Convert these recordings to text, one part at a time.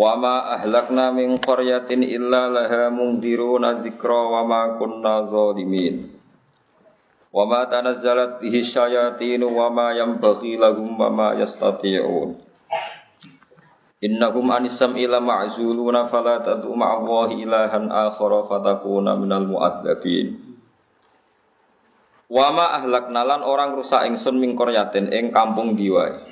Wa ma ahlakna min qaryatin illa laha mungdiruna dzikra wa ma kunna zalimin. Wa ma tanazzalat bihi syayatin wa ma yanbaghi lahum wa ma yastati'un. Innahum anisam ila ma'zuluna fala tad'u ma'allahi ilahan akhara fatakuna minal mu'adzabin. Wa ma ahlakna lan orang rusak ingsun min qaryatin ing kampung diwae.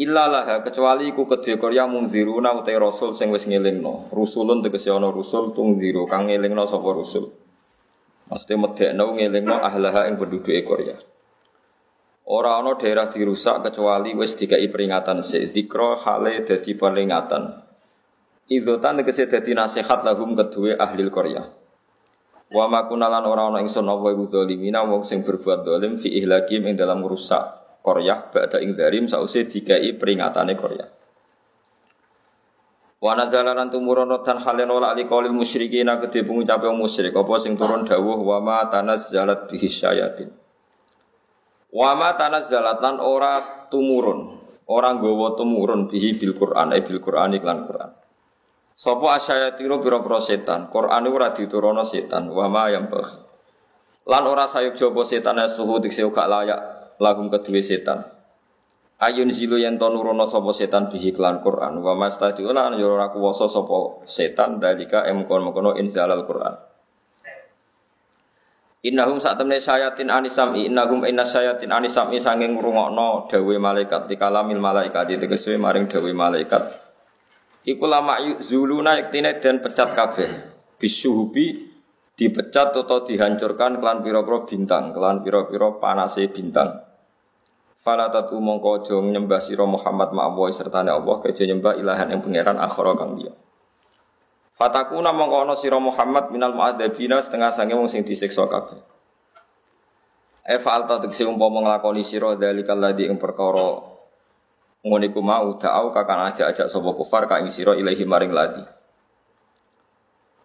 Illa laha kecuali iku kedhe Korea mungziruna utai rasul sing wis ngelingno. Rusulun tegese ana rusul tungziru kang ngelingno sapa rusul. Maksudnya medekno ngelingno ahlaha ing penduduke Korea. Ora ana daerah dirusak kecuali wis dikai peringatan sik. Dikra hale dadi peringatan. Idzotan tegese dadi nasihat lahum kedue ahli Korea. Wa ma kunalan ora ana ingsun apa iku wong sing berbuat zalim fi ihlakim ing dalam rusak Korea ba'da ing darim sause dikai peringatane Korea. Wa nazalalan tumurun dan halen wala ali qaulil musyrikin gede pengucape musyrik apa sing turun dawuh wa ma tanazzalat bihi syayatin. Wa ma tanazzalat lan ora tumurun, ora nggawa tumurun bihi bil Qur'an e bil Qur'an iklan Qur'an. Sapa asyayatiro pira-pira setan, Qur'an ora diturono setan, wa ma yang Lan ora sayuk jaba setan suhu dikse gak layak lahum kedua setan. Ayun zilu yang to nurono sopo setan bihi klan Quran wa mastadiuna yo ora kuwasa sapa setan dalika em kon kono inzalal Quran. Innahum sak temne sayatin anisami innahum inna sayatin anisami sanging ngrungokno dawe malaikat dikalamil malaikat tegese maring dawe malaikat. Iku lama zuluna iktine dan pecat kabeh. Bisuhubi dipecat atau dihancurkan kelan piro-piro bintang, kelan piro-piro panase bintang. Fala tatu mongko aja nyembah sira Muhammad ma'awa sertane Allah keja nyembah ilahan yang pangeran akhara kang dia. Fatakuna mongko ana sira Muhammad minal mu'adzabina setengah sange wong sing disiksa kabeh. E fa'alta tegese umpama nglakoni sira dalikal ladzi ing perkara ngono iku mau da'au kakan ajak-ajak sapa kufar ka ing sira ilahi maring ladi.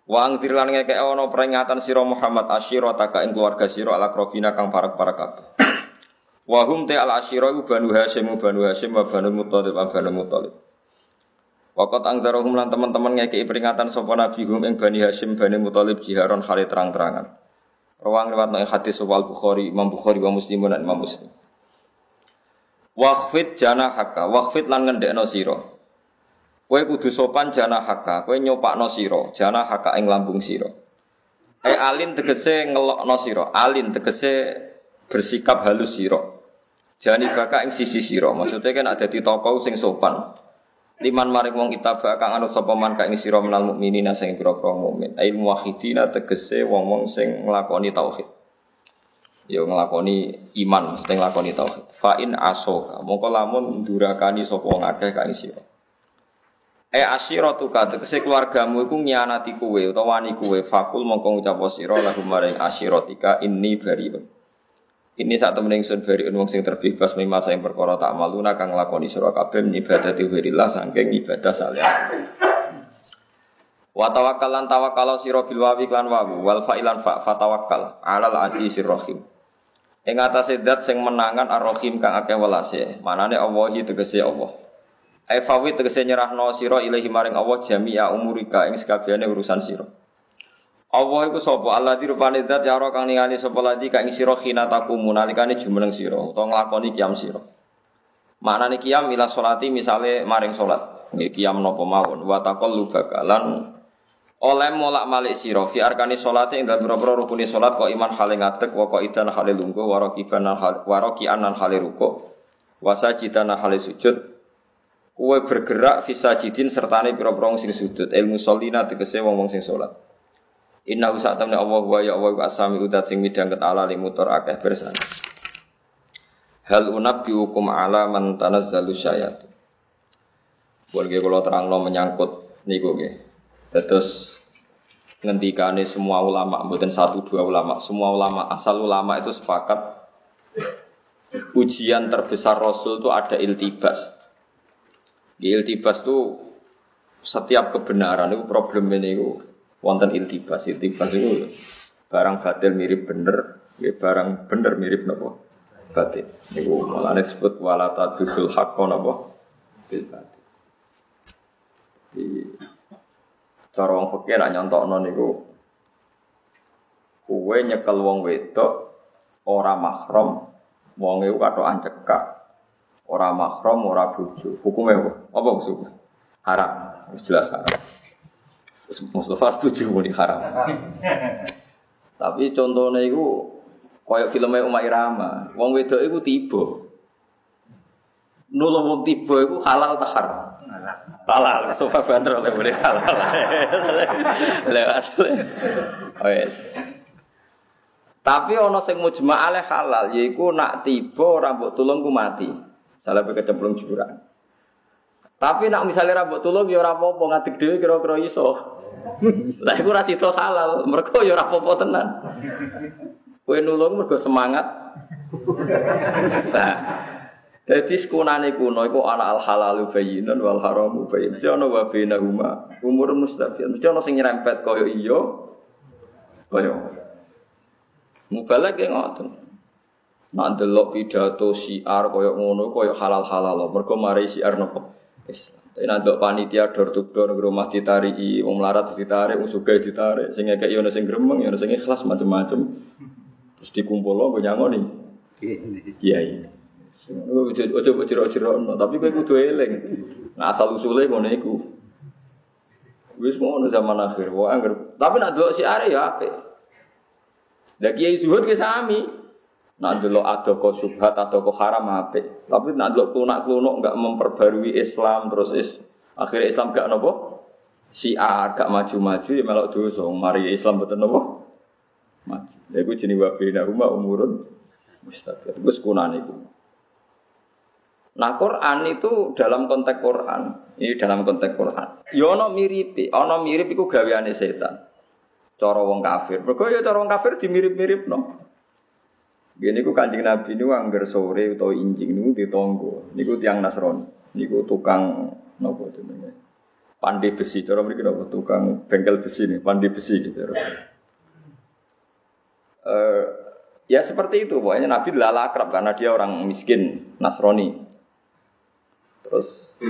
Wa angfir lan ngeke ana peringatan sira Muhammad asyira taka ing keluarga sira ala krobina kang parak-parak kabeh. Wa hum te al asyira banu Hasyim banu Hasyim wa banu Muthalib wa banu Muthalib. Waqat angdarahum lan teman-teman ngekei peringatan sapa nabi hum ing Bani Hasyim Bani Muthalib jiharon hari terang-terangan. Rawang riwayat nang hadis Wal Bukhari Imam Bukhari wa Muslim dan Imam Muslim. Waqfit janahaka, waqfit lan ngendekno sira. Kowe kudu sopan janahaka, kowe nyopakno sira, janahaka ing lambung sira. E alin tegese ngelokno sira, alin tegese bersikap halus sira. Jani baka ing sisi sira. Maksudnya kan ada di toko sing sopan. Liman maring wong kita kang anut sapa man ka ing sira menal mukminina sing pira-pira mukmin. Ail muwahhidina tegese wong-wong sing nglakoni tauhid. Ya nglakoni iman, mesti nglakoni tauhid. Fa in asoka, mongko lamun durakani sapa wong akeh ka ing sira. E asyiratu ka tegese keluargamu iku nyianati kowe utawa wani kowe fakul mongko ngucap sira lahum maring asyiratika inni bariun. Ini saat temen ingsun bari wong sing terbebas mimasa yang perkara tak maluna kang lakoni sira kabeh ibadah tiwirillah saking ibadah saleh. Wa tawakkalan tawakkala sira bil klan wawu wal fa'ilan fa fatawakkal alal azizir rahim. Ing atase zat sing menangan ar-rahim kang akeh welase. Manane Allah tegese Allah. Ai fawi tegese nyerahno sira ilahi maring Allah jami'a umurika ing sekabehane urusan sira. Allah iku sapa? Allah dirupane zat ya ora kang ningali sapa ladi kang sira khina takumu nalikane jumeneng sira utawa nglakoni kiam sira. Maknane kiam ila salati misale maring salat. Nggih kiam napa mawon? Wa taqallu bakalan. Oleh molak malik sira fi arkani salate ing dalem pira rukune kok iman hale ngadeg wa kok idan hale lungguh wa rakiban hal wa rakian hale ruku wa sajidan hale sujud. Kuwe bergerak fisajidin sertane pira-pira sing sujud. Ilmu solina tegese wong-wong sing salat Inna usak temne Allah wa ya Allah asami udat sing midang ket ala limutor akeh bersan. Hal unab dihukum ala man tanazzalu syayat. Boleh kalau terangno menyangkut niku nggih. Terus ngendikane semua ulama, bukan satu dua ulama, semua ulama asal ulama itu sepakat ujian terbesar Rasul itu ada iltibas. Di iltibas itu setiap kebenaran itu problem ini wonten iltibas. Iltibas itu barang batil mirip bener, ya barang bener mirip nopo batil. Niku malah disebut wala tadusul haqqo nopo bil batil. Di cara wong fikih nak nyontokno niku kuwe nyekel wong wedok ora mahram. Wong iku katokan cekak ora mahram ora bojo. Hukume apa? Maksudnya? Haram. Jelas haram Mustafa setuju muni haram. Tapi contohnya itu kayak filmnya Umar Irama. Wong wedok itu tiba. Nulung wong tiba itu halal tak haram? Halal. Sofa banter oleh boleh halal. Lewat oh yes. Tapi ono sing mujma' alaih halal yaiku nak tiba rambut tulung ku mati. Salah kecemplung jurang. Tapi nak misalnya rambut tulung ya ora apa-apa ngadeg dhewe kira-kira iso. Lah iku ra sida halal, mergo ya ora apa-apa tenan. Kowe nulung mergo semangat. Nah, jadi sekunane kuno iku ana al halalu bayyinun wal haramu bayyin. Mesti ana wa bainahuma umur mustafian. Mesti ana sing nyerempet kaya iya kaya Mubalak yang ngoten. Nak delok pidato siar koyok ngono koyok halal halal mergo mari siar nopo Islam. Tapi delok panitia dor to dor rumah ditariki, wong melarat ditarik, wong sugih ditarik, sing ngekek yo sing gremeng, yo sing ikhlas macam-macam. Terus dikumpul lo nyangoni. Kiai. Ojo ojo jero-jero tapi kowe kudu eling. Nah asal usule ngono iku. Wis ngono zaman akhir. Wah, tapi nak delok siar ya apik. Lah kiai zuhud ke sami. Nak delok ada kok subhat atau kok haram apik. Tapi nak delok klunak-klunuk enggak memperbarui Islam terus is akhirnya Islam gak nopo siar gak maju-maju ya melok dosa. Mari Islam betul nopo maju. Ya iku jenenge wa bina rumah umurun mustaqil. Iku sekunane iku. Nah Quran itu dalam konteks Quran, ini dalam konteks Quran. Yono ya mirip, ono mirip iku gaweane setan cara wong kafir. Mergo ya cara wong kafir dimirip-mirip no. Gini ku kanjeng Nabi niku angger sore utawa injing niku ditonggo. Niku tiang Nasrani. Niku tukang nopo jenenge? Pandai besi, cara mriki nopo tukang bengkel besi nih, pandai besi gitu. Uh, ya seperti itu, pokoknya Nabi lala akrab karena dia orang miskin Nasrani. Terus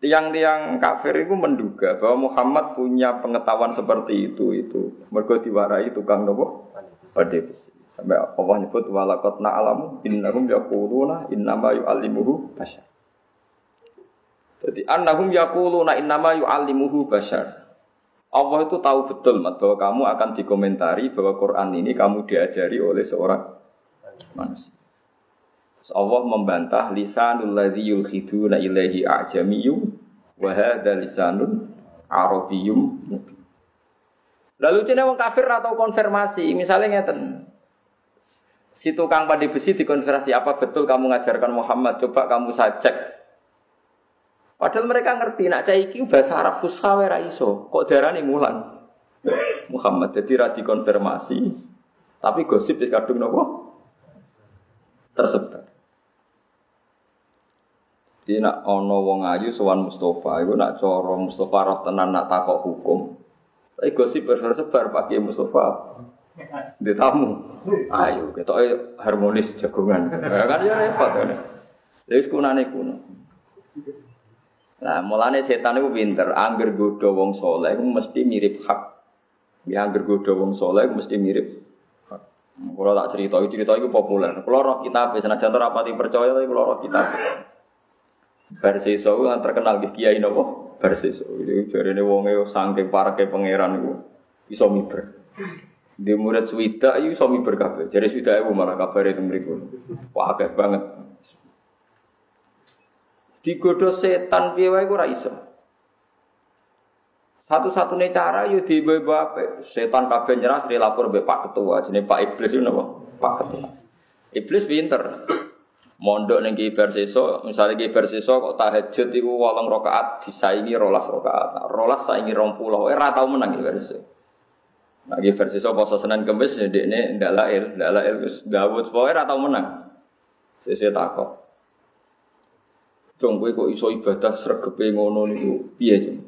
Tiang-tiang kafir itu menduga bahwa Muhammad punya pengetahuan seperti itu itu mergo diwarai tukang nopo pada besi. Sampai Allah nyebut walakot na'alamu innahum yaquluna innama yu'allimuhu bashar. Jadi annahum yaquluna innama yu'allimuhu bashar. Allah itu tahu betul mat bahwa kamu akan dikomentari bahwa Quran ini kamu diajari oleh seorang manusia. Allah membantah lisanul ladzi yulkhiduna ilaihi a'jamiyyun wa hadza lisanun arabiyyum Lalu cina wong kafir atau konfirmasi, misalnya ngeten. Si tukang padi besi dikonfirmasi, apa betul kamu ngajarkan Muhammad? Coba kamu saya cek. Padahal mereka ngerti, nak caiki bahasa Arab fusha iso. Kok darani mulan? Muhammad jadi radi konfirmasi, tapi gosip di kadung nopo tersebar. Jadi nak ono wong ayu sowan Mustafa, itu nak coro Mustafa roh tenan nak takok hukum. Tapi gosip bersebar pakai Mustafa. Di tamu, ayo kita harmonis jagungan. Ya kan ya repot kan. Jadi kunane kuno. Nah, mulane setan itu pinter, angger godo wong soleh itu mesti mirip hak. Ya angger godo wong soleh itu mesti mirip. Kalau tak cerita, cerita itu populer. Kalau roh kitab, senajan rapati percaya, tapi kalau roh kitab. Barseso kan terkenal di kiai nopo Barseso. Jadi ini wonge sangking ke pangeran itu iso miber. Di murid swida itu iso miber kafe. Jadi swida itu malah kabar itu mereka. Wah akeh banget. Digodo setan wae ora iso. Satu-satunya cara yo di apa? Setan kabeh nyerah dilapor mbek Pak Ketua, jenenge Pak Iblis itu napa? Pak Ketua. Iblis pinter. mondok ning Ki Berseso, misalnya Ki Berseso kok tahajud iku 8 rakaat disaingi rolas rakaat. Rolas saingi 20, ora tau menang Ki Berseso. Nah, Ki Berseso poso Senin Kamis ya dekne ndak lail, ndak lail wis gawut pokoke ora tau menang. Sesuk takok. Cung kowe kok iso ibadah sregepe ngono niku piye, Cung?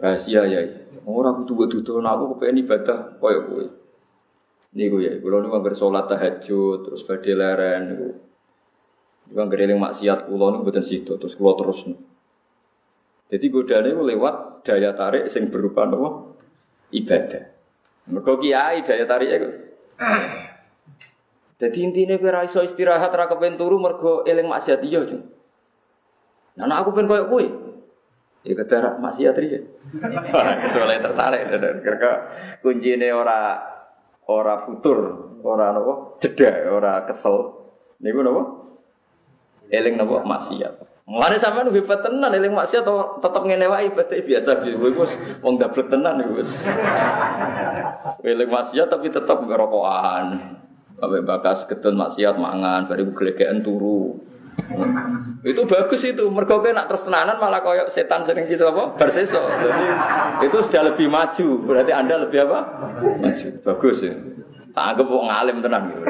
Rahasia ya. Ora kudu mbok dudono aku kepengin ibadah koyo kowe. Niku ya, kula niku anggere salat tahajud terus badhe leren niku. Niku anggere eling maksiat kula niku mboten sida terus kula terus. Jadi godane lewat daya tarik sing berupa napa? Ibadah. Mergo kiai daya tariknya kok. Jadi intinya kowe ra iso istirahat ra kepen turu mergo eling maksiat iya, Cung. Nah, aku pengen koyo kowe. Ya kedara maksiat riya. Soalnya tertarik karena kuncine ora ora futur, ora napa jeda, ora kesel. Niku napa? Eling napa maksiat. Mulane sampean hebat tenan eling maksiat atau tetep ngene wae ibadah biasa kowe wis wong dablek tenan iku wis. Eling maksiat tapi tetep ngerokokan. Sampai bakas ketun maksiat mangan, bariku gelegean turu. itu bagus itu. Mergo nak terus tenanan malah koyok setan sering gitu apa berseso jadi itu sudah lebih maju. Berarti anda lebih apa? Maju. Bagus ya. Tak anggap kok ngalim tenan gitu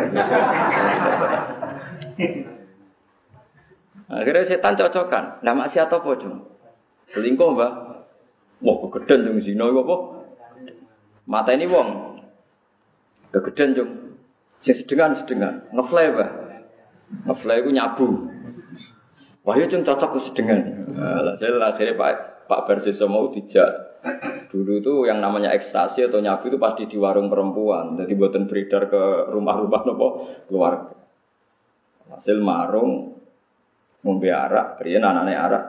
akhirnya setan cocokan masih atau apa selingkuh mbak. Wah kegedean cung zina apa? Mata ini wong. Kegedean cung sing sedengan sedengan. Ngefly mbak. Ngefly itu nyabu. Wah itu cocok kesedengan. Nah, saya akhirnya Pak Pak Bersiso mau dijak. Dulu itu yang namanya ekstasi atau nyabu itu pasti di warung perempuan. Jadi buatan beredar ke rumah-rumah nopo keluarga. Hasil marung ngombe arak, dia anaknya arak.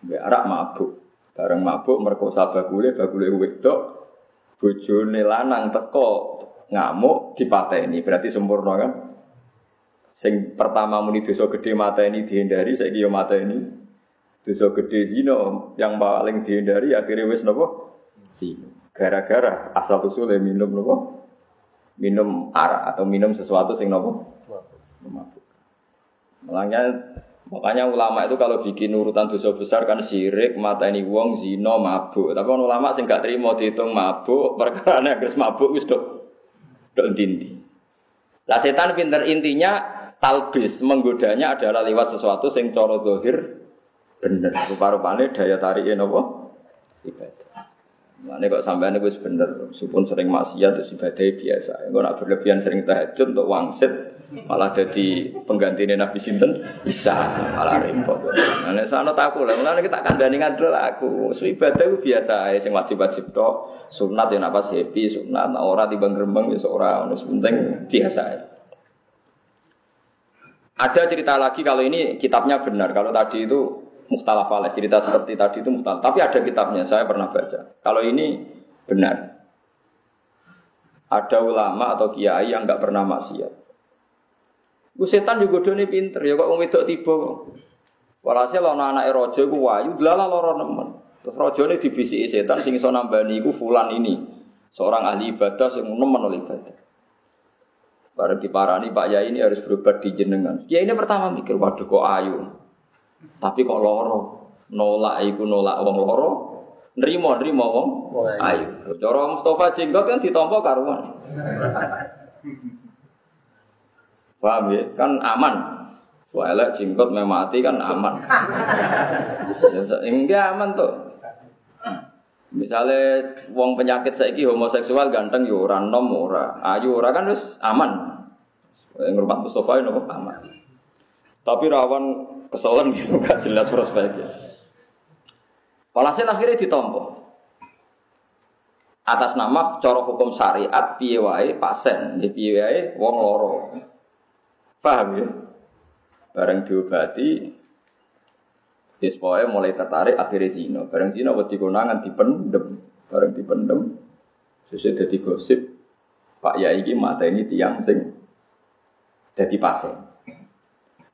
Ngombe arak mabuk. Bareng mabuk merkosa bagule, bagule wedok. Bojone lanang teko ngamuk dipateni. Berarti sempurna kan? Sing pertama muni dosa gede mata ini dihindari, saya kira mata ini dosa gede zino yang paling dihindari akhirnya wes nopo zino. Gara-gara asal usulnya minum nopo minum arak atau minum sesuatu sing nopo mabuk. Makanya makanya ulama itu kalau bikin urutan dosa besar kan sirik, mata ini wong, zino, mabuk. Tapi ulama sing gak terima dihitung mabuk, perkara nek mabuk wis dok dok dindi. Lah setan pinter intinya talbis menggodanya adalah lewat sesuatu sing coro dohir bener rupa-rupanya daya tariknya nopo ibadah Mana kok sampean itu bener, meskipun sering maksiat terus ibadah biasa. Enggak nak berlebihan sering tahajud untuk wangsit, malah jadi pengganti Nabi Sinten bisa malah repot. Nah, sana takut lah, mulai kita kandani ngadil aku. Ibadah itu biasa, sing wajib-wajib tok, sunat yang apa happy, sunat, nah, orang di bang gerembang ya seorang, penting biasa. Ya. Ada cerita lagi kalau ini kitabnya benar. Kalau tadi itu muhtalaf alaih, cerita seperti tadi itu muhtalaf. Tapi ada kitabnya, saya pernah baca. Kalau ini benar. Ada ulama atau kiai yang nggak pernah maksiat. Gue setan juga doni pinter ya kok ngomong wedok tiba. Walhasil ana anak rojo gue wayu delala loro nemen. Terus rojo ini dibisi setan sing iso nambani gue fulan ini. Seorang ahli ibadah sing nemen oleh ibadah. Barang diparani Pak Yai ini harus berobat di jenengan. Kiai ini pertama mikir, waduh kok ayu. Tapi kok loro. Nolak iku nolak wong loro. Nerimo nerimo wong ayu. Cara Mustafa jenggot kan ditompo karuan. Paham ya? Kan aman. Soalnya jenggot memati kan aman. Enggak aman tuh. Misalnya wong penyakit saiki homoseksual ganteng yo ora nom ora, ayu ora kan wis aman. Yang rumah Mustafa itu aman. Tapi rawan kesolan gitu gak jelas prospeknya. Walhasil akhirnya ditompo. Atas nama coro hukum syariat piye wae pasen, di piye wae wong loro. Paham ya? Bareng diobati Yes, mulai tertarik akhirnya zina. Bareng zina wedi konangan dipendem, bareng dipendem. Sesuai jadi gosip, Pak Yai ini mata ini tiang sing jadi pasien.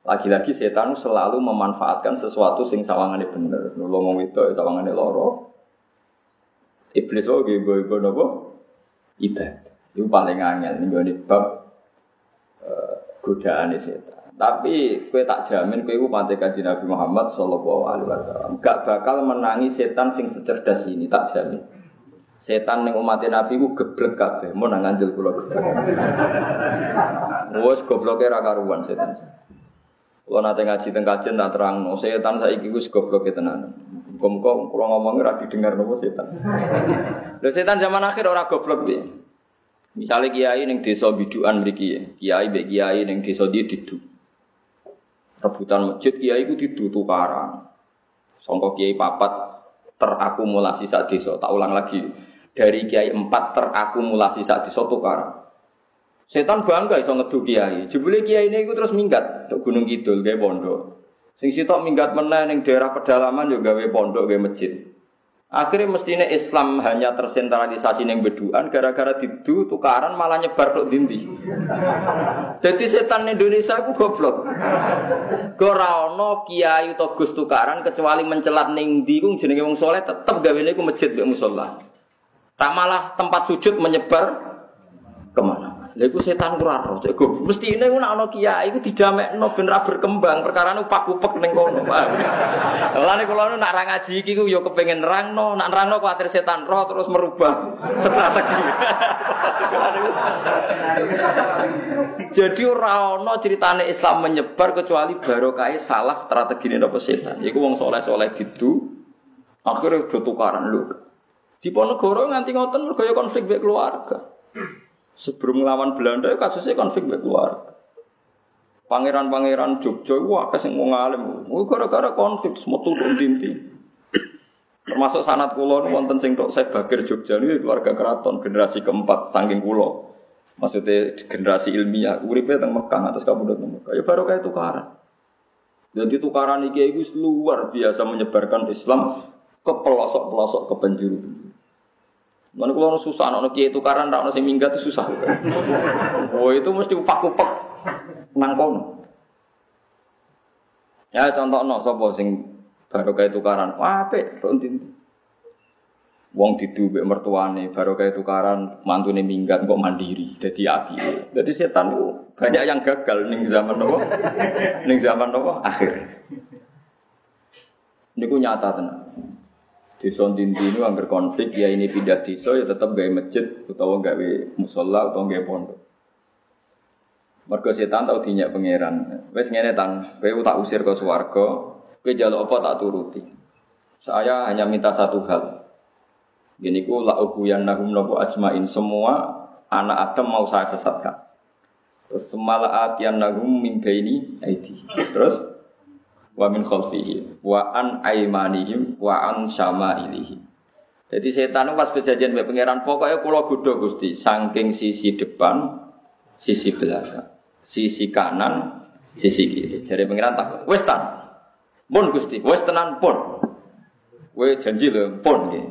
Lagi-lagi setan selalu memanfaatkan sesuatu sing sawangannya bener. Ngomong itu sawangannya loro. Iblis lo gue gue nopo ibadah. Itu paling angel nih gue bab uh, godaan setan. Tapi kue tak jamin kue pantai kaji Nabi Muhammad Sallallahu Alaihi Wasallam. Gak bakal menangi setan sing secerdas ini tak jamin. Setan yang umat Nabi ku geblek kabeh, mau nang anjel kula geblek. Wes gobloke ra karuan setan. Kalau nanti ngaji teng kajian tak terang, no setan saya ikut gus goblok tenan. Muga-muga kula ngomongi ra didengar nopo setan. Lho setan zaman akhir ora goblok piye? Misalnya kiai ning desa biduan mriki, kiai mbek kiai ning desa dia didu. Rebutan masjid kiai ku didu tukaran. Sangka kiai papat terakumulasi saat desa. Tak ulang lagi. Dari kiai empat terakumulasi saat desa tukaran. Setan bangga iso ngedu kiai. Jebule kiai ini terus minggat ke Gunung Kidul gawe pondok. Sing sitok minggat meneh ning daerah pedalaman yo gawe pondok gawe masjid. Akhirnya mestinya Islam hanya tersentralisasi neng beduan gara-gara didu tukaran malah nyebar tok dindi. Jadi setan Indonesia aku goblok. Ono kiai utawa gus tukaran kecuali mencelat ndi ku jenenge wong soleh tetep gawene ku masjid mek musala. Tak malah tempat sujud menyebar? Lha setan ora roh, cek goblok. Mestine ku nek ana kiai iku didamekno ben ra berkembang, perkara nu pak-upek ning kono. Mulane kula nak ra ngaji iki ku ya kepengin nerangno, nak nerangno setan roh terus merubah strategi. Jadi ora ana ceritane Islam menyebar kecuali barokah salah strategi napa setan. Iku wong soleh-soleh gitu akhirnya udah tukaran lu. Di Ponegoro nganti ngoten mergo ya konflik mek keluarga. Sebelum melawan Belanda kasusnya konflik keluarga. Pangeran-pangeran Jogja wah kasih mau ngalim. Gara-gara konflik semua turun dinti. Termasuk sanat kulo wonten sing tok saya bakir Jogja ini keluarga keraton generasi keempat saking kulo. Maksudnya generasi ilmiah, uripe teng Mekah atas kabudut Mekah. Ya baru kayak tukaran. Jadi tukaran iki itu luar biasa menyebarkan Islam ke pelosok-pelosok ke penjuru. Mana kalau susah, anak kiai tukaran, tak nasi minggat itu susah. Oh itu mesti upak-upak nangkon. Ya contoh no, sopo sing baru kayak tukaran, pe, rontin. Wong didu mbek mertuane baru kayak tukaran mantune minggat kok mandiri jadi api. Jadi setan itu banyak yang gagal ning zaman nopo? ning zaman nopo? Akhir. Niku nyata tenan. Dinti ini angker konflik ya ini pindah desa ya tetap gawe masjid utawa gawe musola utawa gawe pondok. Mergo setan tau dinyak pangeran. Wes ngene tan, kowe tak usir ke swarga, kowe jaluk apa tak turuti. Saya hanya minta satu hal. Gini ku la ubuyan nahum nopo ajmain semua anak Adam mau saya sesatkan. Terus semala atian nahum mimpi ini. Terus wa min khalfihi wa an aimanihim wa an syama'ilihim. Jadi setan pas kejadian mbek pangeran pokoknya kula godho Gusti saking sisi depan, sisi belakang, sisi kanan, sisi kiri. Jadi pangeran tak wis tan. Pun Gusti, wis tenan pun. Kowe janji lho pun nggih.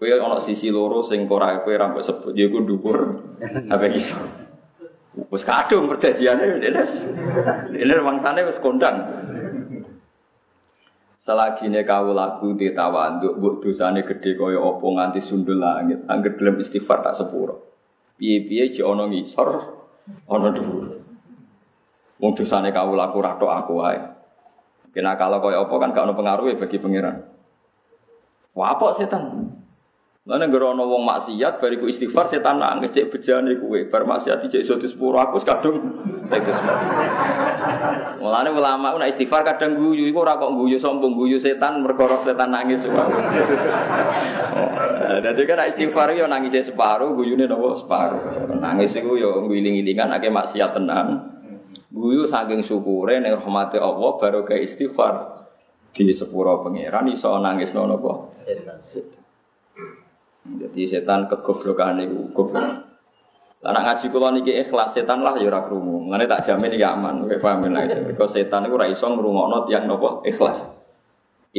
Kowe ana sisi loro sing ora kowe ra mbok sebut ya iku dhuwur apa iso. Wis kadung perjanjiane ini. Ini wangsane wis kondang. Selagi ini kau lagu di tawanduk, buat dosane gede kaya opo nganti sundul langit, angger dalam istighfar tak sepuro. Piye-piye ji ono ngisor, ono dhuwur. Wong dosane kau laku rato aku wae. Kena kalau kaya opo kan gak ono pengaruh bagi pangeran. Apa setan? Mana gerono wong maksiat bariku istighfar setan nangis cek bejane kuwe bar maksiat cek iso disepuro aku kadung teges. Mulane ulama nek istighfar kadang guyu iku ora kok guyu sombong guyu setan mergo setan nangis wae. Dadi kan istighfar yo nangis separo guyune nopo separo. Nangis iku yo ngiling-ilingan akeh maksiat tenan. Guyu saking syukure nek rahmate Allah baru ke istighfar di sepuro pangeran iso nangis apa? Setan. Jadi setan kegoblokan itu goblok. Lah nek ngaji kula niki ikhlas setan lah ya ora krungu. Mengene tak jamin iki aman, kowe paham lah itu. Mergo setan iku ora iso ngrungokno tiyang napa ikhlas.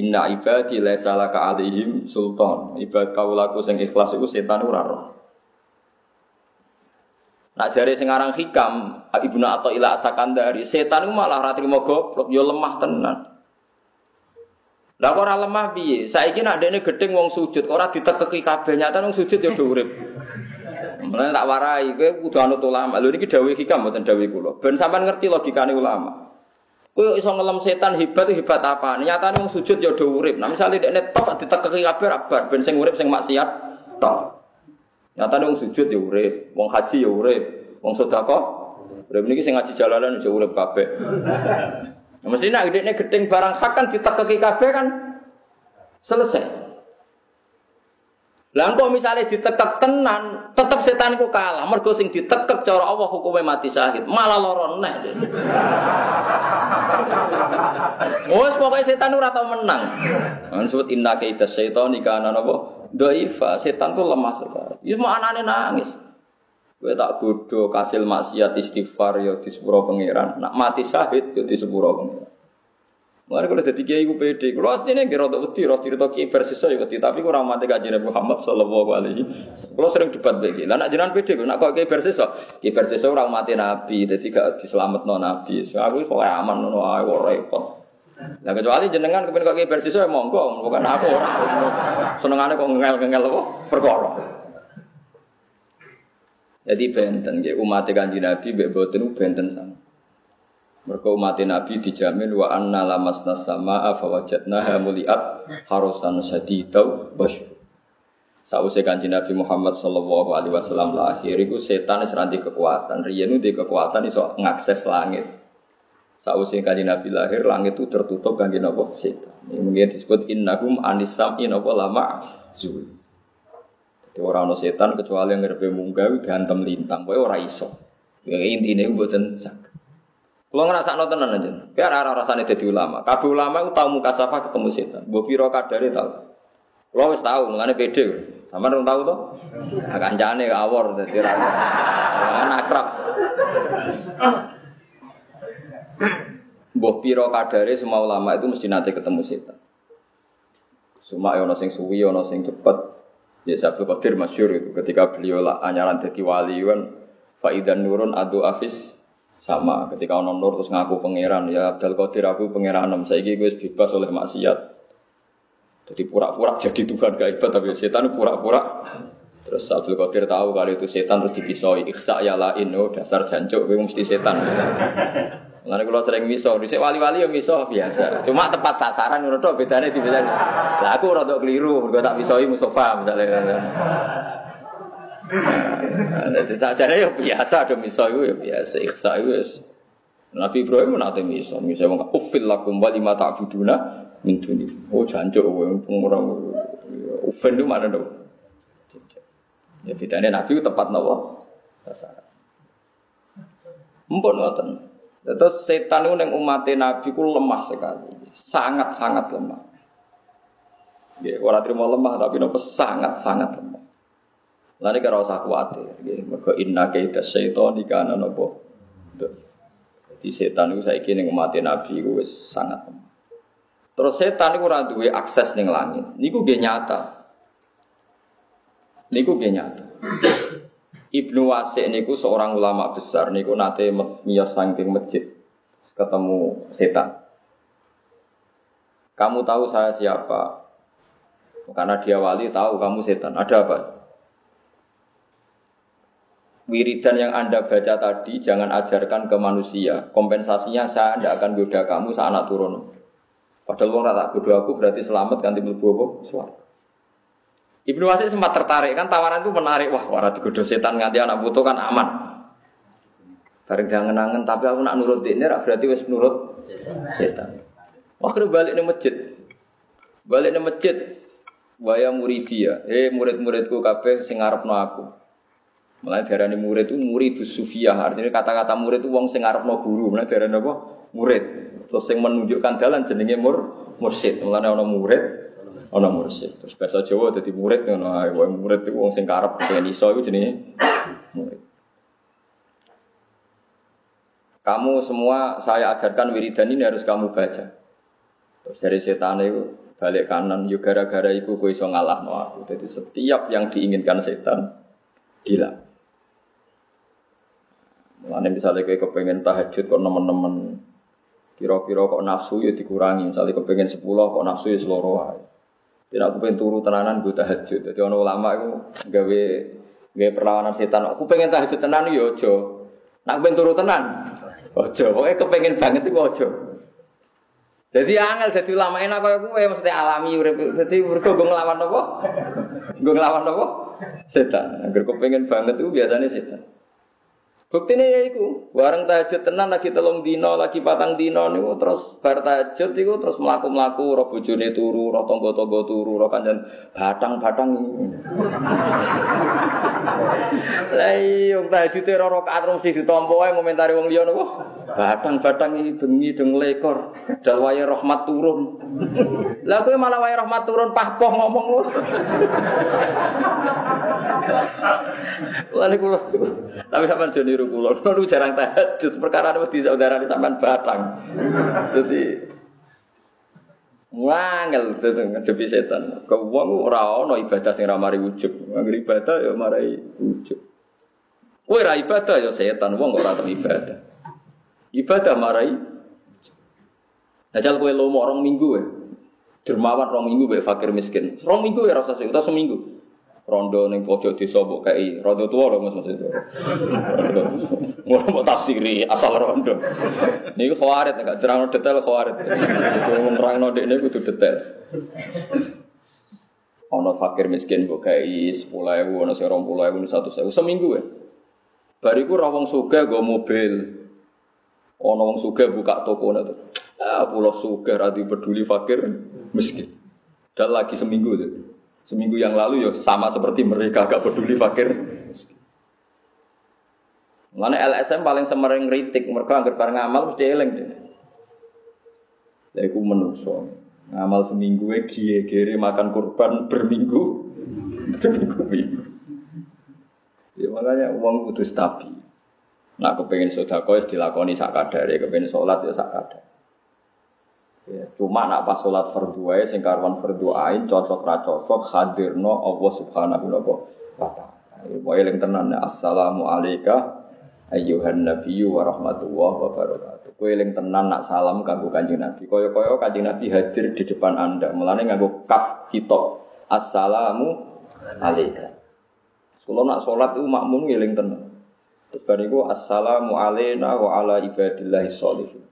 Inna ibadi laisa laka alaihim sultan. Ibad kaulaku sing ikhlas iku setan ora roh. Nak jare sing aran hikam, Ibnu Athaillah Sakandari, setan iku malah ora trimo goblok, ya lemah tenan. Lah ora lemah piye? Saiki nak dene gedeng wong sujud, ora ditekeki kabeh nyata wong sujud ya udah urip. Mulane tak warai kowe kudu anut ulama. Lho niki dawuh hikam mboten dawuh kula. Ben sampean ngerti logikane ulama. Kowe iso ngelem setan hebat itu hebat apa? Nyatane wong sujud ya do urip. Nah misale dekne tok ditekeki kabeh rabar ben sing urip sing maksiat tok. Nyatane wong sujud ya urip, wong haji ya urip, wong sedekah urip niki sing ngaji jalalan ya urip kabeh. Nah, mesti nak dekne gedeng barang hak kan ditekeki kabeh kan selesai. Lah misalnya ditekek tenan, tetep setan ku kalah. Mergo sing ditekek cara Allah hukumnya mati syahid, malah lara neh. Wes pokoke setan ora tau menang. Sebut inna kaita syaitan kana napa? Dhaifa, setan tuh lemah sekali. Ya mau anane nangis. Kowe tak godho kasil maksiat istighfar ya di sepuro pangeran. Nak mati syahid ya di sepuro pangeran. Mulai kalau jadi kiai gue pede, kalau aslinya gue rada wedi, rada cerita kiai versi saya wedi, tapi kurang mati kaji Nabi Muhammad Sallallahu Alaihi. Sering debat begini, lah nak jenengan pede, nak kok kiai versi saya, kiai versi orang mati Nabi, jadi gak diselamat non Nabi. So aku pokoknya aman, no ayo repot. Nah kecuali jenengan kemudian kok kiai versi saya monggo, bukan aku. Senengannya kok ngel ngel apa? Jadi benten, umat kanji Nabi, beboten benten sama. Mereka umat Nabi dijamin wa anna lamasna sama fawajadnaha muliat harusan sadidau wasyur. Sausai kanji Nabi Muhammad Sallallahu Alaihi Wasallam lahir, itu setan seranti kekuatan. Rianu di kekuatan iso ngakses langit. Sausai kanji Nabi lahir, langit itu tertutup kanji Nabi setan. Ini mungkin disebut innahum anisam apa lama zul. Jadi orang no setan kecuali yang ngerbe munggawi gantem lintang, boy orang iso. Ya intinya itu buatan sakit. Kalau ngerasa no tenan aja, biar arah rasanya jadi ulama. Kabeh ulama itu tahu muka safa ketemu setan. Mbok piro kadare tahu. Kalau wis tahu, mengenai pede. Sama dong tahu tuh? Nah, kancane awor dadi ra. Kan akrab. Mbok piro kadare semua ulama itu mesti nanti ketemu setan. Semua ono sing suwi, ono sing cepet. Ya Sabtu Qadir masyur itu ketika beliau anyaran jadi wali kan Faidan nurun adu afis sama. Ketika ono nur terus ngaku pangeran ya Abdul Qadir aku pangeran saya gue bebas oleh maksiat. Jadi pura-pura jadi Tuhan hebat tapi setan pura-pura. Terus Abdul Qadir tahu kali itu setan terus dipisoi ikhsa ya lain. Oh dasar jancuk gue mesti setan Lalu kalau sering miso, di wali-wali yang miso biasa. Cuma tepat sasaran, menurut bedanya di bedanya. Lah aku rada keliru, gue tak misoi Mustafa misalnya. Tak jadi ya biasa ada misal itu ya biasa ikhsa itu. Nabi Ibrahim nanti misal, misal wong ufil lakum wa lima ta'buduna min duni. Oh jancuk wong pengurang ufil itu mana dong? Ya bedanya Nabi itu tepat nawa sasaran. Mpun ngoten. Terus setan itu yang umat Nabi ku lemah sekali, sangat sangat lemah. Ya, orang terima lemah tapi nopo sangat sangat lemah. Lalu kira usah khawatir, mereka inna kaita syaitan di kanan nopo. Jadi setan itu saya kini mati Nabi itu sangat Terus setan itu orang duwe akses ning langit. Niku gak nyata. Niku gak nyata. Ibnu Wasik niku seorang ulama besar. Niku nate miyos saking masjid ketemu setan. Kamu tahu saya siapa? Karena dia wali tahu kamu setan. Ada apa? wiridan yang Anda baca tadi jangan ajarkan ke manusia. Kompensasinya saya tidak akan goda kamu saat anak turun. Padahal orang tak goda aku berarti selamat ganti mlebu apa? Suara. Ibnu Wasik sempat tertarik kan tawaran itu menarik. Wah, warat goda setan nganti anak butuh kan aman. Bareng jangan tapi aku nak nurut ini berarti wes nurut setan. Kena balik nih masjid. Balik nih masjid. Waya muridia, eh murid-muridku kabeh sing ngarepno aku. Mulai darah murid itu murid itu sufiah. Artinya kata-kata murid itu wong sing ngarepno guru. Mulai darah apa? Murid. Terus yang menunjukkan jalan jenenge mur mursid. Mulai ono murid, ono mursid. Terus bahasa Jawa jadi murid ngono ae. Wong murid itu wong sing karep pengen iso iku jenenge murid. Kamu semua saya ajarkan wiridan ini harus kamu baca. Terus dari setan itu balik kanan, yuk gara-gara itu kue iso ngalah no aku. Jadi setiap yang diinginkan setan, gila. Mulane misalnya kayak kepengen tahajud kok nemen-nemen kira-kira kok nafsu ya dikurangi. Misalnya kepengen sepuluh kok nafsu ya seluruh aja. Tidak aku pengen turu tenanan gue tahajud. Jadi orang ulama itu gawe gawe perlawanan setan. Aku pengen tahajud tenan ya ojo. Nak pengen turu tenan. Ojo. Pokoknya kepengen banget itu ojo. Jadi angel jadi ulama enak kaya kowe mesti alami urip. Dadi mergo nggo nglawan apa? Nggo nglawan apa? Setan. Agar pengen banget itu biasanya setan. Buktinya ya iku, bareng tahajud tenan lagi telung dino, lagi patang dino niku terus bar tahajud iku terus mlaku-mlaku ro bojone turu, ro tangga-tangga turu, ro kanjen batang-batang. Lah iya tahajud ora rakaat rong siji ditampa wae ngomentari wong liya napa? Batang-batang iki bengi deng lekor, dal wae rahmat turun. Lah kowe malah wae rahmat turun pahpoh ngomong lu. Lha kula tapi sampean jane niru kula. Kula jarang tahajud perkara wedi saudara sampean batang. Dadi Wangel ngadepi setan. Kau wong ora ana ibadah sing ra mari. Angger ibadah ya marai ujug. Kowe ra ibadah ya setan, wong ora tau ibadah. Ibadah marai. Ajal kowe lomo orang minggu ya. Dermawan rong minggu bae fakir miskin. Rong minggu ya rasa usah seminggu rondo ning pojok desa mbok kei rondo tuwa lho Mas maksud. Ngono mbok tafsiri asal rondo. Niku khawarit enggak terang detail khawarit. Nerangno dekne kudu detail. Ono fakir miskin mbok kei 10.000 ono sing 20.000 100.000 seminggu ya. Bariku ra wong sugih go mobil. Ono wong sugih buka toko itu. Ah, pulau sugih ra peduli fakir miskin. Dan lagi seminggu tuh. Seminggu yang lalu ya sama seperti mereka gak peduli fakir. Mana LSM paling semering kritik mereka anggar bareng ngamal mesti eling. Lha iku menungso. Ngamal seminggu e gere makan kurban berminggu. Berminggu-minggu. Ya makanya uang kudu stabil. Nah, kepengen sodako ya dilakoni sak kadare, kepengen sholat ya sak kadare. Ya, cuma nak pas sholat fardu ae sing karuan fardu ain cocok ra cocok hadirno Allah Subhanahu wa taala. Wae eling tenan ya assalamu alayka ayyuhan nabiyyu wa rahmatullahi wa barakatuh. Kowe eling tenan nak salam kanggo Kanjeng Nabi. Kaya-kaya Kanjeng Nabi hadir di depan Anda. Mulane nganggo kaf kitab. Assalamu alayka. Kalau nak sholat itu makmum eling tenan. Bar assalamu alayna wa ala ibadillahi sholihin.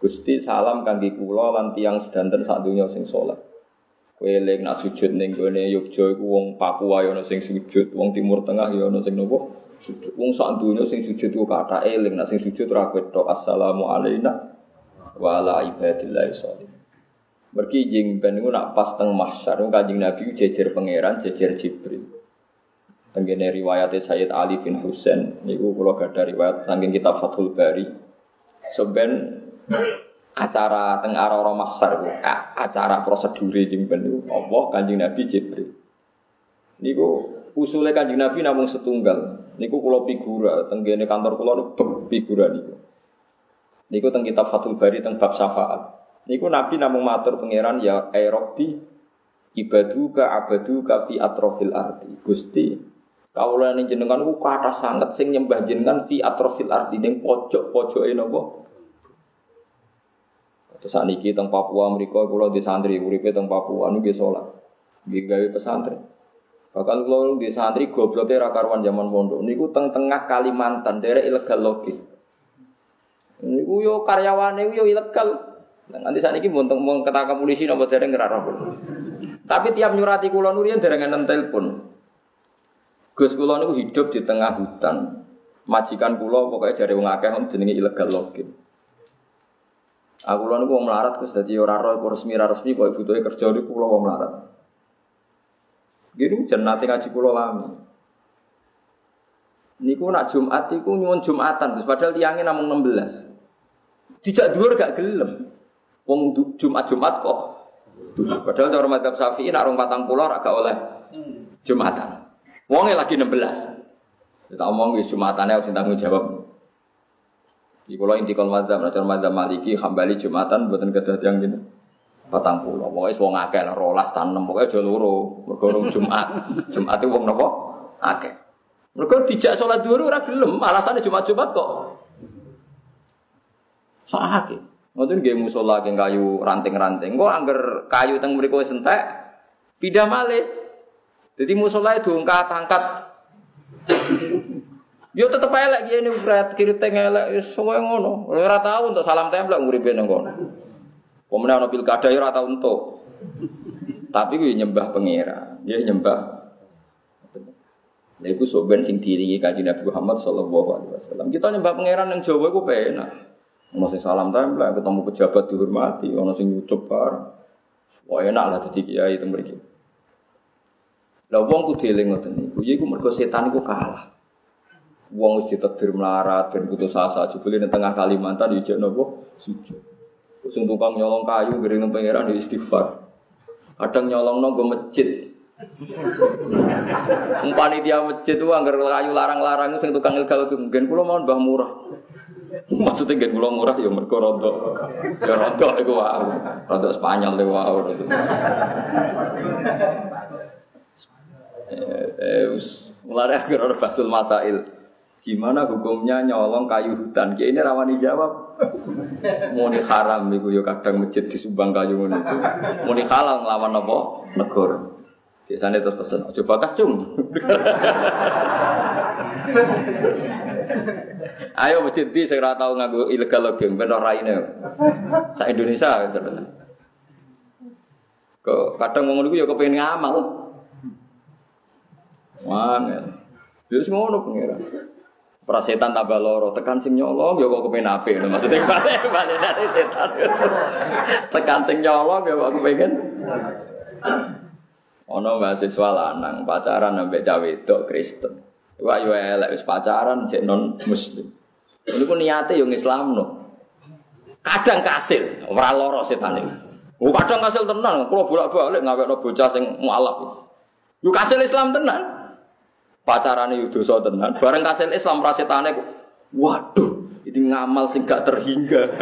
Gusti salam kangge kula lan tiyang sedanten sak donya sing saleh. Kowe eling nak sujud ning gone Yogya iku wong Papua ya ana sing sujud, wong Timur Tengah ya ana sing nopo? Sujud. Wong sak donya sing sujud ku kata eling, nak sing sujud ora ketok assalamu alaina wa ala ibadillah sholih. Mergi jing ben nak pas teng mahsyar Kanjeng Nabi jejer pangeran, jejer Jibril. Tenggene riwayat Sayyid Ali bin Husain niku kula gadah riwayat saking kitab Fathul Bari. Seben acara teng aroro maksar acara prosedur jeng ben Allah Kanjeng Nabi Jibril. Niku usulnya Kanjeng Nabi namung setunggal. Niku kula figura tenggene kantor kula figura niku. Niku teng kitab Fathul Bari teng bab syafaat. Niku Nabi namung matur pangeran ya Erobi ibaduka abaduka fi atrofil arti. Gusti kawula ning jenengan ku kata sangat sing nyembah jenengan fi atrofil arti ning pojok-pojoke napa Terus teng Papua mereka kalau di santri uripe teng Papua nggih salat. Nggih gawe pesantren. Bahkan kalau di santri gobloknya rakarwan zaman pondok niku teng tengah Kalimantan daerah ilegal logi. Niku yo karyawane yo ilegal. Nanti saat ini mau mau ketangkap polisi nopo ngerara pun. Tapi tiap nyurati kulon nurian dereng nenten telepon. Gus kulon niku hidup di tengah hutan. Majikan kulo pokoknya jari wong akeh jenenge ilegal login. Aku lalu gue melarat, gue jadi orang roh, resmi resmi, gue butuhnya kerja di pulau gue melarat. Gini nanti ngaji pulau lami. Niku nak Jumat, niku nyuwun Jumatan, terus padahal tiangnya namun 16. Dijak dua gak gelem. Wong Jumat Jumat kok. Padahal cara madzhab Syafi'i nak rong patang pulau agak oleh Jumatan. Wongnya lagi 16. Kita omong Jumatannya harus tanggung jawab. Di kalau intikal madzhab, nah madzhab maliki, hambali jumatan, buatan kedah yang gini. Patang pulau, pokoknya wong akeh lah, rolas tanem, pokoknya joluro, bergorong jumat, jumat itu wong nopo, akeh. Mereka dijak sholat dulu, ora gelem, alasannya jumat-jumat kok. Sahake. Ngoten nggih musola keng kayu ranting-ranting. Kok angger kayu teng mriku wis entek, pindah malih. Jadi musola itu angkat-angkat Yo tetep elek ini berat kiri tengah elek semua ngono. Ora tahu untuk salam tempel nguripe nang kono. Pemenang ana pilkada ya ora tau entuk. Tapi gue nyembah pengira, dia nyembah. Lha iku sok sing diiringi Kanjeng Nabi Muhammad sallallahu alaihi wasallam. Kita nyembah pangeran yang Jawa iku penak. Ono sing salam tempel, ketemu pejabat dihormati, ono sing nyucup bareng. Wah enak lah dadi kiai itu mriki. Lah wong ku dieling ngoten niku, ya iku mergo setan iku kalah. Wong wis ditakdir melarat ben putus asa jebule ning tengah Kalimantan yo napa sujud. Sing tukang nyolong kayu gering pangeran di istighfar. Kadang nyolong nonggo masjid. Panitia masjid itu anggar kayu larang-larang sing tukang ilegal mungkin kula mau mbah murah. Maksudnya gak gula murah ya mereka rontok. Ya rontok itu wow. Rontok Spanyol itu wow. Eh, mulai agar orang basul masail. Gimana hukumnya nyolong kayu hutan? Kayak ini rawan dijawab. Mau haram itu ya kadang masjid di Subang kayu ini. Mau halal ngelawan apa? Negor. Biasanya terus pesen, coba kacung. Ayo masjid di saya tahu nganggo ilegal login ben ora ini. Sa Indonesia sebenarnya. Kok kadang ngomong iku ya kepengin ngamal. Wangel. Ya wis ngono pengira. Prasetan tambah loro, tekan sing nyolong ya kok kepen apik maksudnya balik balik dari setan. tekan sing nyolong ya kok kepengen. Ono mahasiswa lanang pacaran ambek cawe wedok Kristen. Wah yo elek wis pacaran cek non muslim. Ini pun niatnya yang Islam no. Kadang kasil, ora loro setan. Oh kadang kasil tenan, kalau bolak balik ngawek no bocah sing mualaf. Yuk kasil Islam tenan. Pacarane yuk dosa tenan. Bareng kasil Islam prasetane. Waduh, ini ngamal sing gak terhingga.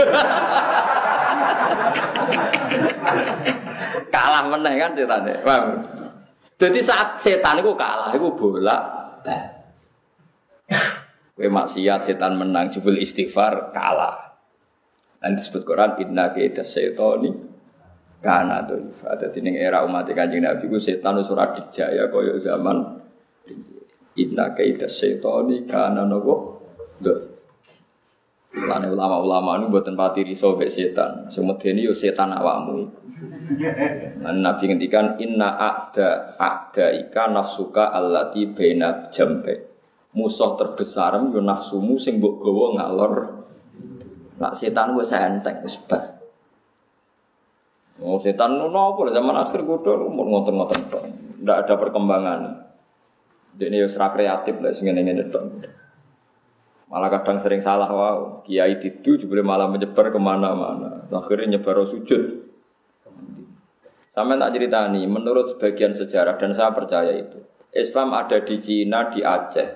kalah meneh kan setane. Jadi saat setan itu kalah, itu bolak. Kue maksiat setan menang jubul istighfar kalah. Dan disebut Quran inna kaita syaitani kana dhaifa. Dadi ning era umat Kanjeng Nabi ku setan wis ora dijaya kaya zaman inna kaita syaitani kana nopo Lane ulama-ulama ini buatan pati riso be setan. Semedeni yo setan awakmu iku. Lan Nabi ngendikan inna a'da a'da ika nafsuka allati baina jambe musuh terbesar yo nafsumu sing mbok gawa ngalor. Nak setan wis enteng wis. Oh setan nopo zaman akhir kudu umur ngoten-ngoten tok. Ndak ada perkembangan. Dene yo serak kreatif lah sing ngene-ngene tok. Malah kadang sering salah wow. Kiai itu juga malah menyebar ke mana-mana. Akhirnya nyebar sujud. Sama tak ceritani, menurut sebagian sejarah dan saya percaya itu, Islam ada di Cina, di Aceh,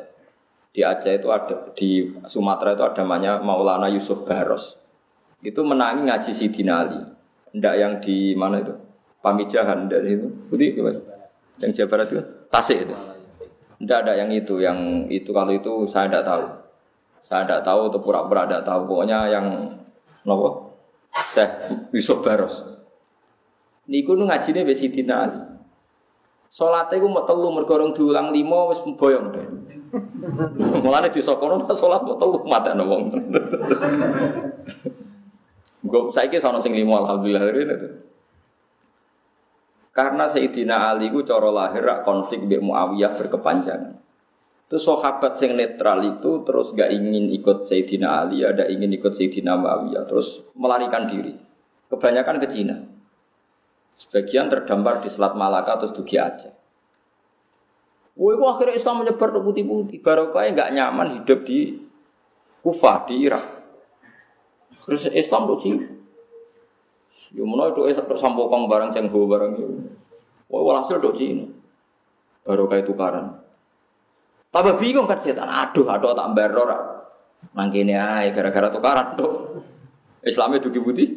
di Aceh itu ada di Sumatera itu ada namanya Maulana Yusuf Baros. Itu menangi ngaji Sidin Ali. Ndak yang di mana itu? Pamijahan dari itu. Putih Yang Jawa Barat itu Tasik itu. Ndak ada yang itu, yang itu kalau itu saya tidak tahu. Saya tidak tahu atau pura-pura tidak tahu. Pokoknya yang nopo saya Yusuf Baros. Niku nu ngajine wis Sidin Ali. Salate iku mau telu mergo diulang lima wis boyong deh. Mulane disokono salat mau telu mata wong. Gue saiki sono sing limo alhamdulillah Karena Sayyidina Ali ku cara lahir konflik Mbak Muawiyah berkepanjangan. Itu sahabat sing netral itu terus gak ingin ikut Sayyidina Ali, ada ingin ikut Sayyidina Muawiyah, terus melarikan diri. Kebanyakan ke Cina. Sebagian terdampar di Selat Malaka terus dugi Aceh. Woi, akhirnya Islam menyebar ke putih-putih. Barokahnya nggak nyaman hidup di Kufah di Irak. Terus Islam tuh sih. Ya mana itu Islam sampokong barang cengho barang itu. Woi, walhasil tuh sih. Barokah itu karan. Tambah bingung kan setan. Aduh, aduh tak beror. Nangkini aja gara-gara tukaran tuh. Islamnya dugi putih.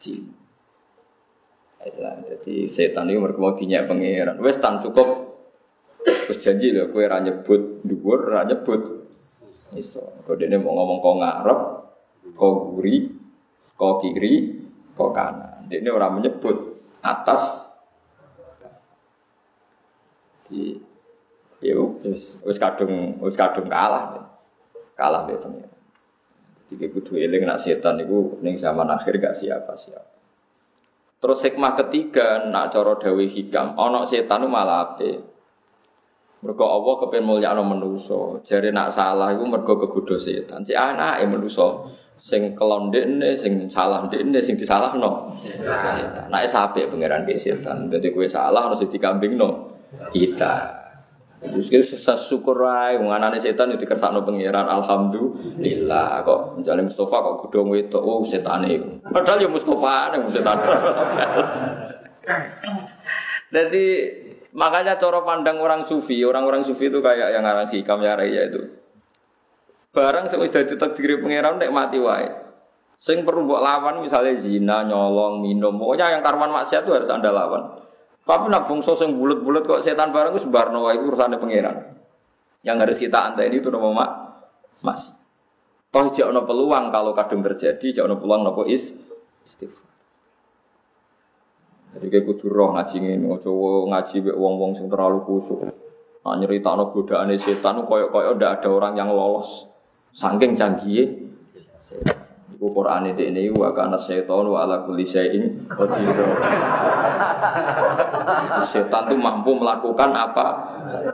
Cina. Jadi setan itu mereka mau dinyak pangeran. Wes tan cukup Terus janji lho kowe ora nyebut dhuwur, ora nyebut iso. Kok dene mau ngomong kok ngarep, kok guri, kok kiri, kok kanan. Dene ora menyebut atas di ya wis wis kadung wis kadung kalah. Kalah be pengen. Jadi kudu eling nak setan niku ning zaman akhir gak siapa-siapa. Terus hikmah ketiga nak cara dawe hikam, ana setan malah ape. Mergo Allah kepen mulyakno manusa. Jare nak salah iku mergo kegodho setan. Si anake manusa sing kelon dekne, sing salah dekne, sing disalahno setan. Nek sapek pangeran ke setan. Dadi kowe salah harus dikambingno kita. Terus kita syukur ae wong anane setan itu dikersakno pangeran alhamdulillah kok jane Mustafa kok godhong wedok oh setane iku. Padahal ya Mustafa ning setan. Jadi makanya cara pandang orang sufi, orang-orang sufi itu kayak yang ngarang hikam ya itu. Barang sing wis dadi takdir pangeran nek mati wae. Sing perlu mbok lawan misalnya zina, nyolong, minum, pokoknya yang karman maksiat itu harus Anda lawan. Tapi nak bungso sing bulat-bulat kok setan bareng wis barno wae urusane pangeran. Yang harus kita antai ini itu nama mak masih. Toh no peluang kalau kadung terjadi, jauh no peluang nopo is istighfar. Jadi kayak kudu roh ngaji ini, coba ngaji be wong-wong sing terlalu kusuk. Nah, nyerita no godaane setan, koyok-koyok ndak ada orang yang lolos. Sangking canggih. Iku Quran ini wa kana setan wa ala kulli syai'in qadir. setan itu mampu melakukan apa?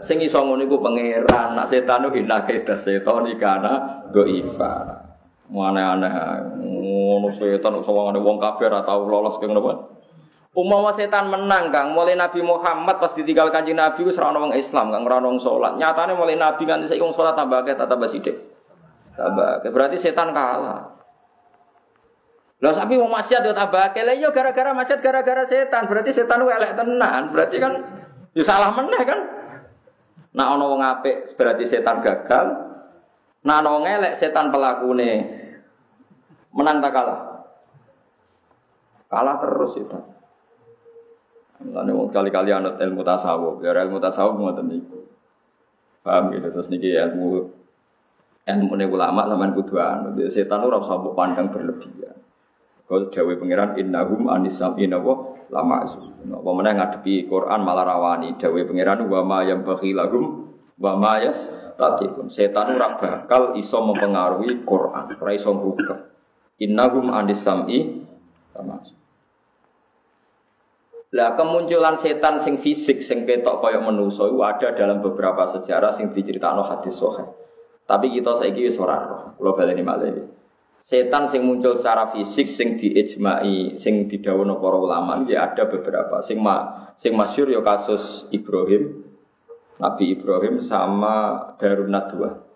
Sing iso ngono iku pangeran. Nak setan itu hinake setan ikana goifa. Aneh-aneh ngono setan sawangane wong kafir atau lolos ke ngono Umawa setan menang Kang, mulai Nabi Muhammad pas ditinggal kanjeng Nabi wis ora wong Islam, Kang ora wong salat. Nyatane mulai Nabi nganti saiki wong salat tambah akeh tambah sithik. Tambah berarti setan kalah. Lah tapi wong maksiat yo tabake. Lah yo gara-gara maksiat gara-gara setan. Berarti setan elek tenan. Berarti kan yo salah meneh kan. Nah ana wong apik berarti setan gagal. Nah ana wong elek setan pelakune. Menang tak kalah? Kalah terus setan. Mulane wong kali-kali anut ilmu tasawuf, biar ilmu tasawuf ngoten niku. Paham gitu terus niki ilmu ilmu ulama sampean kudu anut. Setan ora usah pandang berlebihan. Kalau dawe pangeran innahum anisam inawa lama Apa mana ngadepi Quran malah rawani dawe pangeran wa ma yang bagi lagum wa ma yas tatikun. Setan ora bakal iso mempengaruhi Quran, ora iso ngubah. Innahum anisami lama Lah kemunculan setan sing fisik sing ketok koyok menuso itu ada dalam beberapa sejarah sing diceritakan hadis sahih. Tapi kita saiki wis ora roh. Kula baleni malih setan sing muncul secara fisik sing diijmai sing didhawuhna para ulama ya ada beberapa. Sing ma, sing masyhur ya kasus Ibrahim Nabi Ibrahim sama Darun Nadwa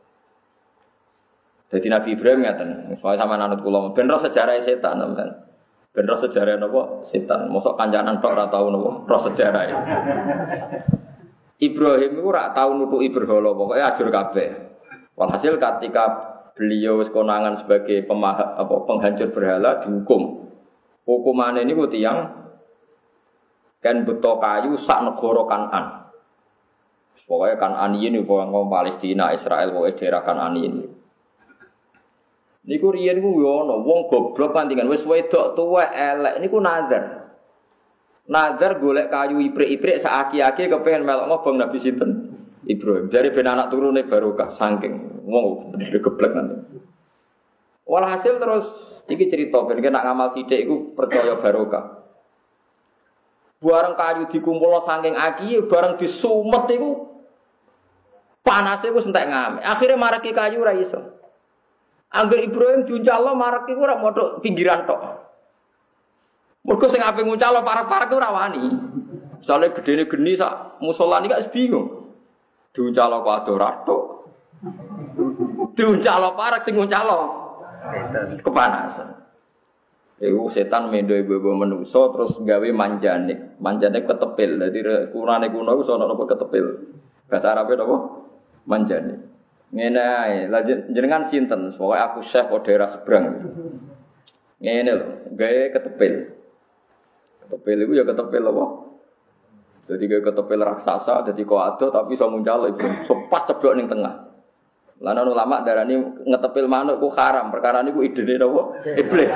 jadi Nabi Ibrahim ngaten soalnya sama nanut kula. Ben sejarah setan teman ben sejarah napa? Setan. Mosok kancanan tok ora tau napa? Roh sejarah. Ibrahim itu ora tau nutuki berhala pokoke ajur kabeh walhasil ketika beliau konangan sebagai pemah, apa, penghancur berhala dihukum. Hukuman ini buat yang kan beto kayu sak negara kanan. Pokoknya kanan ini pokoknya Palestina, Israel, pokoknya daerah kanan ini. Niku riyen ku yo ana wong goblok pantingan wis wedok tuwa elek niku nazar. Nazar golek kayu iprik-iprik saaki-aki kepengen melok ngobong Nabi sinten? Ibrahim. Dari ben anak turune barokah saking wong bener geblek nanti. Walhasil terus iki cerita ben nak ngamal sithik iku percaya barokah. Barang kayu dikumpul saking aki, barang disumet iku panasnya iku entek ngame. Akhirnya maraki kayu ra iso. Angger Ibrahim diuncalo marak iku ora modok pinggiran tok. Mergo sing ape nguncalo parek-parek ora wani. Soale gedene geni sak musola iki gak bingung. Diuncalo kok ado rato. Diuncalo parak sing nguncalo. Kepanasan. Iku setan mendo ibu-ibu menuso terus gawe manjanik. Manjanik ketepil. Jadi kurane kuno iku sono napa ketepil. Bahasa Arabe napa? Manjanik. Ngene ae, jenengan sinten? Pokoke aku chef daerah seberang. Ngene lho, gawe ketepil. Ketepil iku ya ketepil apa? Jadi kayak ketepil raksasa, jadi kau tapi so muncul itu sopas ceblok ning tengah. Lalu ulama darah ini ngetepil manuk ku haram, perkara ini ku ide nih iblis.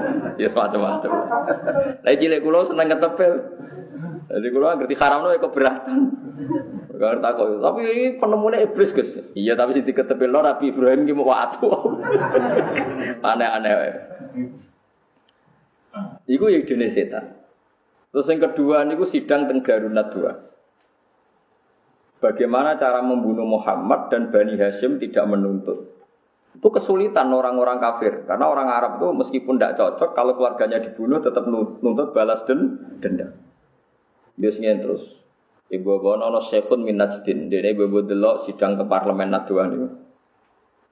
ya semacam-macam. Lagi cilik kulo seneng ngetepil. Jadi kulo ngerti haram itu keberatan. Perkara tak. Tapi ini penemunya iblis guys. Iya tapi sih diketepil lo Nabi Ibrahim gimana waktu. Aneh-aneh. Iku yang jenis setan. Terus yang kedua niku sidang teng Darunat dua. Bagaimana cara membunuh Muhammad dan Bani Hashim tidak menuntut. Itu kesulitan orang-orang kafir. Karena orang Arab itu meskipun tidak cocok, kalau keluarganya dibunuh tetap nuntut balas dan dendam. Biasanya terus. Ibu bawa nono syekhun min najdin. Dene ibu delok sidang ke parlemen Nadwan itu.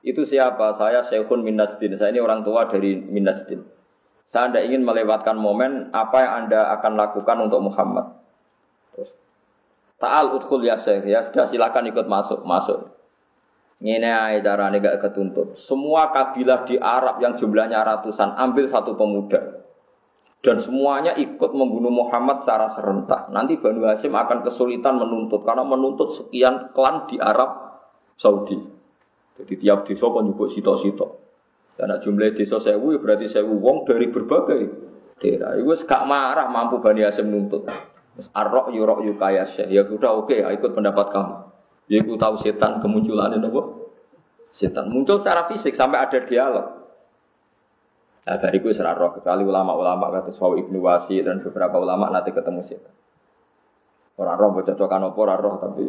Itu siapa? Saya syekhun min najdin. Saya ini orang tua dari min. Saya tidak ingin melewatkan momen apa yang Anda akan lakukan untuk Muhammad. Terus, Ta'al udkhul ya syekh ya, sudah silakan ikut masuk, masuk. Ini aja caranya gak ketuntut. Semua kabilah di Arab yang jumlahnya ratusan ambil satu pemuda. Dan semuanya ikut membunuh Muhammad secara serentak. Nanti Banu Hashim akan kesulitan menuntut. Karena menuntut sekian klan di Arab Saudi. Jadi tiap desa kan nyebut sito-sito. Karena jumlah desa sewu ya berarti sewu wong dari berbagai daerah. Itu gak marah mampu Bani Hashim menuntut. Arrok yurok yukaya syekh. Ya sudah oke, okay, ikut pendapat kamu. Ya aku tahu setan kemunculannya nopo. Setan muncul secara fisik sampai ada dialog. Nah, dari itu serah roh kecuali ulama-ulama kata Sawi Ibnu Wasi dan beberapa ulama nanti ketemu setan. Orang roh bercocokan opo orang roh tapi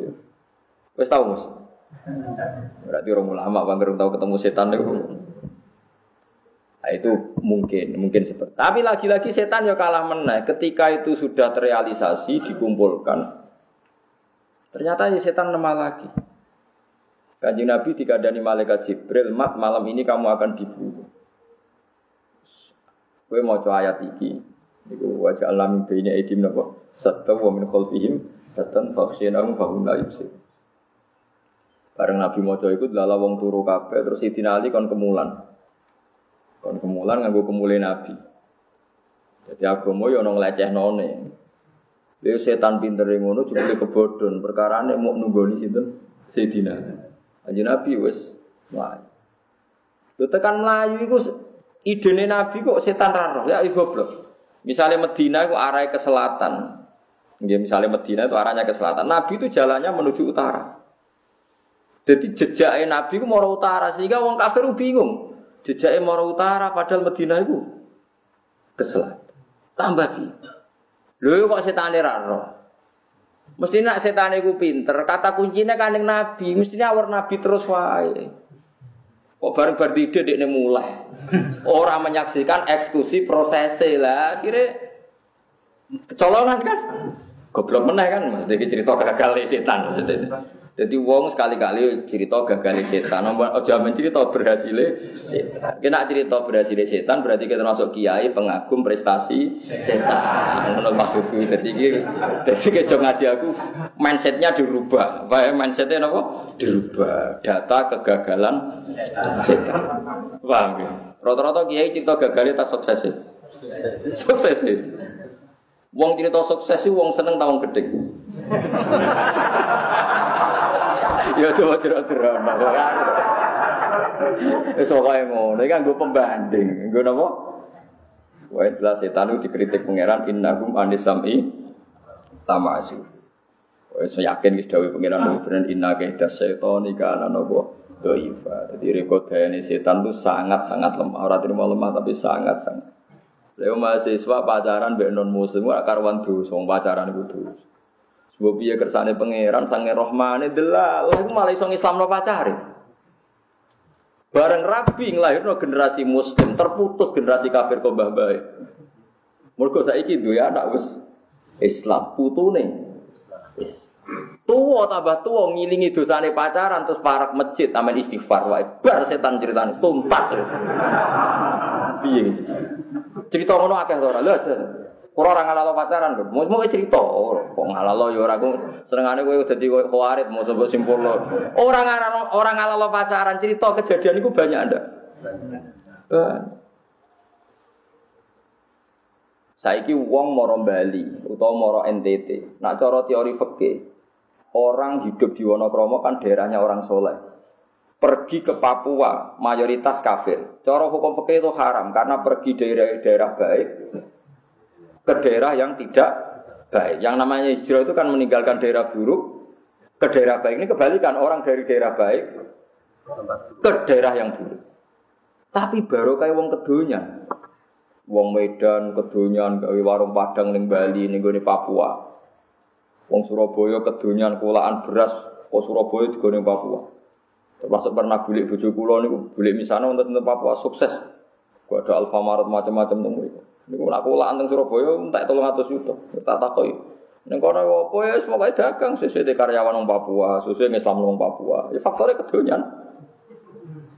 wes tahu mus. Berarti orang ulama bang tahu ketemu setan itu. Nah, itu mungkin, mungkin seperti. Tapi lagi-lagi setan ya kalah menang. Ketika itu sudah terrealisasi, dikumpulkan, Ternyata ini setan lemah lagi. Kanji Nabi dikadani malaikat Jibril, mat malam ini kamu akan dibunuh. Gue mau coba ayat ini. Niku wajah alam baina edim napa? Satta wa min khalfihim satan fakhshinahum fahum la yubsir. Bareng Nabi coba ikut lala wong turu kabeh terus Sidina Ali kon kemulan. Kon kemulan nganggo kemule Nabi. Jadi agama yo ana ngleceh-none. Dia setan pinter ngono kebodon perkara ini mau nunggoni situ Sayyidina. Aja Nabi wes melayu. Lu tekan melayu itu ide Nabi kok setan raro ya ibu goblok. Misalnya Medina itu arah ke selatan. Ya, misalnya Medina itu arahnya ke selatan. Nabi itu jalannya menuju utara. Jadi jejaknya Nabi itu mau utara sehingga orang kafir bingung. Jejaknya mau utara padahal Medina itu ke selatan. Tambah bingung. Lho kok setane ra. Mesti nak setane ku pinter, kata kuncinya kan Nabi, mestinya awar Nabi terus wae. Kok bareng bar ide dekne mulai. Orang menyaksikan eksekusi prosesnya lah, akhirnya kecolongan kan. Goblok meneh kan, maksudnya cerita gagal setan maksudnya. Jadi wong sekali-kali cerita gagal setan, nomor oh jamin cerita berhasil setan. Kena cerita berhasil setan berarti kita masuk kiai pengagum prestasi setan. Menurut maksudku jadi jadi kejo ngaji aku mindsetnya dirubah. Apa ya mindsetnya apa? Dirubah. Data kegagalan setan. Paham ya? Rata-rata kiai cerita gagal tak sukses Sukses Wong cerita sukses sih wong seneng tahun gede. Ya coba cerita drama. Wis pokoke iki kan gue pembanding. Gue napa? Wa jelas setan itu dikritik pangeran innahum anisami tamasu. Wis yakin wis dawuh pangeran bener inna kaida setan iki ana napa doifa. Jadi rekodane setan itu sangat-sangat lemah. Ora terima lemah tapi sangat-sangat. Lha mahasiswa pacaran mbek non muslim ora karuan dosa, pacaran iku dosa. Sebab piye kersane pangeran sange rohmane delal, iku malah iso ngislamno pacare. Bareng rabi nglahirno generasi muslim, terputus generasi kafir kok mbah bae. Mergo saiki duwe anak wis Islam putune. Wis. Tuwa tambah tuwa ngilingi dosane pacaran terus parak masjid amen istighfar wae. Bar setan ceritane tuntas. Piye? Cerita ngono akeh ora. Lha Ora ora ngalalo pacaran. Mau mau cerita, oh, kok ngalalo ya ora aku senengane kowe dadi koyo khawarit mau sebut simpul lo. Ora ngalalo ora ngalalo pacaran cerita kejadian iku banyak ndak? Saiki wong moro Bali utawa moro NTT. Nak cara teori fikih, orang hidup di Wonokromo kan daerahnya orang soleh. Pergi ke Papua mayoritas kafir. Cara hukum fikih itu haram karena pergi dari daerah baik ke daerah yang tidak baik. Yang namanya hijrah itu kan meninggalkan daerah buruk ke daerah baik. Ini kebalikan orang dari daerah baik ke daerah yang buruk. Tapi baru kayak wong kedunya. Wong Medan kedonyan gawe warung Padang ning Bali ning gone Papua. Wong Surabaya kedonyan kulaan beras kok Surabaya digone Papua. Termasuk pernah bulik bojo kula niku bulik misana untuk Papua sukses. Gua ada Alfamaret macam-macam teng mriku. Niku nak kulaan teng Surabaya entek 300 juta. Tak takoki. Ning kono apa ya semoga dagang sesuai karyawan wong Papua, sesuai Islam wong Papua. Ya faktornya kedonyan.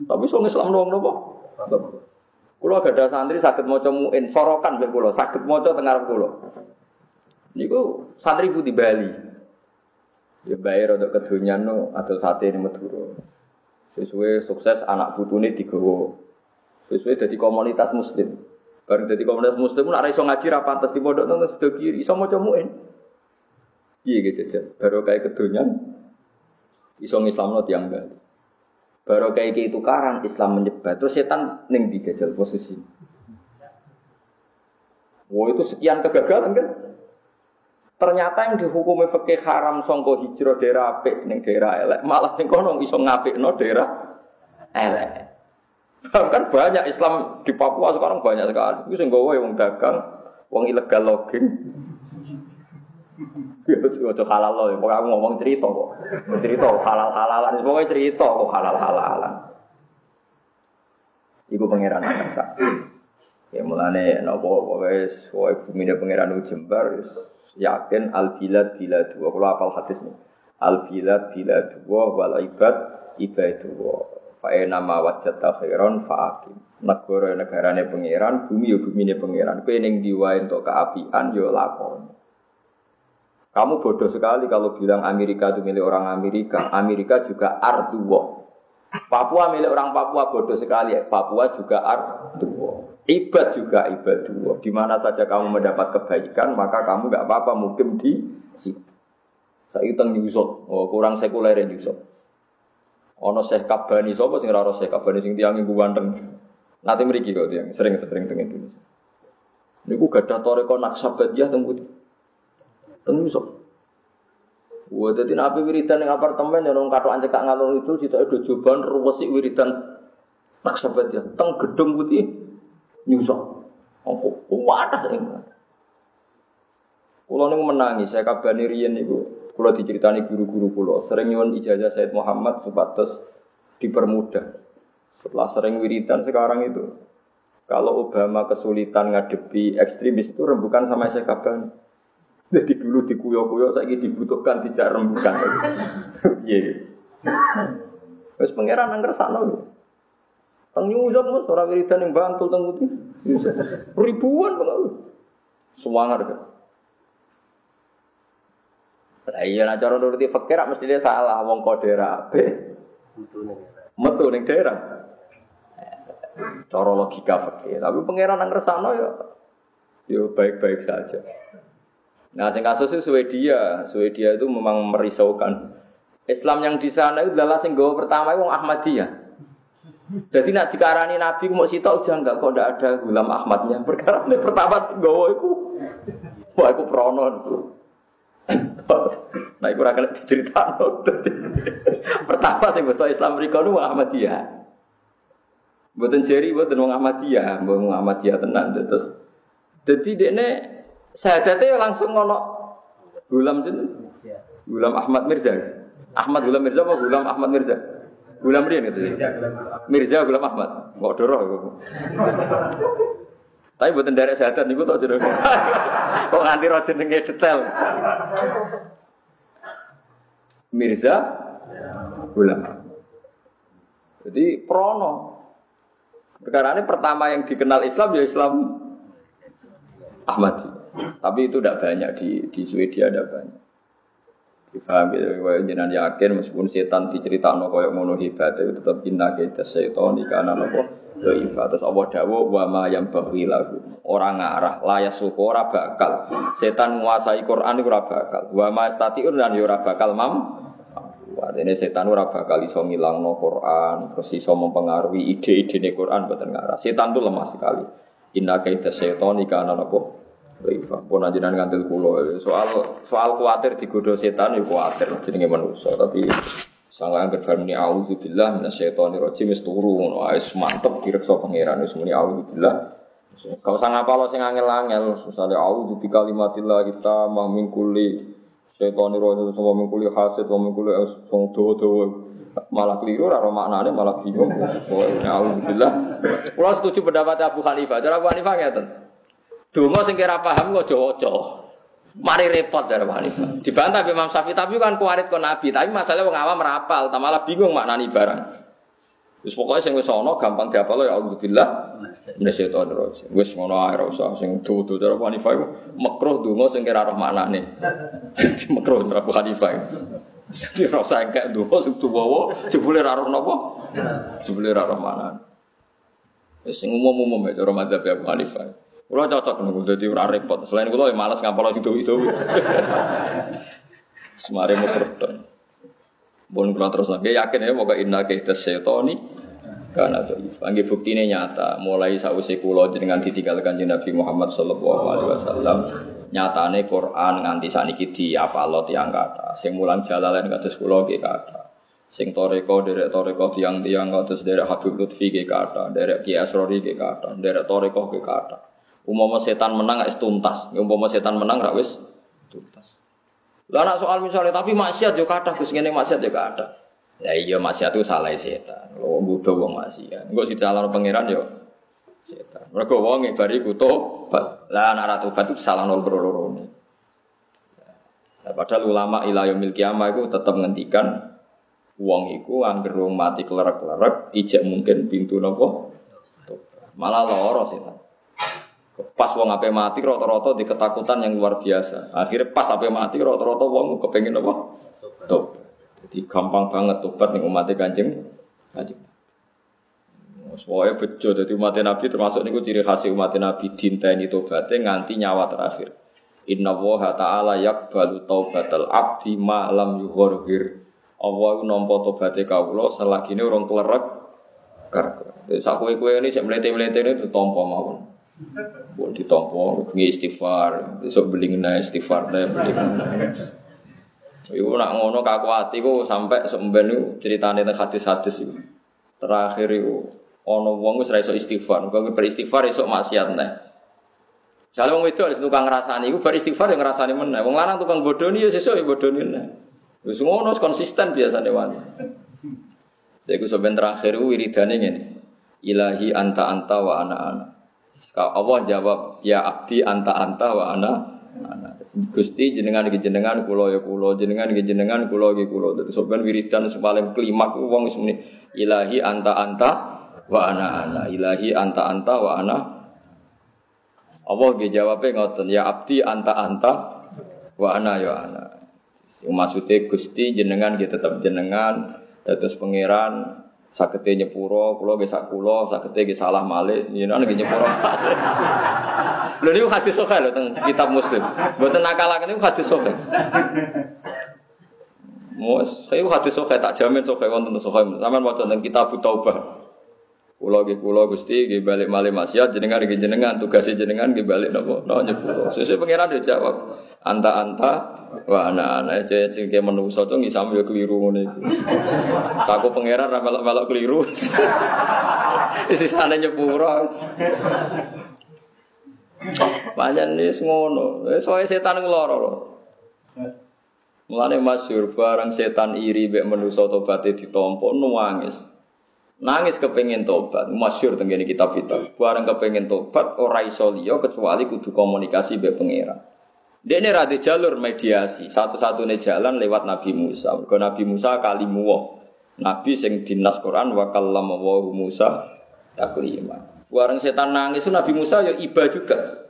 Tapi so Islam wong napa? Kulo ada santri sakit maca muin sorokan mek kulo, sakit maca teng ngarep kulo. Niku santri di Bali. Ya bayar untuk kedonyan no adol sate ini Madura. Sesuai sukses anak putune digawa. Sesuai jadi komunitas muslim. Bareng jadi komunitas muslim nak iso ngaji ra pantes di pondok nang sedo kiri, iso maca muin. Iya gitu aja. Baru kayak kedonyan iso ngislamno tiang Bali. Baru kayak gitu karan Islam menyebar. Terus setan neng dijajal posisi. Wah itu sekian kegagalan kan? Ternyata yang dihukumi fakih haram songko hijrah daerah apik ning daerah elek, malah ning kono iso no daerah elek. Bahkan banyak Islam di Papua sekarang banyak sekali. Itu sing gawe wong dagang, wong ilegal login. Ya itu halal loh, pokoknya aku ngomong cerita kok. Cerita halal halalan, pokoknya cerita kok halal halalan. Iku pangeran saksa. Ya mulane nopo wis wae bumi pangeran Jembar yakin al bilad dua kalau apal hadis nih al bilad bilad dua wal ibad dua Fae nama wajat takhiron faakim. Negara negarane pangeran bumi yo bumi ne pangeran kue neng diwain untuk keapian yo lakon kamu bodoh sekali kalau bilang Amerika itu milik orang Amerika. Amerika juga arduwo Papua milik orang Papua bodoh sekali. Papua juga arduwo Ibad juga ibad dua. Di mana saja kamu mendapat kebaikan, maka kamu nggak apa-apa mungkin di situ. Saya utang Yusuf, oh, kurang sekuler Yusuf. Ono Syekh Kabani, sapa sing ora Syekh Kabani sing tiang ibu ganteng. Nanti mriki kok tiang sering sering teng Indonesia. Niku gadah toreko naksabadiyah teng putih. Teng Yusuf. Wah, jadi nabi wiridan yang apartemen yang orang katok anjek ngalor itu, situ ada juban ruwesi wiridan naksabadiyah. Teng gedung putih, nyusok. Apa kuwatas ing. Kulo niku menangis, saya kabani riyen niku. Kulo diceritani guru-guru kulo, sering nyuwun ijazah Said Muhammad supados dipermudah. Setelah sering wiridan sekarang itu, kalau Obama kesulitan ngadepi ekstremis itu rembukan sama saya kabani. Jadi dulu dikuyo-kuyo, saya dibutuhkan tidak rembukan. Iya. Terus pangeran angker sana loh. Teng nyusun mas, orang wiridan yang bantul teng. Ribuan pengaruh. Semangat kan. Lah iya nah cara nuruti fakir mesti dia salah wong kok daerah ape. Metu ning daerah. Cara logika fakir. Tapi pangeran nang resano ya ya baik-baik saja. Nah, sing kasus itu Swedia. Swedia itu memang merisaukan. Islam yang di sana itu adalah sing pertama itu Ahmadiyah. Jadi nak dikarani Nabi mau sitok udah enggak kok ndak ada Gulam Ahmadnya. Perkara ini pertama gowo iku. Wah iku prono. Nah iku ora kena diceritakno. Pertama sing betul Islam mriku nu Ahmadiyah. Mboten jeri mboten wong Ahmadiyah, wong Ahmadiyah tenan terus. Dadi dekne sadate langsung ngono Gulam jeneng. Gulam Ahmad Mirza. Ahmad Gulam Mirza apa Gulam Ahmad Mirza? Gulam Rian gitu. Mirza Gulam Ahmad. Kok doroh. Tapi buatan dari sehat niku tok jenenge. Kok nganti ro jenenge detail. Mirza Gulam. Jadi prono. Perkara ini pertama yang dikenal Islam ya Islam Ahmadi. Tapi itu tidak banyak di di Swedia ada banyak. Difaham gitu, kaya jenengan yakin meskipun setan diceritakno kaya ngono hebat itu tetap inna kita setan karena nopo Doifa terus Allah dawo wa ma yang bagi lagu orang ngarah layak suku ora bakal. Setan menguasai Quran itu ora bakal. Wa ma statiun dan yo ora bakal mam. Artinya setan ora bakal iso ngilangno Quran terus iso mempengaruhi ide-ide Quran boten ngarah. Setan itu lemah sekali. Inna kita setan karena nopo Rifa, pun ajaran ngantil kulo. Soal soal khawatir digoda setan, ya khawatir jenenge manusia. Tapi sangat angker barang ini auzubillah minas syaitonir rajim wis turu ngono wis mantep direksa pangeran wis muni auzubillah Kau usah ngapalo sing angel-angel, misalnya auzu bi kalimatillah kita mah min kulli setan rajim sama min kulli hasid wa min kulli dawa-dawa. Malah keliru ora maknane malah bingung. Auzubillah. Kula setuju pendapat Abu Hanifah. Cara Abu Hanifah ngeten. Donga sing kira paham kok aja Mari repot dari Hanifah. Dibantah Imam Syafi'i tapi kan kuarit ke Nabi, tapi masalahnya wong awam merapal, malah bingung maknani barang. Wis pokoke sing wis ana gampang diapal ya auzubillah minasyaitonir rajim. Wis ngono ae ora usah sing dudu cara Hanifah iku makruh donga sing kira roh maknane. Dadi makruh cara Hanifah. Dadi ora usah engkek donga sing tuwa jebule ora roh napa? Jebule ora roh maknane. Wis sing umum-umum ya cara madzhab. Kulo cocok niku dadi ora repot. Selain kulo ya males ngapal itu-itu. Semare makruh. Bon kula terus lagi yakin ya moga inna kaita syaitani karena itu bukti buktine nyata mulai sausi kulo dengan ditinggalkan Nabi Muhammad sallallahu alaihi wasallam nyatane Quran nganti saniki di apa lo tiang kata sing mulang jalalain kados kulo nggih kata sing toreko derek toreko tiang-tiang kados derek Habib Lutfi nggih kata derek Ki Asrori nggih kata derek toreko nggih kata umama setan menang wis tuntas umama setan menang ra wis tuntas lah soal misalnya tapi maksiat yo kathah Gus ngene maksiat yo kathah. Ya iya maksiat itu salah setan. Lo butuh wong maksiat. Engko ditalon pangeran yo setan. Mergo wong bari butuh lah anak ratu batu salah nol ini. Nah, padahal ulama ila yaumil kiamah itu tetap ngendikan wong iku angger mati kelerek-kelerek ijek mungkin pintu nopo malah loro setan. Pas wong ape mati rata-rata di ketakutan yang luar biasa. Akhirnya pas ape mati rata-rata wong kepengen apa? Tobat. Jadi gampang banget tobat nih umat kanjeng. Kanjeng. Soalnya bejo, jadi umat Nabi termasuk niku ciri khas umat Nabi dinta ini tobatnya nganti nyawa terakhir. Inna woha ta'ala yakbalu taubatal abdi ma'lam yuhorhir. Allah nompo tobatnya kaulo selagi ini orang kelerek. Karena sakwe kue ini melete ini tuh tompo mawon. Buat ditompo, bengi istighfar, besok beli ngena istighfar deh beli ngena. Iku nak ngono kaku hati ku sampai semben itu ceritanya tentang hadis-hadis itu. Terakhir itu ono wong wis ra iso istighfar, kok beristighfar iso maksiat nih. Misalnya wong itu tukang ngrasani iku beristighfar yang ngrasani meneh. Wong lanang tukang bodoni ya sesuk ya bodoni meneh. Wis ngono konsisten biasane wani. Jadi sebentar terakhir wiridane ngene. Ilahi anta anta wa ana ana. Allah jawab, ya abdi anta anta wa ana. Gusti jenengan iki jenengan kula ya kula, jenengan iki jenengan kula iki kula. Dadi sampean wiridan kelima ku wong wis ilahi anta anta wa ana ana. Ilahi anta anta wa ana. Allah ge jawabe ngoten, ya abdi anta anta wa ana ya ana. Maksudnya Gusti jenengan gitu tetap jenengan, tetes pangeran, sakete nyepuro, kula nggih sak kula, sakete nggih salah malih, jenengan nggih nyepuro. Lho niku hadis sahih lho teng kitab Muslim. Mboten nakalaken niku hadis sahih. Mus, saya hadis sahih tak jamin sahih wonten sahih. Sampeyan maca teng kitab Taubah. Kula nggih kula Gusti nggih balik malih maksiat jenengan nggih jenengan tugas jenengan nggih balik napa no nyepuro. Sesuk pangeran jawab anta-anta Wah anak-anak sing kayak menungso tuh ngisam ya keliru iku. Saku pangeran ra melok-melok keliru. Sana nyepuro. Panjen wis ngono. Wae setan ngeloro lho. Mulane masyhur barang setan iri mek manusa tobaté ditampa nangis. Nangis kepengen tobat, masyhur tenggene kitab kita. Barang kepengen tobat ora iso liya kecuali kudu komunikasi mek pangeran. Dia ini rada jalur mediasi, satu-satunya jalan lewat Nabi Musa. Kalau Nabi Musa kalimu Nabi sing dinas Quran wa kallama wa Musa taklima. Warang setan nangis itu Nabi Musa ya iba juga.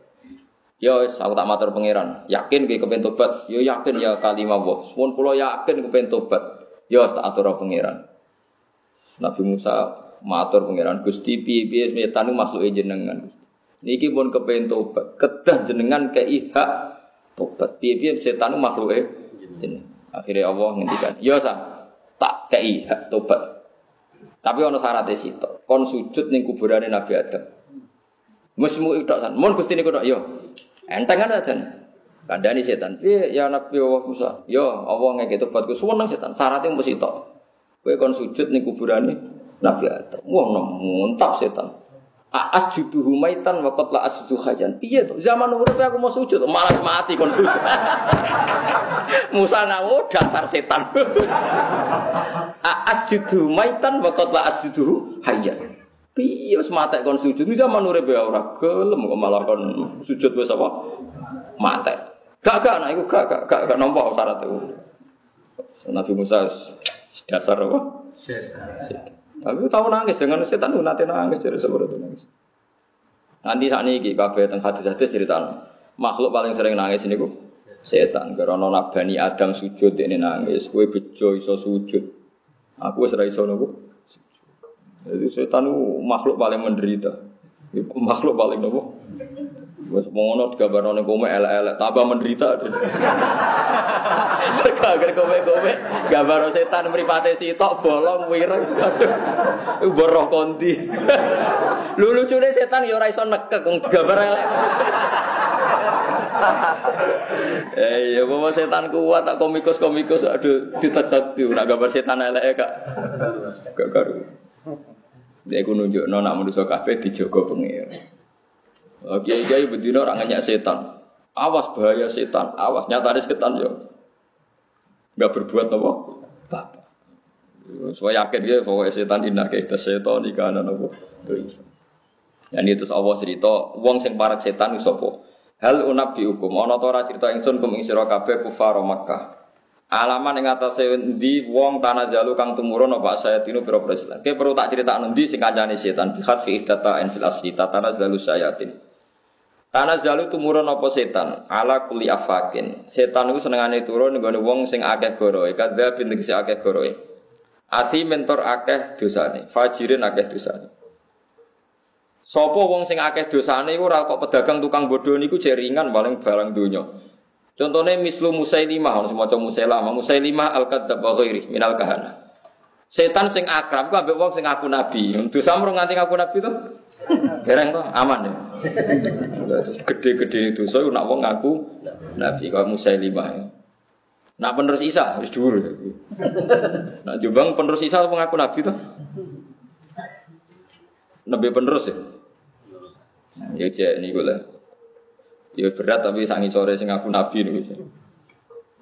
Ya aku tak matur pangeran. Yakin ke kepen tobat? Ya yakin ya kalimah Allah. Mun kula yakin kepen tobat. Ya tak atur pangeran. Nabi Musa matur pangeran Gusti piye-piye setan makhluk jenengan. Niki pun kepen tobat. Kedah jenengan kei hak tobat. Piye-piye setan makhluk eh. Akhirnya Allah ngendikan, "Ya sa, tak kei hak tobat." Tapi ono syaratnya situ. Kon sujud ning kuburane Nabi Adam. Mesmu itu san. Mun Gusti niku tok yo. Enteng kan aja. Kandani setan. Piye ya Nabi Allah Musa? Yo Allah ngeke tobatku suweneng setan. Syaratnya mesti tok. Kowe kon sujud ning kuburane Nabi Adam. Wah, muntap setan. Aas judu humaitan wa qatla asjudu hajan. Piye to? Zaman urip aku mau sujud, malas mati kon sujud. Musa ngawo dasar setan. Aas judu humaitan wa qatla asjudu hajan. Piye wis mate kon sujud. Zaman urip ya ora gelem kok malah kon sujud wis apa? Mate. Gak gak nah iku gak gak gak, gak syarat itu. Nabi Musa dasar apa? Setan. Tapi tahu nangis dengan setan nanti nangis jadi seperti itu nangis. Nanti saat ini kabeh tentang hadis-hadis cerita makhluk paling sering nangis ini kok setan. Karena nabani Adam sujud ini nangis, kue bejo iso sujud. Aku serai iso nopo. Jadi setan itu makhluk paling menderita. Makhluk paling nopo. Wes ngono digambarno ning kowe elek-elek, tambah menderita. Mergo agar kowe-kowe gambar setan mripate sitok bolong wireng. Iku boroh kondi. Lu lucune setan ya ora iso nekek wong digambar elek. Eh ya bawa setan kuat tak komikus-komikus aduh ditetep nak gambar setan elek kak. Gak karu. Dia ku nunjukno nak manusa kabeh dijogo pengira. Kiai kiai bedino orang nanya setan. Awas bahaya setan. Awas nyata ada setan yo. Gak berbuat apa? Apa. Saya yakin dia bahwa setan ini kayak setan di kanan apa. Dan itu Allah cerita, wong sing parak setan itu apa? Hal unab dihukum, ana ta ora cerita ingsun kum ing sira kabeh kufar Makkah. Alaman ing atase endi wong tanah jalu kang tumurun apa saya tinu pira Islam. Ke perlu tak cerita endi sing kancane setan bi fi ihdata en fil asli tanah jalu sayatin. Tanah zalu tumurun apa setan ala kuli afakin. Setan itu senengane turun nggone wong sing akeh goroe, kadha bin tegese akeh goroe. Ati mentor akeh dosane, fajirin akeh dosane. Sopo wong sing akeh dosane iku ora kok pedagang tukang bodoh niku jeringan paling barang donya. Contohnya mislu Musailimah, semacam Musailamah, Musailimah al-kadzab wa ghairi minal kahana. Setan sing akrab ku ambek wong sing aku nabi. Dosa mrung nganti aku nabi to? Dereng to, aman ya. Gede-gede itu so nak wong ngaku nabi kok Musailimah. Ya. Nak penerus Isa wis dhuwur. Ya. Nak Jombang penerus Isa wong ngaku nabi to? Nabi penerus ya. Ya cek niku lah. Ya berat tapi sangi sore sing ngaku nabi niku.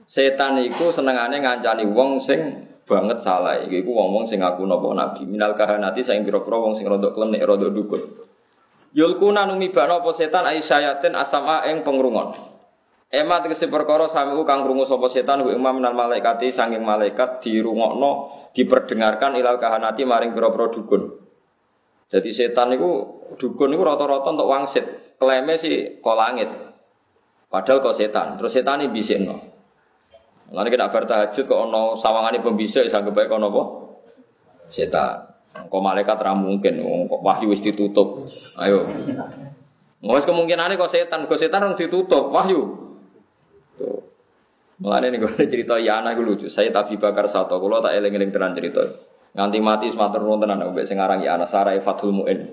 Setan iku senengane ngancani wong sing banget salah. Iki iku wong-wong sing ngaku napa nabi. Minal kahanati sing pira-pira wong sing rodok klenik rodok dukun. Yulkuna numibana apa setan ai sayatin asama ing pengrungon. Ema tegese perkara samiku kang krungu sapa setan wa imam minal malaikati saking malaikat dirungokno diperdengarkan ilal kahanati maring pira-pira dukun. Jadi setan itu dukun itu rata-rata untuk wangsit. Klaimnya sih kolangit padahal kok setan. Terus setan ini bisikno Lalu kita bar tahajud kok ono sawangane pembisik sanggep bae kono apa? Setan. Kok malaikat ra mungkin, kok wahyu wis ditutup. Ayo. Wes kemungkinane kok setan, kok setan rong ditutup wahyu. Tuh. Mulane gue cerita ya anak gue lucu. Saya tapi bakar satu, kalau tak eling-eling tenan cerita. Nganti mati sematur nuwun tenan mbek sing aran ya anak Sarai Fathul Muin.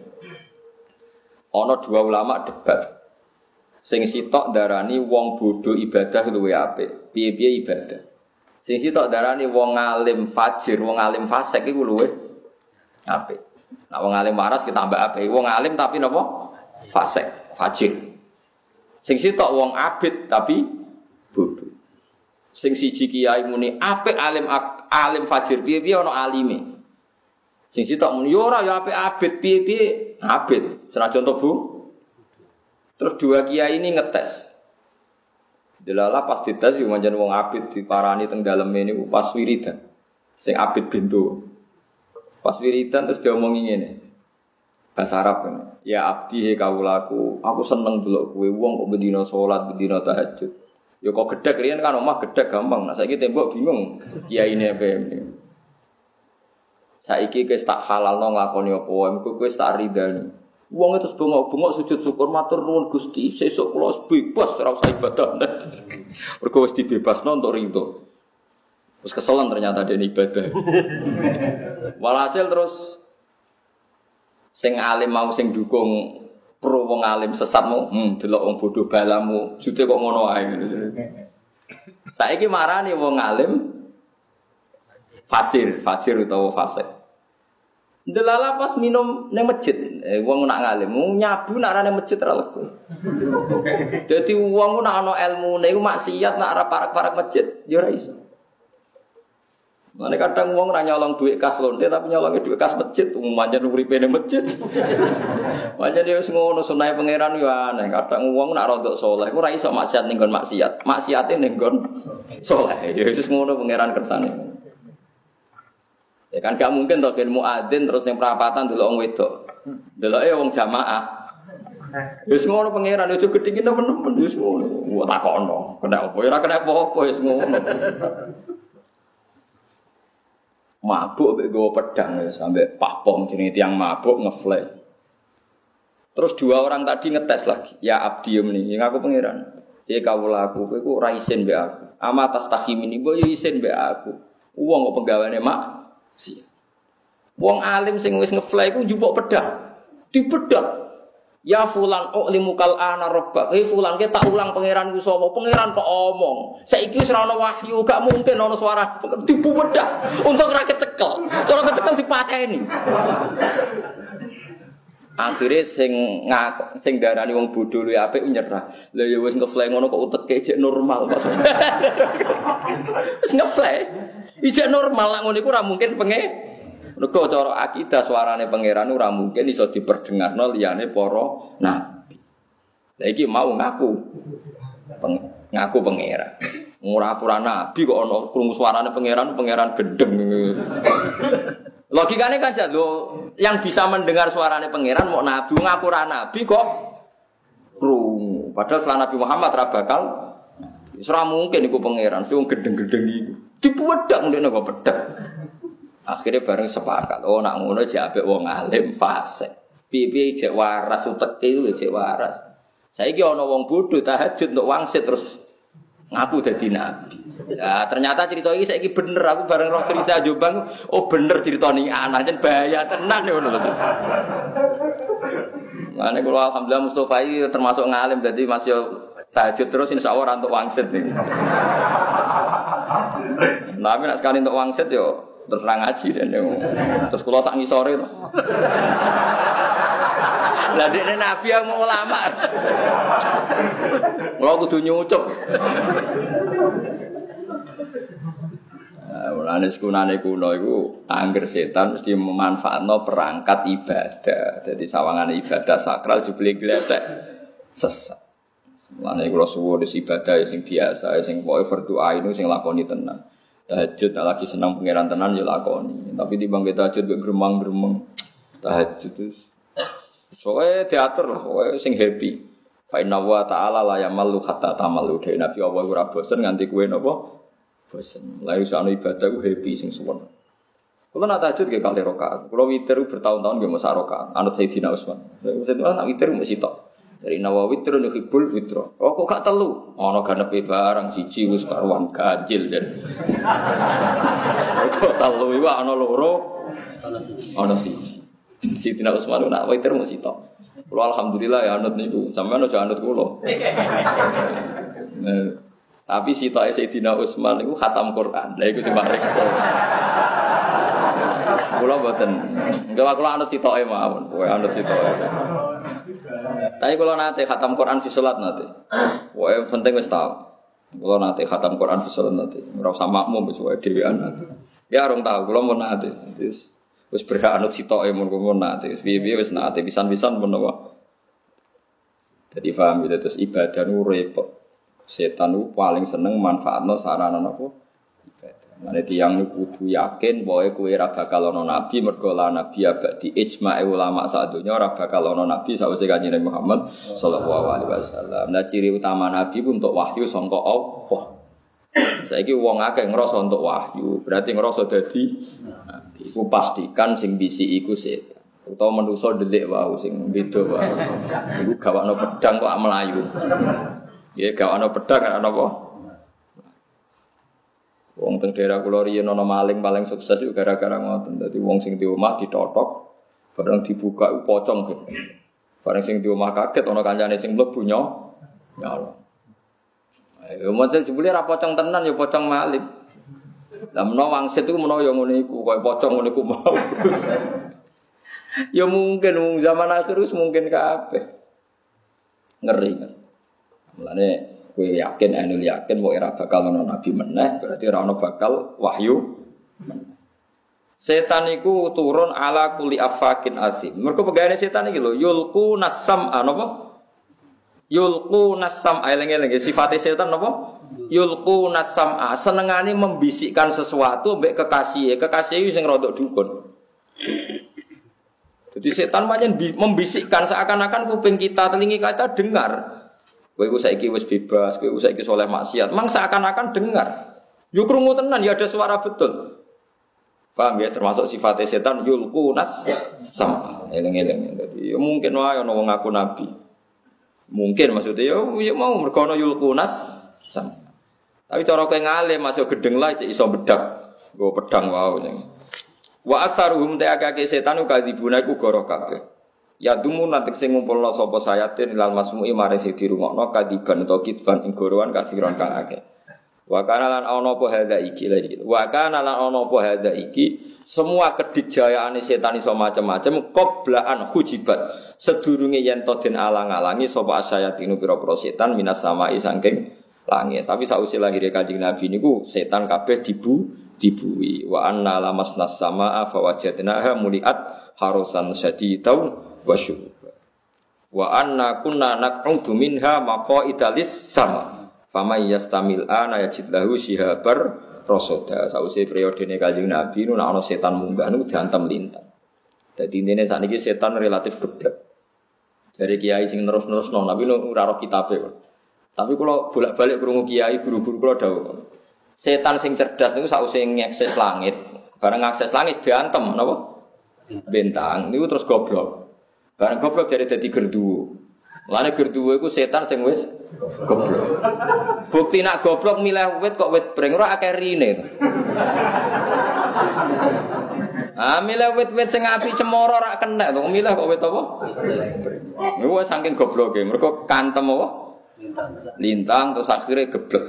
Ono dua ulama debat. Sing sitok darani wong bodoh ibadah luwe apik. Piye-piye ibadah. Sing sitok darani wong alim fajir, wong alim fasik iku luwe apik. Nah wong alim waras kita tambah apik. Wong alim tapi napa? Fasik, fajir. Sing sitok wong abid tapi bodoh. Sing siji kiai muni apik alim alim fajir piye-piye ana alime. Sing sitok muni ora ya apik abid piye-piye abid. Senajan to Bu, Terus dua kiai ini ngetes. Delala pas dites yo manjan wong abid diparani teng dalem ini pas wiridan. Sing abid bintu. Pas wiridan terus diomongi ngene. Bahasa Arab kan. Ya abdi he kawulaku, aku seneng dulu kowe wong kok bendina salat, bendina tahajud. Ya kok gedek riyen kan omah gedek gampang. Nah saiki tembok bingung. Kiai ini apa ini. Saiki wis tak halalno nglakoni apa wae, kowe tak ridani. Wong itu bengok-bengok sujud syukur matur nuwun Gusti, sesuk kula bebas ora usah ibadah. Mergo wis dibebasno untuk rindu. Terus keselan ternyata dia ibadah. Walhasil terus sing alim mau sing dukung pro wong alim sesat mau, hmm, delok wong bodoh balamu, jute kok ngono ae. Saiki marani wong alim fasir, fasir utawa fasik. Delala pas minum neng masjid, eh, wong nak ngalim, nyabu nak neng masjid terlalu. Jadi uang nak ano ilmu, neng maksiat nak arah parak-parak masjid, jurah ya. Mana kadang uang nak nyolong duit kas lonte, tapi nyolongnya duit kas masjid, umumnya nuri pene masjid. Makanya dia ngono sunai pangeran yo aneh. Kadang uang nak rodok soleh, ora iso maksiat ning maksiat, maksiatin ning soleh. Ya wis ngono pangeran kersane. Ya kan gak mungkin toh ilmu adin terus yang perapatan dulu orang wedok. Dulu eh orang jamaah. Wis ngono pangeran ojo gedhe nemen-nemen wis ngono. Wah takono, kena apa ya kena apa-apa wis ngono. Mabuk mek gowo pedang ya sampai pahpom jenenge tiang mabuk ngeflay. Terus dua orang tadi ngetes lagi. Ya abdi nih, yang aku pangeran. Ya kau laku, kowe isin mbek aku. Ama tas tahim ini, boyo isin mbek aku. Uang kok penggaweane mak Siap. Wong alim sing wis ngefly ku njupuk pedang. Dibedak. Ya fulan oh limukal ana rabbak. Eh fulan ke tak ulang pangeran ku sapa? Pangeran kok omong. Saiki wis ora wahyu, gak mungkin ana suara dibuwedak. Untuk ora kecekel. Ora kecekel dipateni. Akhirnya sing ngak sing darani wong bodho luwih apik nyerah. Lah ya wis ngefly ngono kok uteke cek normal maksudnya. Wis ngefly. Ijek normal lah ngono iku ora mungkin penge. Mergo cara akidah suarane pangeran ora mungkin iso diperdengarno liyane para nabi. Lah iki mau ngaku. Peng, ngaku pangeran. Ora aturan nabi kok ana krungu suarane pangeran, pangeran gendeng. Logikanya kan lo yang bisa mendengar suarane pangeran mau nabi ngaku ora nabi kok krungu. Padahal setelah Nabi Muhammad ra bakal Ora mungkin iku pangeran, sing gendeng-gendeng iku. Dipuwedhak ndekne kok pedhek. Akhirnya bareng sepakat, oh nak ngono apik wong alim fase. Piye-piye jek waras uteke iku jek waras. Saiki wong bodoh tahajud untuk wangsit terus ngaku dadi nabi. Ya, ternyata cerita ini saya bener aku bareng roh cerita Jombang, oh bener cerita nih anak jen bahaya tenan ya lho. Mane kula alhamdulillah Mustofa ini termasuk ngalim jadi masih tahajud terus insya Allah untuk wangsit. Tapi nak sekali untuk wangsit yo terserang ngaji dan yo. Terus kalau sak ngisore itu. Lah dekne nabi yang mau ulama. Kalau kudu nyucup. Nah, mulane sekunane kuno iku angger setan mesti memanfaatno perangkat ibadah. Jadi sawangan ibadah sakral jebule gletek sesat. Mulane kula suwun ibadah ya sing biasa, ya sing pokoke berdoa itu sing lakoni tenan. Tahajud lagi senang pangeran tenan ya lakoni. Tapi di bangkit tahajud mek gremang-gremeng. Tahajud terus soalnya teater lah, soalnya sing happy. Fa inna wa ta'ala la yamallu hatta tamallu. Dewe Nabi Allah ora bosen nganti kuwe napa? Bosen. Lah iso ibadah ku happy sing suwon. Kalau nak tahajud ke kali rokaat, kalau witir bertahun-tahun gak masa rokaat, anut Sayyidina Utsman. Sayyidina nak witir mesti tok. Dari Nawawi terus hibul witro. Oh kok gak telu? Ono ganepe barang cici wis karuan ganjil jen. Kok telu iku ono loro. Ono siji. Siti Usman nak witir mesti tok. Kulo alhamdulillah ya anut niku. Sampeyan aja anut kulo. Nah, tapi si toke Sayyidina Utsman itu khatam Quran. Lah iku sing paling kesel. Kula mboten. Enggak kula anut sitoke mawon. Kowe anut sitoke. Tapi kalau nanti khatam Quran di sholat nanti, wah penting wis tahu. Kalau nanti khatam Quran di sholat nanti, nggak usah makmum wis wae dhewean nanti. Ya orang tahu, kalau mau nanti, wis wis berhak anut sitok mun mau nanti, piye-piye wis nanti, pisan-pisan pun apa. Jadi paham gitu terus ibadah nu repot. Setan nu paling seneng manfaatno sarana apa? Mane niku kudu yakin bahwa kue ora bakal ana nabi mergo la nabi abadi ijma' ulama sak donya ora bakal ana nabi sawise kanjeng Muhammad sallallahu alaihi wasallam. Nah ciri utama nabi pun untuk wahyu sangka Allah. Saiki wong akeh ngrasa untuk wahyu, berarti ngrasa dadi nabi. Iku pastikan sing bisi iku setan. Utawa manusa delik wae sing beda wae. Iku gawakno pedang kok melayu. Ya gawakno pedang ana apa? Wong teng daerah kula riyen ana maling paling sukses itu gara-gara ngoten. Dadi wong sing di omah ditotok, bareng dibuka pocong. Bareng sing di omah kaget ana kancane sing mlebu nyo. Ya Allah. Ayo macam jebule ra pocong tenan ya pocong maling. Lah menawa wangsit iku menawa ya ngene iku, koyo pocong ngene iku mau. ya mungkin wong zaman akhir wis mungkin kabeh. Ngeri. Mulane kowe yakin anul yakin mau era bakal ono nabi meneh berarti ora ono bakal wahyu Setan iku turun ala kuli afakin asim. Mereka pegawai setan iki lho yulku nasam apa? Yulku nasam eleng-eleng sifatnya setan apa? Yulku nasam senengane membisikkan sesuatu mbek kekasih. Kekasih sing rodok dukun. Jadi setan banyak membisikkan seakan-akan kuping kita, telingi kita dengar. Kowe iku saiki wis bebas, kowe saiki soleh maksiat. Mang seakan-akan dengar. Yo krungu tenan ya ada suara betul. Paham ya termasuk sifat setan yulku nas sama eling-eling. Jadi ya mungkin wae ono wong ngaku nabi. Mungkin maksudnya ya, ya mau mergo ono yulku nas sama. Tapi cara kowe ngalim masuk gedeng lah iso bedak. Go pedang wae. Wa aktsaruhum ta'aka setan ukadzibuna iku goro kabeh. Ya dumu nanti sing ngumpulno sapa sayatin ilal masmu'i mare sing dirungokno kadiban utawa kitban ing gorowan kasiron kang akeh. Wa kana lan ana apa hadza iki lagi. Wa kana lan ana apa hadza iki semua kedikjayaane setan iso macam-macam qoblaan hujibat sedurunge yen to den alang-alangi sapa asayatinu pira-pira setan minas samai saking langit. Tapi sausi lahir Kanjeng Nabi niku setan kabeh dibu dibui wa anna lamasnas samaa fa wajadnaha muliat harusan syadidau wa syuruba. Wa anna kunna naq'udu minha maqaidalis sama. Fama yastamil ana yajid lahu shihabar rasoda. Sause periodene Kanjeng Nabi nu ana setan munggah nu diantem lintang. Dadi intine sakniki setan relatif geblek. Dari kiai sing terus-terus non, tapi nu ora roh kitabe. Tapi kalau bolak-balik krungu kiai guru-guru kula dawuh. Setan sing cerdas niku sause ngakses langit. Bareng ngakses langit diantem napa? Bintang niku terus goblok. Barang goblok jadi jadi gerdu. Lane gerdu itu setan sing wis goblok. Bukti nak goblok milih wit kok wit breng ora akeh rine. Ah milih wit-wit sing api cemoro ora kena to. Milih kok wit apa? Niku saking gobloke. Mergo kantem apa? Lintang terus akhirnya geblek.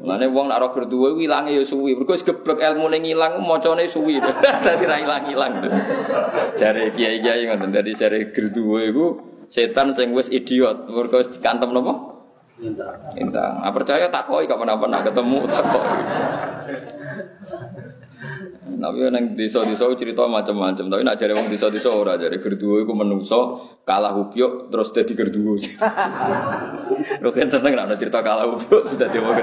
Mane wong nek ora berdua ilange ya suwi. Mergo wis geblek ilmune ngilang macane suwi. Dadi ra ilang-ilang. Jare kiai-kiai ngoten. Dadi jare berdua iku setan sing wis idiot. Mergo wis dikantem napa? Lintang. Lintang. Ah percaya tak koi kapan-kapan ketemu tak Tapi nang desa-desa cerita macam-macam. Tapi nak jare wong desa-desa ora jare gerduwo iku menungso kalah upyuk terus dadi gerduwo. Lho kan seneng nak cerita kalah upyuk terus dadi wong.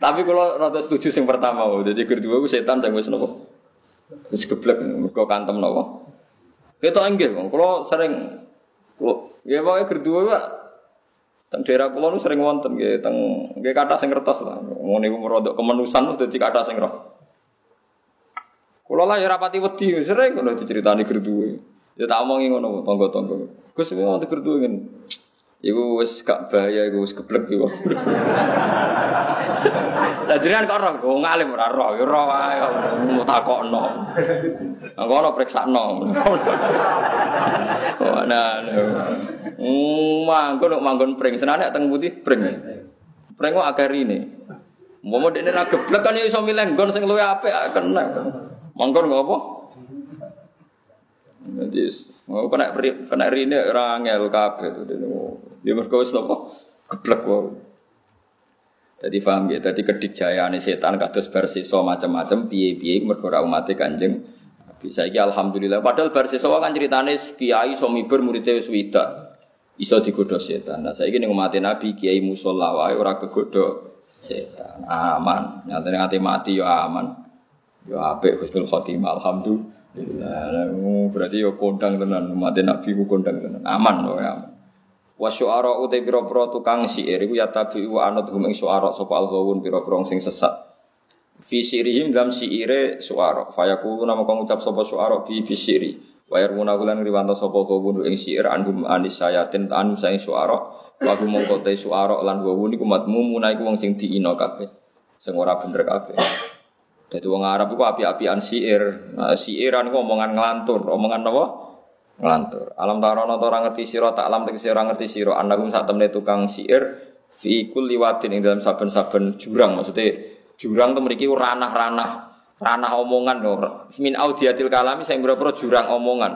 Tapi kalau rada setuju sing pertama, jadi gerduwo iku setan sing wis napa? Wis geblek mergo kantem napa? Kita inggih, kalau sering kalau ya pokoknya gerduwo Pak Teng daerah kula nu sering wonten nggih teng nggih kathah sing ngertos lah. Ngono niku merodok kemenusan dadi kathah sing roh. Kulo lah ya rapati wedi, sering kalau diceritani gerduwe. Ya tak omongi ngono tangga-tangga. Gus mau gerduwe ngene. Iku wis gak bahaya iku wis geblek iku. Lah jenengan kok roh, wong alim ora roh, ya roh wae mau takokno. Engko ono priksakno. Nah, manggon manggon pring, senane teng putih pring. Pring kok akeh rine. Mau dekne ra geblek kan ya iso milih nggon sing luwih apik kena. Mangkon nggak apa? Jadi, mau kena kena rine rangel itu. Dia mereka wis apa? Geblek wae. Jadi paham ya, jadi kedikjayaan setan kados bersiso macam-macam piye-piye mergo ora umat Kanjeng bisa iki alhamdulillah padahal bersiso kan ceritane kiai somibur muridnya wis widak iso digodho setan. Nah saiki ning umat Nabi kiai musala wae ora kegodho setan. Aman. Nyatane ati mati ya aman. Ya apik husnul khotimah alhamdulillah. Berarti ya kondang tenan umat Nabi ku kondang tenan. Aman loh ya. Wa syu'ara uta pira-pira tukang syair iku ya tabi wa anut hum ing syu'ara sapa al-ghawun pira-pira sing sesat. Fi sirihim dalam syaire syu'ara. Fayaqulu nama kang ucap sapa syu'ara bi bi syiri. Wa yarmuna kulan riwanto sapa ghawun ing syair anhum anis sayatin anu saing syu'ara. Wa hum mongko te syu'ara lan ghawun iku matmu munaiku wong sing diina kabeh. Sing ora bener kabeh. Jadi wong Arab itu api-apian siir. Nah, siiran itu omongan ngelantur, omongan apa? Ngelantur. Alam tarono orang ngerti siro, tak alam tegesi orang ngerti siro. Anagum saat temen tukang siir, fi liwatin ing dalam saben-saben jurang. Maksudnya jurang itu memiliki ranah-ranah ranah omongan lho. Min audiatil kalami sing pira jurang omongan.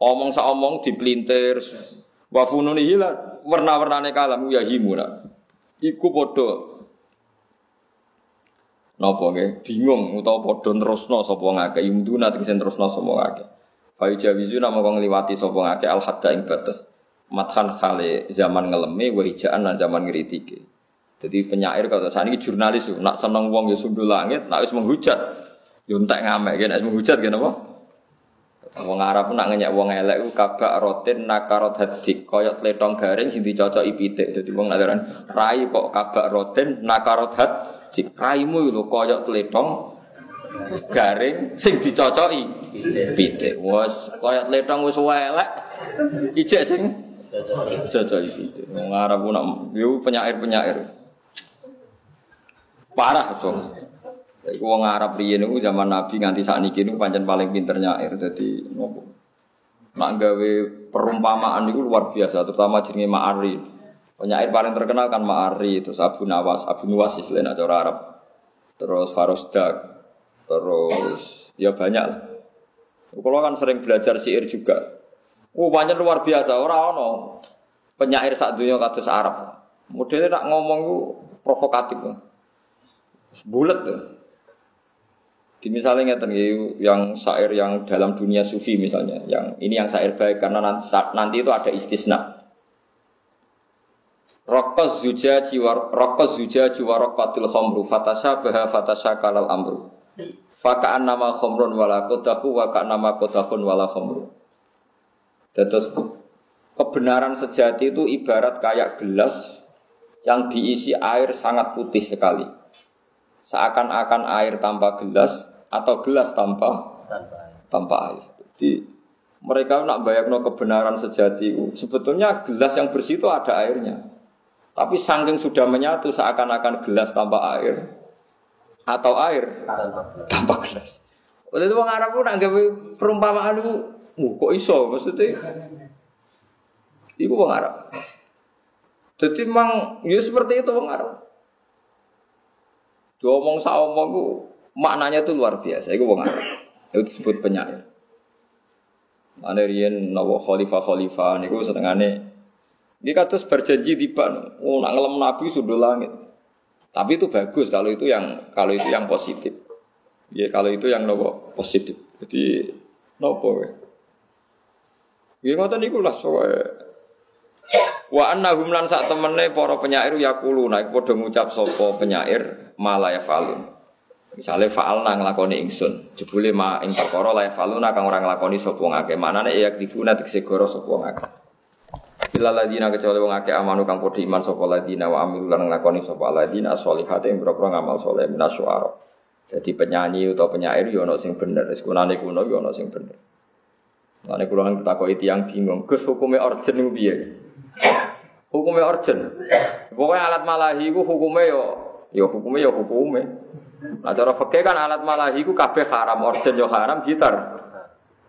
Omong sa omong dipelintir. Wa fununi hila warna-warnane kalam ya himuna. Iku padha napa nggih bingung utawa padha terusno sapa ngake imduna tegese terusno sapa ngake. Fa jawizu nama kang ngliwati sapa ngake al hadda ing batas. Mathan khale zaman ngeleme wa hijaan lan zaman ngritike. Jadi penyair kalau saat ini jurnalis nak seneng wong ya sundul langit, nak wis menghujat, yo entek ngamek, nak wis menghujat gini apa? Wong Arab nak ngenyek wong elek ku kabak rotin nakarot hadik koyok tletong garing sing dicocoki pitik. Dadi wong nadaran rai kok kabak rotin nakarot hadik. Raimu lho koyok tletong garing sing dicocoki pitik. Wes koyok tletong wis elek. Ijek sing cocoki pitik. Wong Arab ku nak penyair-penyair. Parah so. Iku wong Arab riyen niku zaman Nabi nganti sakniki niku pancen paling pinter nyair dadi nopo. Nak gawe perumpamaan niku luar biasa terutama jenenge Ma'ari. Penyair paling terkenal kan Ma'ari itu Abu Nawas, Abu Nuwas istilahnya cara Arab. Terus Farosdak, terus ya banyak lah. Kalau kan sering belajar syair juga. Oh, banyak luar biasa. Orang ono penyair saat dunia kados Arab. Modelnya nak ngomong itu provokatif. Bulat tuh. Di misalnya ngeten yang syair yang dalam dunia sufi misalnya, yang ini yang syair baik karena nanti itu ada istisna. Rokos zuja jiwa rokos zuja jiwa rokatil khomru fatasha baha fatasha kalal amru. Fakaan nama khomrun wala kodahu wakaan nama kodahun wala khomru. Terus kebenaran sejati itu ibarat kayak gelas yang diisi air sangat putih sekali seakan-akan air tanpa gelas atau gelas tanpa tanpa air. Jadi mereka nak bayangno kebenaran sejati sebetulnya gelas yang bersih itu ada airnya. Tapi saking sudah menyatu seakan-akan gelas tanpa air atau air tanpa gelas. Oleh itu orang Arab pun anggap perumpamaan itu, kok iso maksudnya? Iku orang Arab. Jadi memang ya seperti itu orang Arab. Diomong saomong ku maknanya itu luar biasa. Itu wong Arab. Itu disebut penyair. Mana riyen nawa khalifah khalifah niku senengane dia kados berjanji tiba, oh nak ngelem nabi sudah langit. Tapi itu bagus kalau itu yang kalau itu yang positif. Ya kalau itu yang nopo positif. Jadi nopo ya. Ya ngoten niku lah soalnya Wa annahum lan sak temene para penyair yakulu naik padha ngucap sapa penyair malaya falun. Misale fa'alna nglakoni ingsun, jebule ma ing perkara la faluna kang ora nglakoni sapa ngake. Manane ya dibuna tekse goro sapa ngake. Bila ladina kecuali wong akeh amanu kang padha iman sapa ladina wa amilu lan nglakoni sapa ladina sholihate ing boro ngamal saleh minasyuara. Jadi penyanyi atau penyair yo ana sing bener, wis kunane kuno yo ana sing bener. Lane kula nang takoki tiyang bingung, Gus hukume orjen niku piye? Hukume orjen. Pokoke alat malahi ku hukume yo Ya hukumnya ya hukumnya. Nah cara fikih kan alat malahi ku kabeh haram, orden yo haram, gitar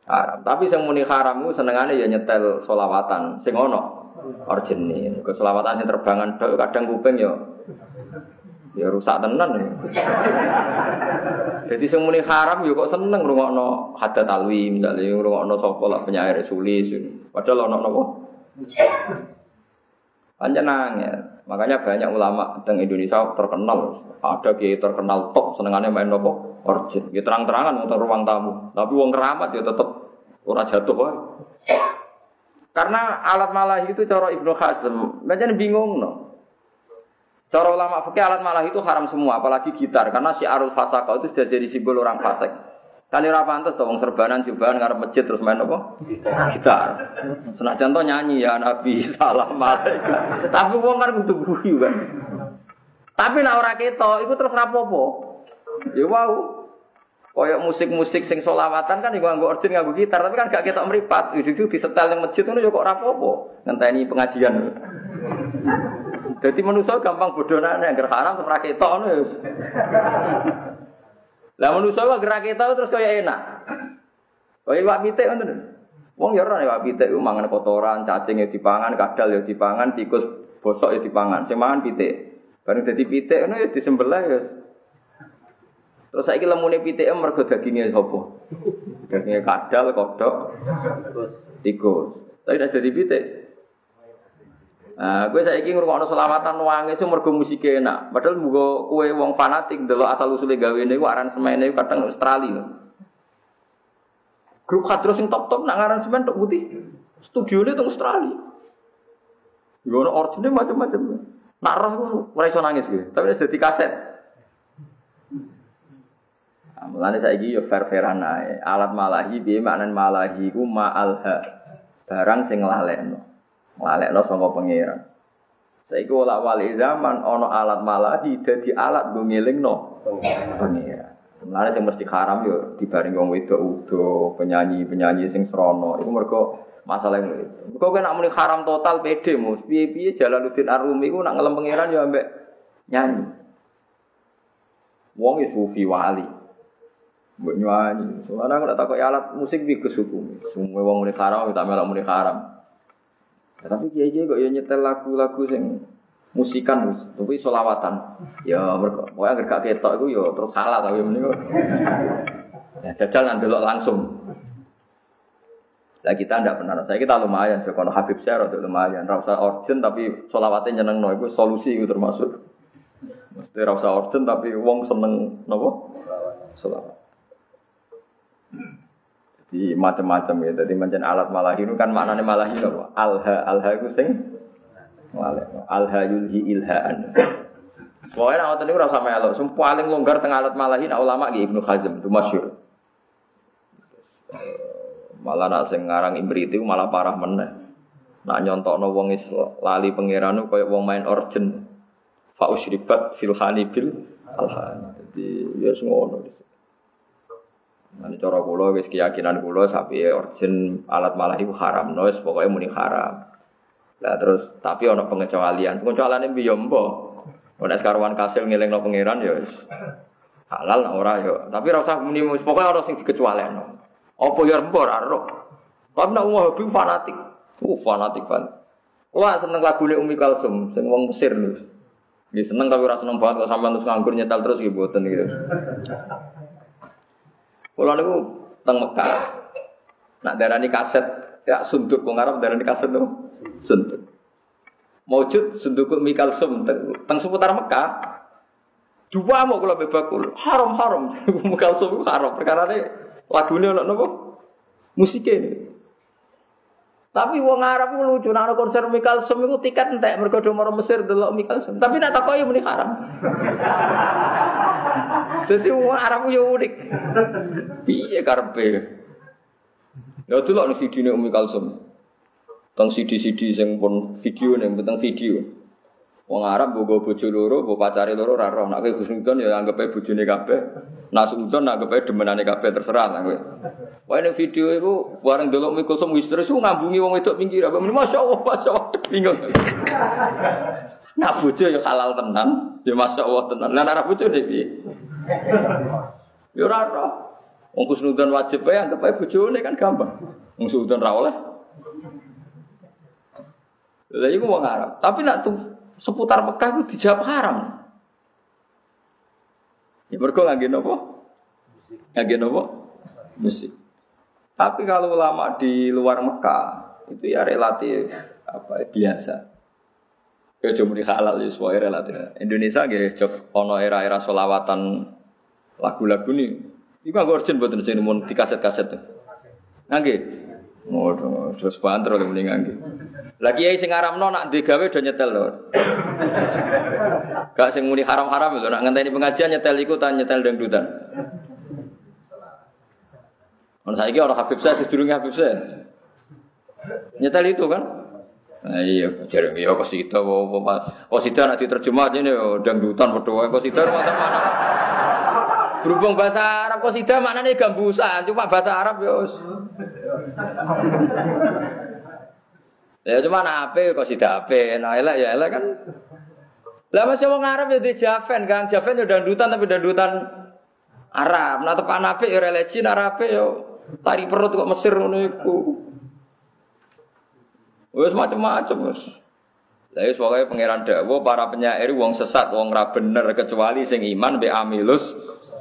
haram. Tapi sing muni haram ku senengane ya nyetel solawatan sing ono orjene. Ke solawatan sing terbangan tok kadang kuping yo ya rusak tenan. Jadi sing muni haram yo kok seneng ngrungokno hadat alwi misalnya ngrungokno sapa lah penyair sulis. Padahal ono napa? Panjenengan ya. Makanya banyak ulama teng Indonesia terkenal. Ada kiai terkenal top senengannya main nopo origin. Ya terang-terangan untuk ruang tamu. Tapi uang keramat ya tetap ora jatuh woy. Karena alat malah itu cara Ibnu Hazm, macam bingung no. Cara ulama fikih alat malah itu haram semua, apalagi gitar karena si arul fasaka itu sudah jadi simbol orang fasik. Kali ora pantes to wong serbanan jubahan karena masjid terus main apa? Gitar. Senak contoh nyanyi ya Nabi salam malaikat. Tapi wong kan kudu guyu kan. Tapi nek ora ketok iku terus rapopo. Ya wow. Koyok musik-musik sing solawatan kan iku nganggo organ nganggo gitar tapi kan gak ketok meripat. Itu disetel ning masjid ngono ya kok rapopo. Ngenteni pengajian. Jadi manusia gampang bodohane yang haram terus ra ketok ngono ya. Lah manusa kok gerak kita terus kaya enak. Kaya iwak pitik ngoten. Wong ya ora iwak pitik ku mangan kotoran, cacing ya dipangan, kadal ya dipangan, tikus bosok ya dipangan. Sing mangan pitik. Bareng dadi pitik ngono ya disembelih ya. Terus saiki lemune PTM mergo daginge sapa? Daginge kadal, kodok, tikus. Tapi nek dari pitik. Nah, gue saiki ngrungokno selawatan wangi itu mergo musik enak. Padahal muga kue wong fanatik delok asal usule gawe niku aransemene kadang Australia. Grup kadro sing top-top nak aransemen tok putih. Studione teng Australia. Yo ono origine macam-macam. Nak roh ora iso nangis gitu. Tapi wis dadi kaset. Mulane saiki yo fair-fairan ae. Alat malahi piye maknan malahi ku ma'alha. Barang sing nglalekno. Nglalekno saka pangeran. Saiki ora wali zaman ana alat malahi dadi alat nggo ngelingno pangeran. Mulane sing mesti haram yo dibaring wong wedok udo, penyanyi-penyanyi sing srana. Iku mergo masalah yang itu. Kau kan muni haram total pede mus. Piye-piye Jalaluddin Arumi ku nak ngelem pangeran yo ambek nyanyi. Wong sufi wali. Mbok. Soalnya aku tak takut alat musik di kesuku. Semua wong muni haram tak melok muni haram. Ya, tapi kiai kiai kok ya nyetel lagu-lagu sing musikan mus, tapi solawatan. Ya mereka, pokoknya agar gak ketok itu ya terus salah tapi mending. Ya jajal nanti langsung. Lah kita ndak pernah. Saya kita lumayan, so, kalau Habib saya rada lumayan. Rasa urgent tapi solawatnya nyeneng no, itu solusi itu termasuk. Mesti rasa urgent tapi wong seneng nopo solawat. Jadi macam-macam ya. Jadi macam alat malahi itu kan maknanya malahi nopo. Alha alha itu sing alha yulhi ilhaan. Pokoknya nak ngoten niku ora melok. Sing paling longgar tengah alat malahi nak ulama ki Ibnu Hazm itu masyhur. Malah nak sing ngarang Imriti malah parah meneh. Nak nyontokno wong is lali pangeran kaya wong main orgen. Fa usribat fil bil alhan. Jadi ya ngono. Nanti cara kula wis keyakinan kula sapi origin alat malah itu haram, no, pokoknya muni haram. Lah terus tapi ono pengecualian. Pengecualian ini mbok. Nek sekarwan kasil ngelingno pangeran ya wis halal nah ora ya. Tapi ora usah muni pokoknya ora sing dikecualian. Apa ya mbok ora roh. Tapi nek wong hobi fanatik. Uh fanatik banget. Kula seneng lagune Umi Kalsum sing wong Mesir lho. Nggih seneng tapi ora seneng banget kok sampean terus nganggur nyetel terus gitu. Kula niku teng Mekah. Nak darani kaset ya sunduk wong Arab darani kaset tuh sunduk. Maujud sunduk Mikal Sum teng seputar Mekah. Dua mau kula bebakul. Haram-haram. Mikal Sum haram perkara ini lagune ono? Musike ini. Tapi wong Arab ku lucu, ana konser Mikal Sum iku tiket entek mergo do Mesir delok Mikal Sum. Tapi nek takoki muni haram. Jadi wong Arab yo unik. Piye karepe? Ya delok ning video Umi Kalsum. Teng CD-CD sing pun video ning tentang video. Wong Arab bogo bojo loro, bogo pacare loro ora roh. Nek kowe Gusnudon ya anggap ae bojone kabeh. Nak Sudon anggap ae demenane kabeh terserah lah kowe. Wae ning video iku bareng Umi Kalsum wis terus ngambungi wong wedok pinggir apa masyaallah masyaallah bingung. Nak bojo ya halal tenan, ya masyaallah tenan. Lah nek bojone piye? Ya ora ora. Wong kusnudon wajib wae anggap ae bojone kan gampang. Wong kusnudon ra oleh. Lah iku wong Arab. Tapi nak tuh seputar Mekah itu dijawab haram. Ya mergo ngangge napa? Ngangge napa? Musik. Tapi kalau ulama di luar Mekah itu ya relatif apa biasa. Ya cuma di halal ya semuanya relatif. Indonesia nggih cok ono era-era solawatan lagu-lagu nih. Iku aku urgent buat sing mun di kaset-kaset. Nggih. Oh, terus banter oleh mending nggih. Lagi ya sing ngaramno nak digawe do nyetel lho. Gak sing muni haram-haram lho nak ngenteni pengajian nyetel iku ta nyetel dangdutan. Ono saiki ora Habib saya sedurunge Habib saya. Nyetel itu kan? Nah, iya, jadi ya kosida, kosida nak diterjemah ini dangdutan berdoa kosida mana? Berhubung bahasa Arab kosida maknanya gambusan, cuma bahasa Arab ya. Ya cuma ape kosida ape, nah elek ya elek kan. Lah masih wong Arab ya di Javen kan, Javen ya dangdutan tapi dangdutan Arab. Nah tepan ape ya religi, Arab ya tari perut kok Mesir iku. Wes macam-macam wes. Lah wis pangeran dawuh para penyair wong sesat, wong ra bener kecuali sing iman be amilus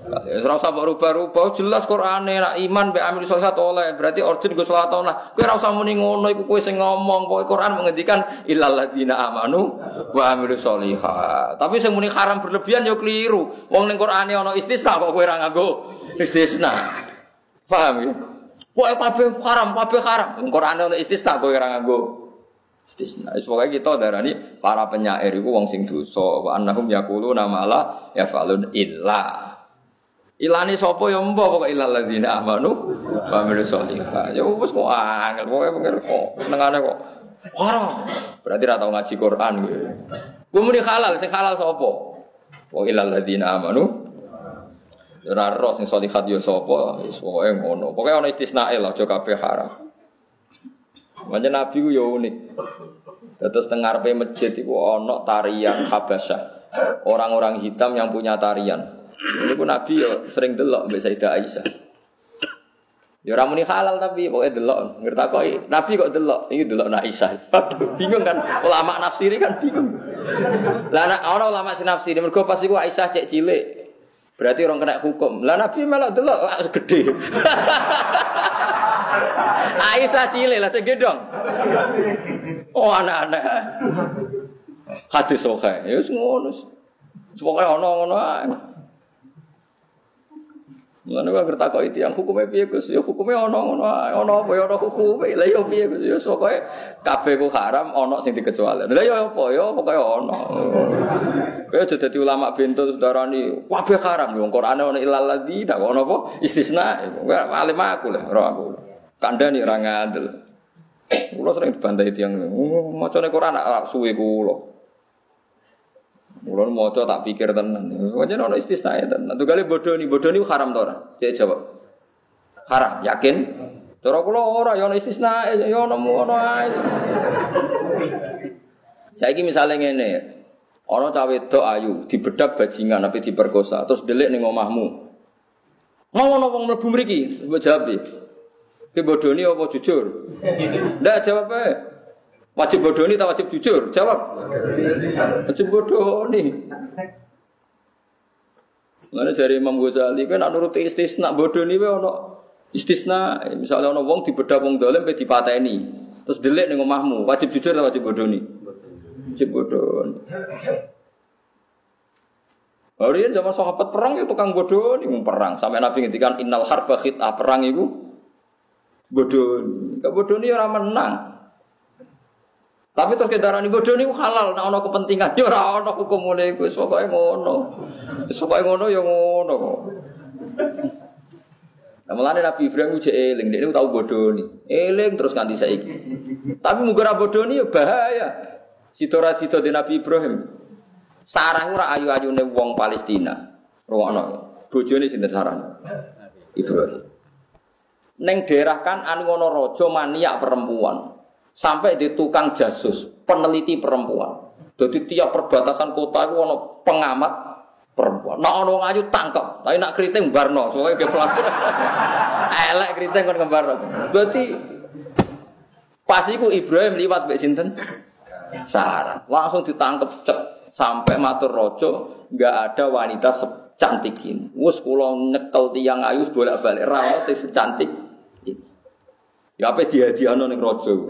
Ya ora usah rubah-rubah, jelas Qur'ane nak iman be amil sholat oleh. Berarti origin go salat nah. Kowe ora usah muni ngono iku kowe sing ngomong. Pokoke Quran menghentikan illal ladzina amanu wa amilus sholihat. Tapi sing muni haram berlebihan ya keliru. Wong ning Qur'ane ana istisna kok kowe ora nganggo istisna. Paham ya? Pokoke kabeh haram, kabeh haram. Wong Qur'ane ana istisna kowe ora nganggo istisna. Pokoke kita darani para penyair iku wong sing dosa. Wa annahum yaquluna ma la yafalun illa Ilani sapa ya mbok pokoke ilal ladzina amanu wa amilus sholihat. Ya wis kok angel pokoke pengen kok senengane kok. Haram. Berarti ra tau ngaji Quran gitu. Kuwi muni halal, sing halal sapa? Wa ilal ladzina amanu Ora roh sing sholihat ya sapa, wis pokoke ngono. Pokoke ana istisnae lah aja kabeh haram. Makanya Nabi ku ya unik. Terus tengah masjid itu ana tarian Habasyah. Orang-orang hitam yang punya tarian. Ini pun Nabi ya sering delok mbak Sayyidah Aisyah. Ya ramuni halal tapi pokoknya delok. Ngerti kok Nabi kok delok, ini delok nak Aisyah. bingung kan ulama nafsiri kan bingung. Lah anak orang ulama si nafsiri mergo pas iku Aisyah cek cilik. Berarti orang kena hukum. Lah Nabi malah delok gede. Aisyah cilik lah segedong. Oh anak-anak. Hadis oke. Ya ngono. Pokoke ana ngono ae. Mulane kok ngerti kok itu yang hukumnya piye Gus? Ya hukumnya ono ono ono apa ya ono hukume. Lah ya piye Gus? Ya pokoke kabeh ku haram ono sing dikecuali. Lah ya apa ya pokoke ono. Kowe aja dadi ulama bento darani kabeh haram wong Qur'ane ono ilal ladzina ono apa istisna. Kowe alim aku lah ora aku. Kandhani ora ngandel. Kulo sering dibantai tiyang. Oh, macane Quran suwe kulo. Mulane maca tak pikir tenan. Wajan ono istisna tenan. Tuh kali bodoh nih, bodoh nih haram to ora? Cek jawab. Haram, yakin? Cara kula ora ya ono istisna, ya ono ngono ae. Saiki misale ngene, ana cah wedok ayu, dibedak bajingan tapi diperkosa, terus delik ning omahmu. Ngono wong mlebu mriki, mbok jawab. Ki bodoni apa jujur? Ndak jawab ae. Wajib bodoni atau wajib jujur? Jawab. Wajib bodoni. Mana dari Imam Ghazali kan nak nuruti istisna bodoni wae ono istisna misalnya ono wong dibedah wong dolim pe dipateni. Terus delik ning omahmu, wajib jujur atau wajib bodoni? Wajib bodoni. Hari zaman sahabat perang itu tukang bodoh nih perang sampai Nabi ngintikan innal harba khitah perang itu bodoh. Kebodoh ini orang menang. Tapi terus kita rani bodoh halal, nah ono kepentingan, ya ora ono hukum ngono iku, pokoke ngono. Pokoke ngono ya ngono. Nah, mulane Nabi Ibrahim uji eling, dia tahu bodoh nih, eling terus nganti saiki. Tapi mugara bodoh nih ya bahaya. Sitora sito di Nabi Ibrahim. Sarah ora ayu-ayune wong Palestina. Rungokno. Bojone sinten Sarah? Ibrahim. Neng daerah kan anu ngono raja maniak perempuan sampai di tukang jasus, peneliti perempuan. Jadi tiap perbatasan kota itu ono pengamat perempuan. Nah ono ngayu tangkap, tapi nak keriting barno, soalnya ke pelaku. Elek keriting kan kembar. Berarti pas itu Ibrahim liwat mbek sinten? Sarah. Langsung ditangkap cek sampai matur rojo nggak ada wanita secantik ini. Wes kula nyekel tiang ayu bolak-balik ra sing secantik Ya apa dia dia ning rojo.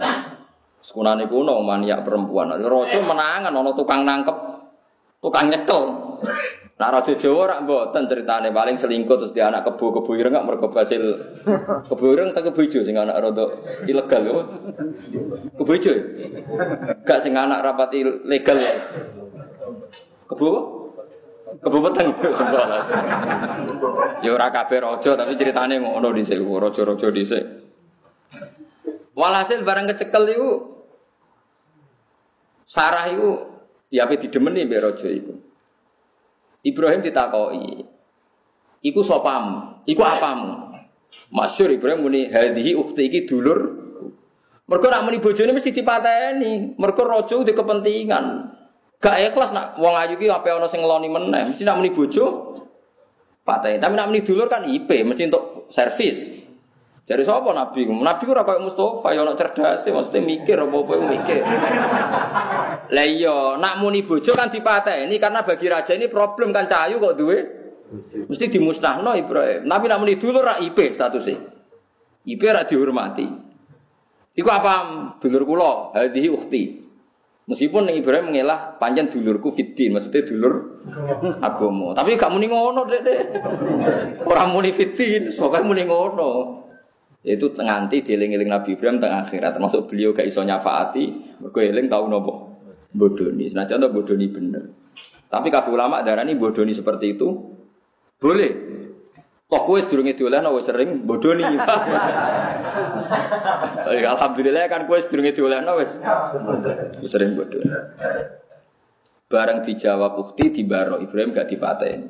Sekunane kuno maniak perempuan. Rojo menangan ono tukang nangkep, tukang nyekel. Nah Raja Jawa rak mboten ceritane paling selingkuh terus dia anak kebo kebo ireng gak mergo hasil kebo ireng tak kebo ijo sing anak rada ilegal yo. Kebo ijo. Gak sing anak rapat legal ya. Kebo Kebo peteng sembah. Ya ora kabeh raja tapi ceritane ngono dhisik raja-raja dhisik. Walhasil barang kecekel itu Sarah itu ya apa didemeni mbek raja iku. Ibrahim ditakoi. Iku sopam, iku apamu? Masyur Ibrahim muni hadhihi ukhti iki dulur. Mergo nak muni bojone mesti dipateni. Mergo raja di kepentingan. Gak ikhlas nak wong ayu ki ape ana sing ngeloni meneh. Mesti nak muni bojo pateni. Tapi nak muni dulur kan IP, mesti untuk servis. Jadi siapa Nabi? Nabi ora kayak Mustafa, ya cerdas, maksudnya mikir apa-apa mikir. Lah iya, nak muni bojo kan dipateni karena bagi raja ini problem kan cahayu kok duwe Mesti dimusnahno Ibrahim. Tapi nak muni dulur rak IP statusnya. IP rak dihormati. Iku apa dulur kula? Hadhihi ukhti. Meskipun Ibrahim mengelah panjang dulurku fitin, maksudnya dulur agama. Tapi gak muni ngono, Dek, Dek. Ora muni fitin, pokoke muni ngono. Itu nganti dieling-eling Nabi Ibrahim tengah akhirat, termasuk beliau gak iso nyafaati, mergo eling tau nopo bodoni. Senajan to bodoni bener. Tapi kabeh ulama darani bodoni seperti itu boleh. Toh kowe sedurunge diolehno wis sering bodoni. Alhamdulillah kan kowe sedurunge diolehno wis sering bodoni. Bareng dijawab ukti di baro Ibrahim gak dipateni.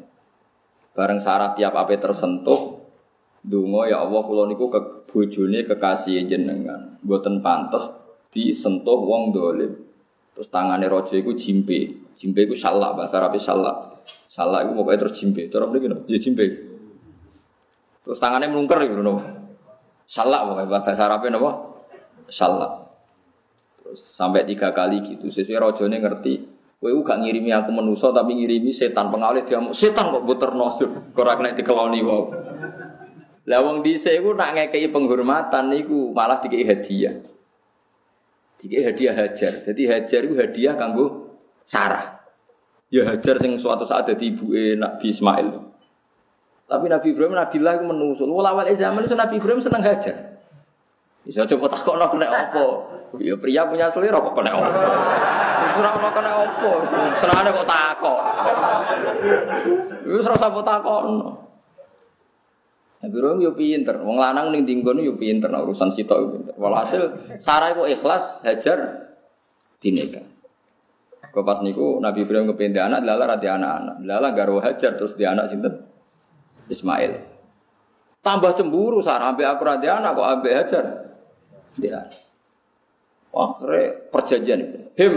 Bareng sarah tiap ape tersentuh Dungo ya Allah kula niku ke bojone kekasih jenengan. Mboten pantes disentuh wong dolim. Terus tangane raja iku jimpe. Jimpe iku salak bahasa Arab salak. Salak iku pokoknya terus jimpe. Cara mriki no, ya jimpe. Terus tangannya melungker gitu no. Salak pokoknya bahasa Arabnya napa? Salak. Terus sampai tiga kali gitu. Sesuai rajane ngerti. Kowe gak ngirimi aku menuso tapi ngirimi setan pengalih dia setan kok buterno ora kena dikeloni wae. Lah wong dhisik iku nak ngekeki penghormatan niku malah dikei hadiah. Dikei hadiah hajar. Jadi hajar itu hadiah kanggo Sarah. Ya hajar sing suatu saat dadi ibuke Nabi Ismail. Tapi Nabi Ibrahim Nabi Allah iku menusul. Wala awal zaman itu Nabi Ibrahim seneng hajar. Bisa coba takokno kena apa? Ya pria punya selera kok kena apa? Ora ono kena apa? Senane kok takok. Wis ora usah takokno. Nabi Ibrahim yo pinter, wong lanang ning dinggon yo pinter, nah, urusan sitok yo pinter. Walhasil Sarah iku ikhlas hajar dinikah. Kau pas niku Nabi Ibrahim kepindah anak, lala rati anak-anak, lala garwa hajar terus dia anak sinten Ismail. Tambah cemburu Sarah ambil aku rati anak kok ambil hajar dia. Akhirnya perjanjian itu. Him,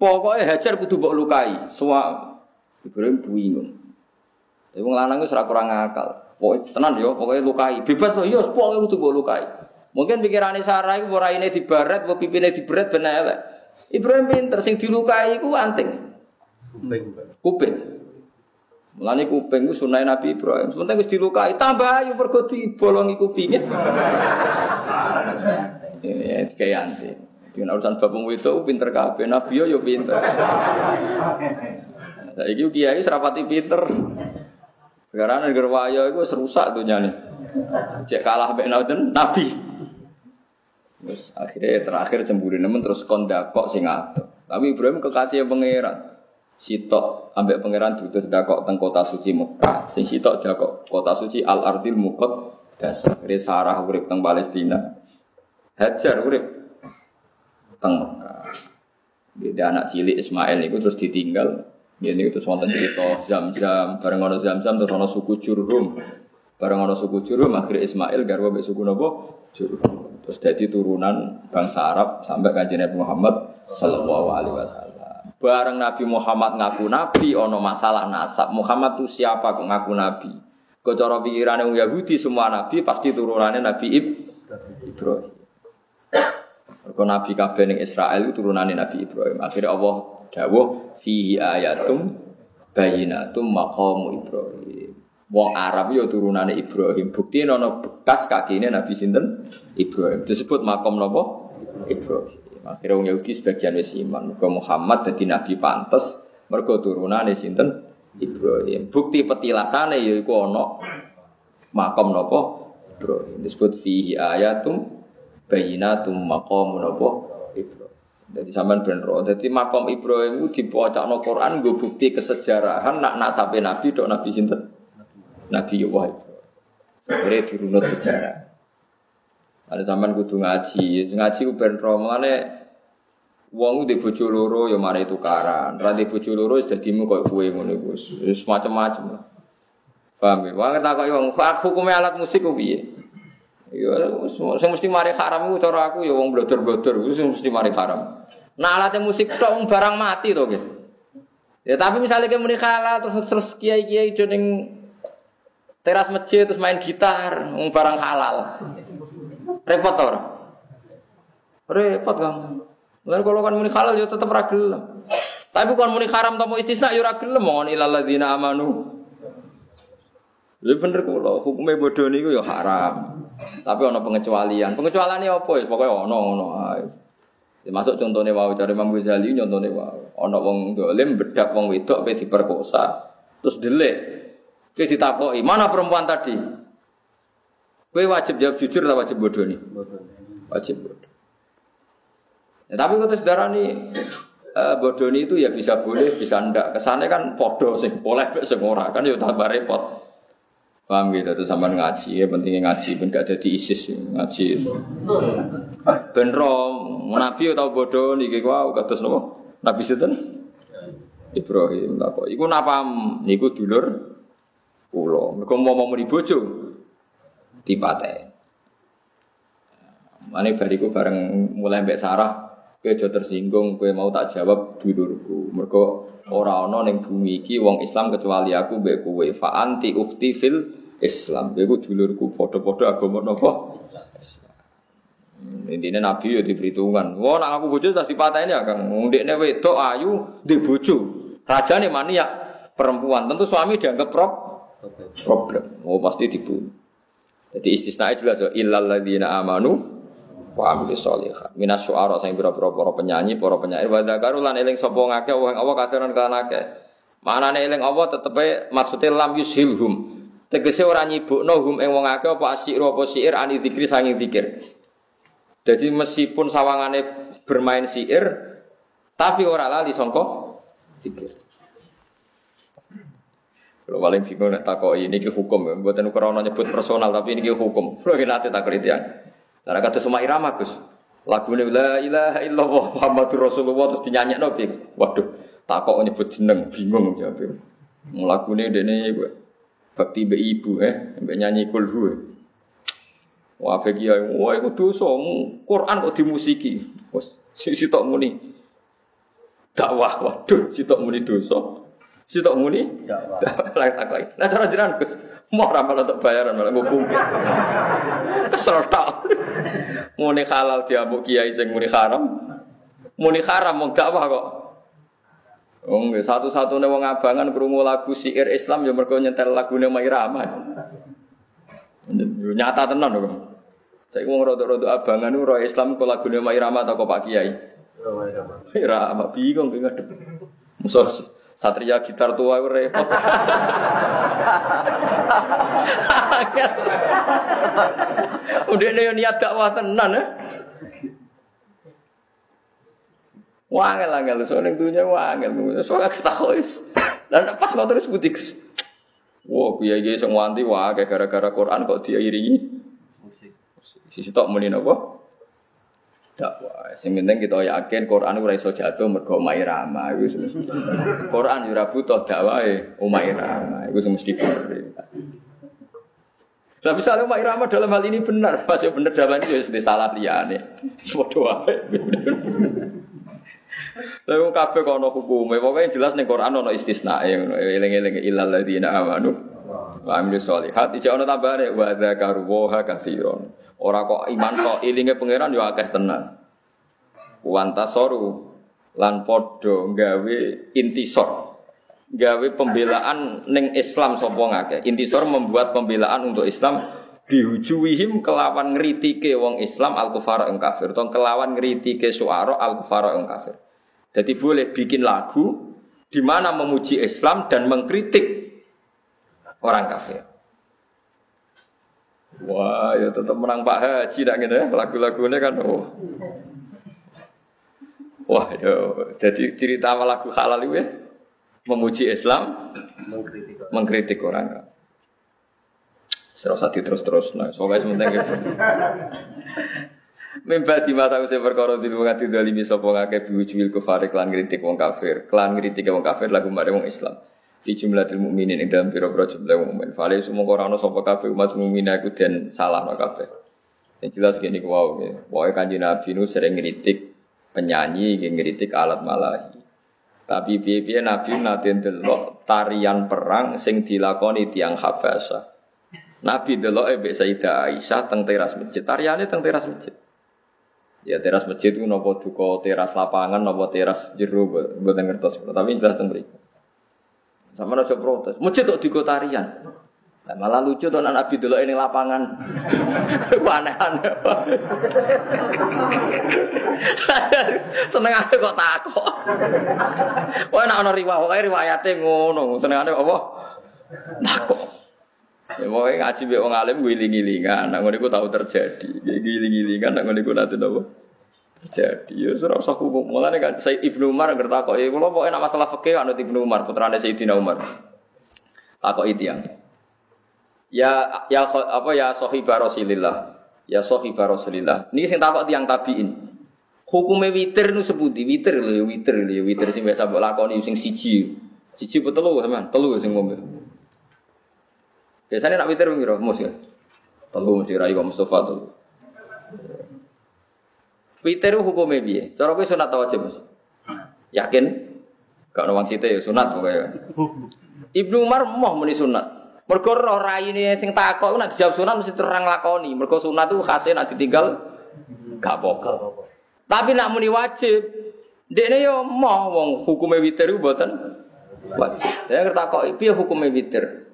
pokoknya hajar kudu mbok lukai. Semua Ibrahim bingung. Tapi wong lanang wis ora kurang akal. Pokoknya tenan yo, pokoknya lukai. Bebas loh, yo, pokoknya kudu mbok lukai. Mungkin pikirannya Sarah itu ora ini dibaret, mbok pipine diberet ben elek. Ibrahim pinter sing dilukai iku anting. Kuping. Mulane kuping ku sunai Nabi Ibrahim. Sementara wis dilukai, tambah ayo mergo dibolongi kupinge. Ya, kayak anting. Dengan urusan bab itu pinter kabeh, Nabi yo pinter. Saiki kiai serapati pinter. Karena negara wayo itu serusak dunia nih. Cek kalah mbek Nabi. Terus akhirnya terakhir cemburu nemen terus kondakok sing adoh. Tapi Ibrahim kekasih pangeran. Sitok ambek pangeran diutus dakok teng kota suci Mekah. Sing sitok dakok kota suci Al Ardil Mukot das. Akhirnya Sarah urip teng Palestina. Hajar urip teng Mekah. Dia anak cilik Ismail itu terus ditinggal ini itu wonten cerita Zam-Zam, bareng ono Zam-Zam terus ono suku Jurhum. Bareng ono suku Jurhum akhirnya Ismail garwa mbek suku napa? Jurhum. Terus jadi turunan bangsa Arab sampai kanjeng Nabi Muhammad sallallahu alaihi wasallam. Bareng Nabi Muhammad ngaku nabi ono masalah nasab. Muhammad itu siapa kok ngaku nabi? Kau cara pikirannya Yahudi semua nabi pasti turunannya Nabi Ibrahim. Kalau Nabi kabeh Israel itu turunannya Nabi Ibrahim. Akhirnya Allah dawuh fihi ayatum bayinatum maqamu Ibrahim. Wong Arab yo turunane Ibrahim. Bukti nono bekas kakine Nabi sinten Ibrahim. Disebut makom nopo Ibrahim. Akhirnya wong Yahudi sebagian wis iman. Mergo Muhammad dadi nabi pantes mergo turunane sinten Ibrahim. Bukti petilasane yaiku ana makom nopo Ibrahim. Disebut fihi ayatum bayinatum maqamu nopo jadi sampean ben roh. Jadi makom Ibrahim itu dipocokno Quran gue bukti kesejarahan nak nak sampai Nabi dok Nabi sinten? Nabi Ibrahim. Akhirnya dirunut sejarah. Ada zaman kudu ngaji, ngaji ku ben roh. Mengenai Wong di bojo loro ya mari tukaran. Ra di bojo loro wis dadimu koyo kowe ngono iku. Wis macam-macam. Paham ya? Wong takok wong hukume alat musik ku piye? Ya sing mesti mari haram iku cara aku ya wong blodor-blodor iku sing mesti mari haram. Nah alatnya musik tok barang mati to nggih. Ya tapi misalnya kayak muni halal terus terus kiai-kiai do teras masjid terus main gitar wong barang halal. Repot to ora? Repot kamu. Lalu kalau kan muni halal ya tetep ra gelem. Tapi kalau muni haram tamu istisna ya ora gelem mon ladzina amanu Lha bener kula, hukume bodoh niku ya haram. Tapi ana pengecualian. Pengecualiane apa ya? Pokoke ana ngono ae. Ya, masuk contohnya wau dari Imam Ghazali contohnya wau. Ana wong dolim bedak wong wedok pe diperkosa. Terus delik. Kowe ditakoki, "Mana perempuan tadi?" Kowe wajib jawab jujur atau wajib bodoh nih? Wajib bodoh. Ya, tapi kata saudara nih uh, bodoh itu ya bisa boleh, bisa ndak. Kesannya kan podo sih, boleh sing ora kan ya tambah repot. Paham gitu, terus sampai ngaji ya pentingnya ngaji, ben gak ada ISIS ngaji. Ben rom, nabi tau bodoh nih kayak wow, kata nopo, nabi sinten? Ibrahim lah kok. Iku napa? Niku dulur pulau. Mereka mau meni bojo, dipateh. Mana bariku bareng mulai mbak Sarah, kue tersinggung, kue mau tak jawab dulurku. Mereka orang orang yang bumi iki wong Islam kecuali aku mbek kowe. Fa anti ukti fil Islam. Iku dulurku padha-padha agama napa? Intinya Nabi ya diperhitungkan. Wah, nak aku bojo tak dipatahin ya, Kang. Ndekne wedok ayu di bojo. Rajane mania perempuan. Tentu suami dianggap prop problem. Oh, pasti dibunuh. Jadi istisna jelas ya illal amanu wa amilu sholihat. Minas syu'ara sing pira-pira para penyanyi, para penyair wa dzakaru lan eling sapa ngake wong Allah kasiran kan akeh. Manane eling Allah tetepe maksudnya lam yushilhum. Tegese ora nyibukno hum ing wong akeh apa asyir apa syair ani zikri sanging zikir. Jadi meskipun sawangane bermain syair tapi ora lali sangka zikir. Kalau paling bingung nek takoki ini hukum, mboten krana nyebut personal tapi ini hukum. Kulo ki nate takut. Karena kata semua irama Gus. Lagu ini la ilaha illallah Muhammadur Rasulullah terus dinyanyekno piye? Waduh, takok nyebut jeneng bingung jawab. Lagune dene gue bakti be ibu eh mbek nyanyi kulhu eh. Wah bagi ya, wah itu dosa. Quran kok dimusiki. Wes si si tok muni dakwah. Waduh, si tok muni dosa. Si tok muni dakwah. Lah takoki. Lah cara jenengan Gus, mau ramal untuk bayaran malah nghukum. Kesel tok. Muni halal diambuk kiai sing muni haram. Muni haram mau dakwah kok. Oh, nggih satu-satunya wong abangan krungu lagu syair Islam ya mergo nyetel lagune Mairama. Nyata tenan kok. Saiki wong rada-rada abangan ora Islam kok lagune Mairama ta kok Pak Kiai. Mairama bingung ki ngadep. Musuh satria gitar tua itu repot. Udah nih niat dakwah tenan ya. Wangel angel soalnya dunia wangel soalnya ketahuis. Dan pas nggak terus butik. Wah, kiai kiai semua anti wah kayak gara-gara Quran kok dia iringi. Sisi tok muni napa? Dakwah. Sing penting kita yakin Quran ora iso jatuh mergo omahe rama iku semesti. Quran ora butuh dakwahe omahe rama iku semesti bener. Tapi misalnya Pak Irama dalam hal ini benar, pasti benar dalam itu ya sudah salah liyane. Semua doa. Lalu kabeh kok ana hukume, pokoke jelas ning Quran ana istisna eling-eling ilal ladzina amanu wa amilus solihat. Ijak ana tambahane wa dzakaru wa katsiron. Ora kok iman kok ilinge pangeran yo akeh tenan. Wantasoru lan padha gawe intisor. Gawe pembelaan ning Islam sapa ngakeh. Intisor membuat pembelaan untuk Islam bihujuwihim kelawan ngritike wong Islam al kufara ing kafir, atau kelawan ngritike suara al kufara ing kafir. Jadi boleh bikin lagu di mana memuji Islam dan mengkritik orang kafir. Wah, ya tetap menang Pak Haji nak gitu ya. Lagu-lagunya kan oh. Wah, ya jadi cerita lagu halal itu ya memuji Islam, mengkritik, mengkritik orang. Serasa terus-terus, nah, soalnya sementing gitu. Mimba di mata usia perkara di luar hati dalimi sopo ngake biwujul kufari klan kritik wong kafir, klan kritik wong kafir lagu mare wong Islam. Di jumlah ilmu mukminin ing dalam pira-pira jumlah mukmin. Fale semua orang sopo kafir umat mukmin aku dan salah no kafir. Yang jelas gini wow, Pokoknya kanji Nabi nu sering ngeritik penyanyi, ngeritik alat malahi. Tapi biaya Nabi nanti delok tarian perang sing dilakoni tiang Habasa. Nabi delok ebe Sayyidah Aisyah teng teras masjid. Tariannya teng teras masjid. Ya teras masjid itu nopo duko teras lapangan, nopo teras jeru, buat ngertos. Tapi jelas mereka. Sama nopo protes. Masjid kok duko tarian. Nah, malah lucu tuh Nabi dulu ini lapangan. Aneh-aneh. Seneng aja kok takok. Wah nek ana riwayat, pokoke riwayate ngono. Seneng aja apa? Takok. Ya mau ngaji mbek wong alim giling-gilingan, nek ngono iku tau terjadi. Giling-gilingan nek ngono iku nanti napa? Terjadi. Ya ora usah hukum. Mulane kan Said Ibnu Umar ngerti kok, ya kula pokoke nek masalah fikih anut Ibnu Umar, putrane Sayyidina Umar. Takok itu yang. Ya ya apa ya sahibah Rasulillah. Ya sahibah Rasulillah. Niki sing takok tiang tabiin. Hukume witir nu sebuti witir lho ya witir lho ya witir sing biasa mbok lakoni sing siji. Siji apa telu sampean? Telu sing ngombe. Biasanya nak witir piro? Mus ya. Telu mesti rai kok Mustafa telu. Witir hukume piye? Cara kowe sunat ta wajib? Yakin? Gak ono wong sithik ya sunat pokoke. Ibnu Umar moh muni sunat. Mergo roh raine sing takok nek dijawab sunat mesti terang lakoni. Mergo sunat itu khasnya nek ditinggal gak apa-apa. Tapi nak muni wajib, dekne yo mau wong hukume witir mboten wajib. Ya kok piye hukume witir?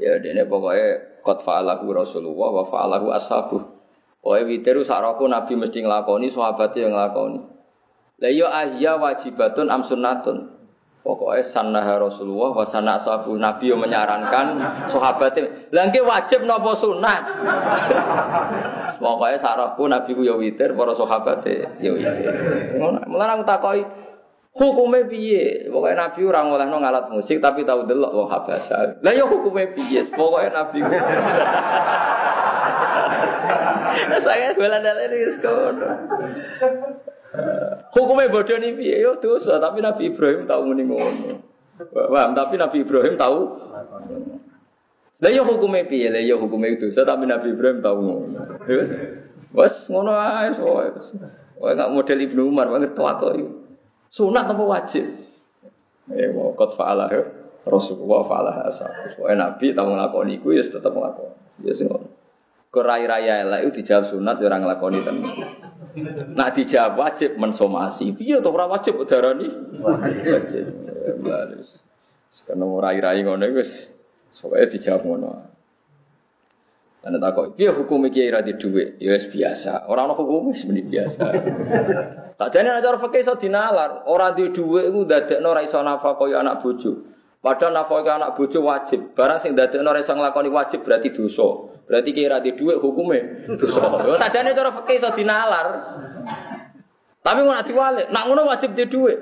Ya dekne pokoke qad fa'alahu Rasulullah wa fa'alahu ashabuh. Pokoke witir sak Nabi mesti nglakoni, sahabatnya yang nglakoni. Lah yo ahya wajibatun am sunnatun. Pokoknya sanah Rasulullah wa sanah sahabu Nabi yang menyarankan sahabatnya. Langke wajib nopo sunat. Pokoknya sarahku Nabi ku ya witir, para sahabatnya ya witir. Mulane aku takoi hukumnya piye? Pokoknya Nabi orang oleh ngalat musik tapi tahu delok wong habasa. Lah ya hukumnya piye? Pokoknya Nabi. Saya bela-bela ini sekolah. Hukumnya bodoh nih piye yo dosa, tapi Nabi Ibrahim tahu muni ngono. Paham, tapi Nabi Ibrahim tahu. Lah yo hukumnya piye? Lah yo hukumnya dosa, tapi Nabi Ibrahim tahu ngono. Wes ngono ae wes. Wah enggak model Ibnu Umar banget iki. Sunat apa wajib? Eh mau kot fa'alah Rasulullah fa'alah asal. Soalnya Nabi tahu nglakoni iku ya tetep nglakoni. Ya sing ngono. Kerai raya elek itu dijawab sunat ya orang nglakoni tenan. Nak dijawab wajib mensomasi. Piye to ora wajib darani? Wajib. Baris. Sekarang rai-rai ngono wis pokoke dijawab ngono. Ana takok, piye hukum iki ora di dhuwit? Ya wis biasa. Ora ana hukum meni biasa. Tak jane nek cara fikih iso dinalar, ora di dhuwit iku ndadekno ora iso nafkah kaya anak bojo. Padahal nafkah anak bojo wajib. Barang sing ndadekno ora iso nglakoni wajib berarti dosa. Berarti kira di duit hukumnya dosa. Yo sajane cara fikih iso dinalar. Tapi ngono diwalik, nak ngono wajib di duit.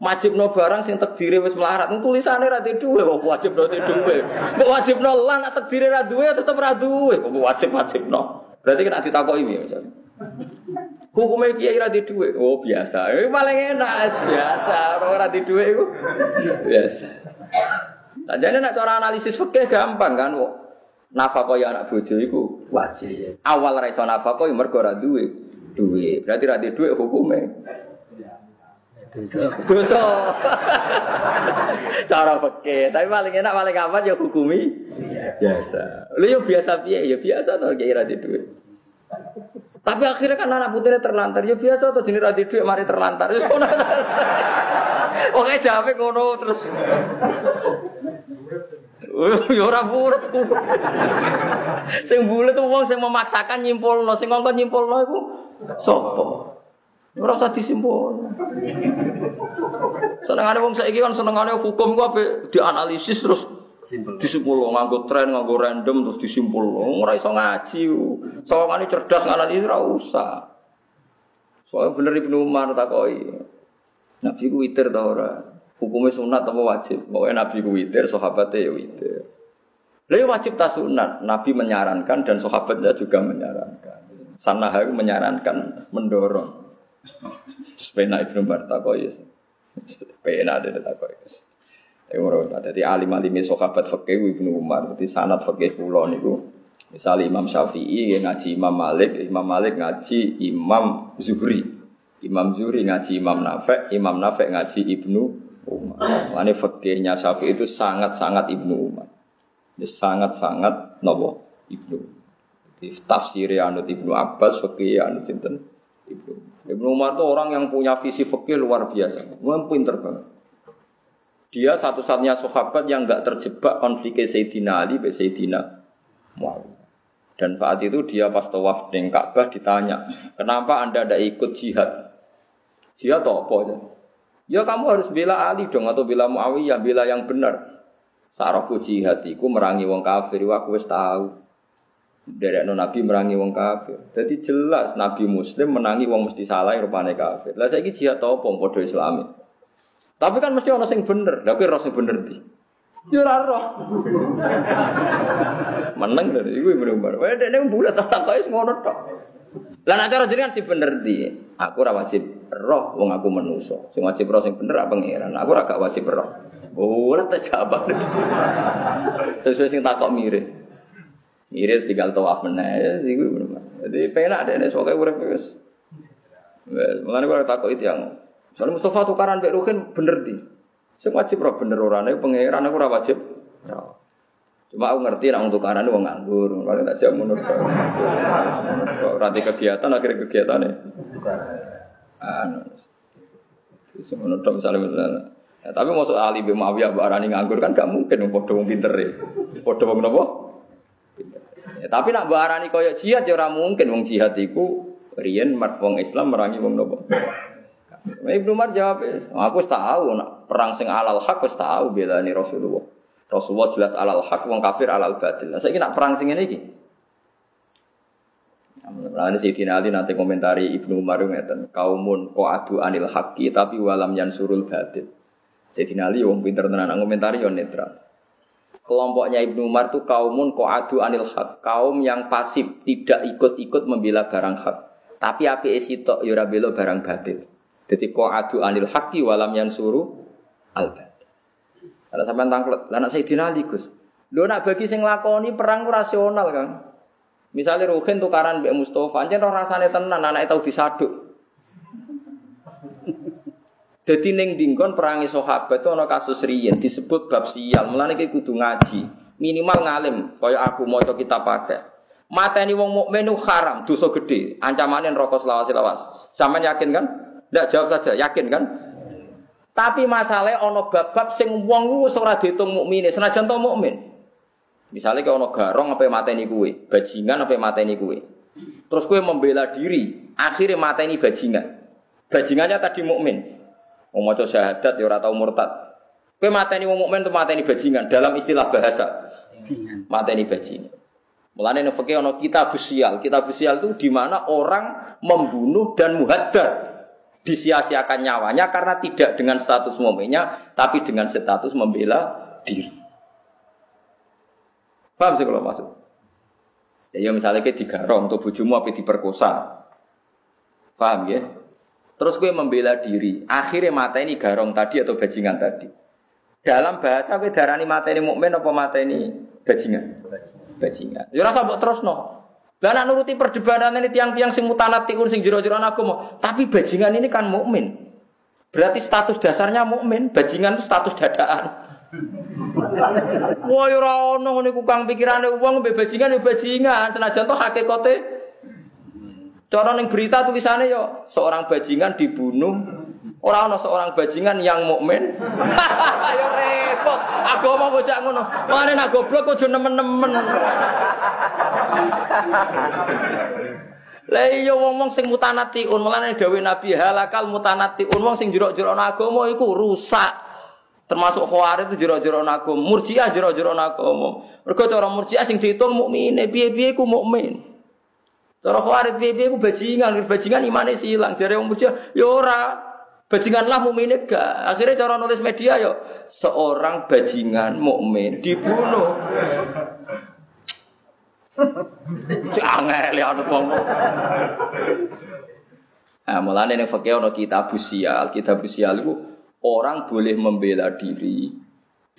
Wajib no barang sing tekdire wis melarat. Tulisane ra di duit kok wajib di duit. Kok wajib no lan nak tekdire ra duwe tetep ra duwe. Kok wajib wajib no. Berarti kena ditakoki piye misalnya. Hukumnya kiai ra duit. Oh biasa. Ini paling enak biasa. Orang ra duit itu biasa. Nah, jadi nak cara analisis fikih gampang kan, nafkah ya anak bojo iku wajib. Awal ra iso nafkah ya mergo duwe duwe. Berarti ra duwe hukume. Dosa. Cara peke, tapi paling enak paling aman ya hukumi biasa. Lu yo biasa piye? Ya biasa to kiai ra duwe. Tapi akhirnya kan anak putihnya terlantar, ya biasa atau jenis radhi duit mari terlantar. Oke, jawabnya ngono terus. Ya ora bulet. Sing bulet wong sing memaksakan nyimpulno, sing ngongkon nyimpulno iku sapa? Usah disimpul. Senengane wong saiki kan senengane hukum ku ape dianalisis terus disimpul nganggo tren, nganggo random terus disimpul. Ora iso ngaji. Sawangane cerdas nganalisis ora usah. Soalnya bener Ibnu Umar takoki. Nabi ku witir ta ora? Hukumnya sunat apa wajib? Pokoknya Nabi ku witir, sahabatnya ya witir. Lalu wajib tak sunat. Nabi menyarankan dan sahabatnya juga menyarankan. Sanah itu menyarankan, mendorong. Sepena Ibnu Umar takoy. Sepena ada takoy. Jadi alim-alim sahabat fakih Ibnu Umar. Jadi sanat fakih pulau niku. Misalnya Imam Syafi'i ngaji Imam Malik, Imam Malik ngaji Imam Zuhri. Imam Zuhri ngaji Imam Nafek, Imam Nafek ngaji Ibnu Umar. Lani fakihnya Syafi'i itu sangat-sangat Ibnu Umar. Ini sangat-sangat nopo Ibnu. Di tafsir anut Ibnu Abbas, fakih anut Sinten Ibnu. Ibnu Umar itu orang yang punya visi fakih luar biasa. Memang pinter banget. Dia satu-satunya sahabat yang nggak terjebak konflik Sayyidina Ali be Sayyidina Muawiyah. Dan saat itu dia pas tawaf di Ka'bah ditanya, kenapa anda tidak ikut jihad? Jihad apa? Ya kamu harus bela Ali dong atau bela Muawiyah, bela yang benar. Saraku jihad iku merangi wong kafir, aku wis tahu. Dari Nabi merangi wong kafir. Jadi jelas Nabi Muslim menangi wong mesti salah rupane kafir. Lah saiki jihad apa padha Islami. Tapi kan mesti ana sing bener. Lah ora sing bener di. Ya roh. Meneng lho iku bener-bener. Wae dekne bulat tak takoki ngono tok. Lah nek cara jenengan sing bener di. Aku ora wajib roh wong aku menuso. Sing wajib roh sing bener apa pangeran. Aku ora wajib roh. Ora terjawab. Sesuai sing takok mirip. Mirip tinggal tawaf meneh, iku bener. Jadi penak deh, soalnya urip wis. Mulane kalau takut itu yang Soalnya Mustafa tukaran Mbak Ruhin bener di. Sing wajib ora bener ora nek pangeran aku ora wajib. Cuma aku ngerti nek tukaran wong nganggur, kalau tak jam menurut. Rati kegiatan akhirnya kegiatannya. Anu. Semono misalnya misalnya. Ya, tapi masuk Ali bin Muawiyah Mbak Arani nganggur kan gak mungkin padha wong pinter e. Padha wong? Ya, tapi nak mbok arani koyo jihad ya ora mungkin wong jihad iku riyen wong Islam merangi wong nopo. Ibnu Umar jawab, aku tahu nak perang sing alal hak wis tahu belani Rasulullah. Rasulullah jelas alal hak wong kafir alal batil. Saya nak perang sing iki. Nah, Sayyidina Ali nanti komentari Ibnu Umar ngeten, kaumun ko adu anil haki tapi walam yansurul batil. Sayyidina Ali wong pinter tenan komentari yo netral kelompoknya Ibnu Umar itu kaumun adu anil hak, kaum yang pasif, tidak ikut-ikut membela barang hak. Tapi api esitok yura ya belo barang batil. Jadi adu anil haki walam yang suruh al batil. Kalau sampai tangklet, anak saya dinalikus. Lo nak bagi sing lakoni perang rasional kan. Misalnya Ruhin tukaran Mbak Mustafa, anjir roh rasane tenan, anak tahu disaduk. Jadi neng dingkon perangi sahabat itu ana kasus riyen disebut bab sial. Mulane iki kudu ngaji. Minimal ngalim kaya aku maca kita pakai. Mateni wong mukmin haram, dosa gede. Ancamane neraka selawas-selawas. Sampeyan yakin kan? Ndak jawab saja, yakin kan? Tapi masalahnya ono bab-bab sing wong wis ora diitung mukmine, senajan to mukmin. Misalnya kalau ono garong apa mateni kue, bajingan apa mateni kue. Terus kue membela diri, akhirnya mateni bajingan. Bajingannya tadi mukmin. Wong maca syahadat ya ora tau murtad. Kowe mateni wong mukmin tuh mateni bajingan dalam istilah bahasa. Mateni bajingan. Mulane nek fikih ana kitab sial. Kitab sial itu di mana orang membunuh dan muhaddar disia-siakan nyawanya karena tidak dengan status mukminnya tapi dengan status membela diri. Paham sih kalau maksud? Ya, ya misalnya kayak digarong untuk bujumu apa diperkosa. Paham ya? Terus gue membela diri. Akhirnya mata ini garong tadi atau bajingan tadi. Dalam bahasa gue darani mata ini mukmin apa mata ini bajingan? Bajingan. Ya rasa buat terus no. Lah nuruti perdebatan ini tiang-tiang sing mutanatiun sing jero-jero aku mau. Tapi bajingan ini kan mukmin. Berarti status dasarnya mukmin, bajingan itu status dadaan. Wah, ya ora ono ngene ku kang pikirane wong mbek bajingan ya bajingan, senajan to hakikate Cara ning berita tulisannya yo seorang bajingan dibunuh. Orang ana seorang bajingan yang mukmin. yo repot. Agama bocah ngono. Mane nak goblok aja nemen-nemen. Lah iya wong-wong sing mutanatiun, mulane dawuh Nabi halakal mutanatiun wong sing jero-jero agama iku rusak. Termasuk khawarij itu jero-jero agama, murjiah jero-jero agama. Mergo cara murjiah sing diitung mukmine, piye-piye ku mukmin. Cara khawarij piye ku bajingan, bajingan imane silang. Jare wong muja ya ora. Bajingan lah mukmine gak. Akhirnya cara nulis media yo seorang bajingan mukmin dibunuh. Jangan lihat ngomong. Nah, mulane ning fakih ana kitab sial, kitab sial itu orang boleh membela diri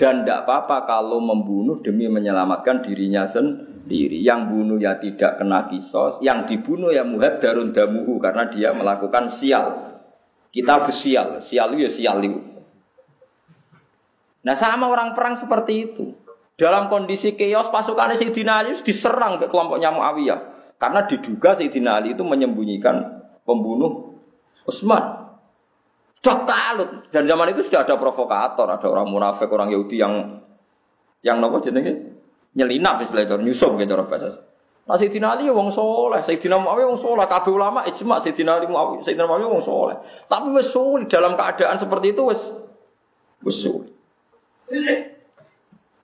dan tidak apa-apa kalau membunuh demi menyelamatkan dirinya sendiri. Yang bunuh ya tidak kena kisos, yang dibunuh ya darun damuhu karena dia melakukan sial. Kita bersial, sial ya sial itu. Nah sama orang perang seperti itu. Dalam kondisi keos pasukan Sayyidina Ali diserang ke kelompoknya Muawiyah. Karena diduga Sayyidina Ali itu menyembunyikan pembunuh Utsman. Cok kalut. Dan zaman itu sudah ada provokator, ada orang munafik, orang Yahudi yang yang nopo jenenge nyelinap istilah itu, nyusup gitu orang bahasa. Nah Sayyidina Ali ya wong soleh, Sayyidina Muawiyah wong soleh, kabeh ulama ijma Sayyidina Ali Muawiyah, Sayyidina Muawiyah wong soleh. Tapi wis sulit dalam keadaan seperti itu wis wis sulit.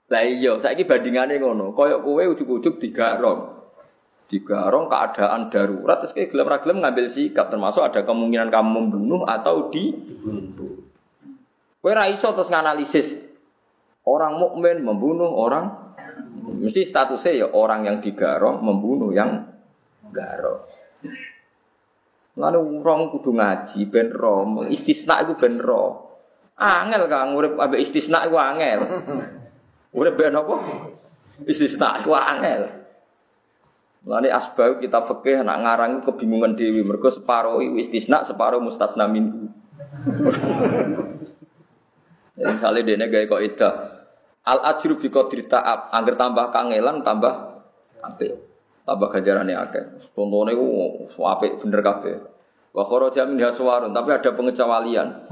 Lah iya, saiki bandingane ngono, kaya kowe ujug-ujug digarong. Digarong keadaan darurat terus kayak gelem gelem ngambil sikap termasuk ada kemungkinan kamu membunuh atau dibunuh. Kowe ra iso terus nganalisis orang mukmin membunuh orang mesti statusnya ya orang yang digarong membunuh yang garong. Lalu orang kudu ngaji ben ro, istisna iku ben ro. Angel kang urip ambek istisna iku angel. Urip ben apa? Istisna iku angel. Mulane asbab kita fikih nak ngarang kebingungan dewi. Mergo separo istisna separo mustasna minhu. Ya, misalnya dia gaya kok itu al ajru bi qadri ta'ab. Angger tambah kangelan tambah apik. Tambah ganjarane akeh. Contone ku apik bener kabeh wa kharaja min haswarun tapi ada pengecualian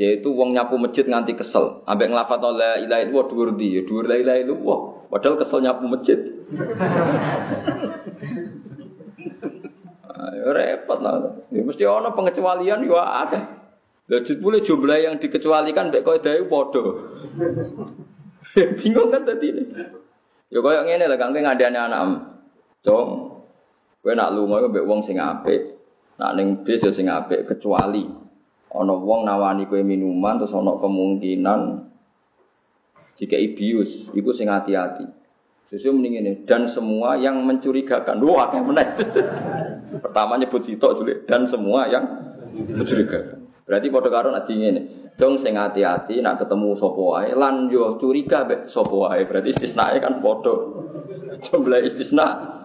yaitu wong nyapu masjid nganti kesel ambek nglafat la ilaha illallah dhuwur di ya dhuwur la ilaha illallah padahal kesel nyapu masjid Ayo repot lah. Ya, mesti ono pengecualian yo akeh. Lah boleh jumlah yang dikecualikan mbek kowe dhewe padha. Bingung kan tadi ini. Ya koyo ngene lah kang ngadani anak. Dong. Kowe nak lunga mbek wong sing apik. Nak ning bis ya sing apik kecuali ana wong nawani kowe minuman terus ana kemungkinan jika ibius, iku sing hati-hati. Susu mending ini dan semua yang mencurigakan. Wah, kayak menaik. Pertama nyebut sitok dan semua yang mencurigakan. Berarti pada karon adi ini. Dong sing hati-hati nak ketemu sapa wae lan yo curiga sapa wae. Berarti istisnae kan padha. Jumlah istisna.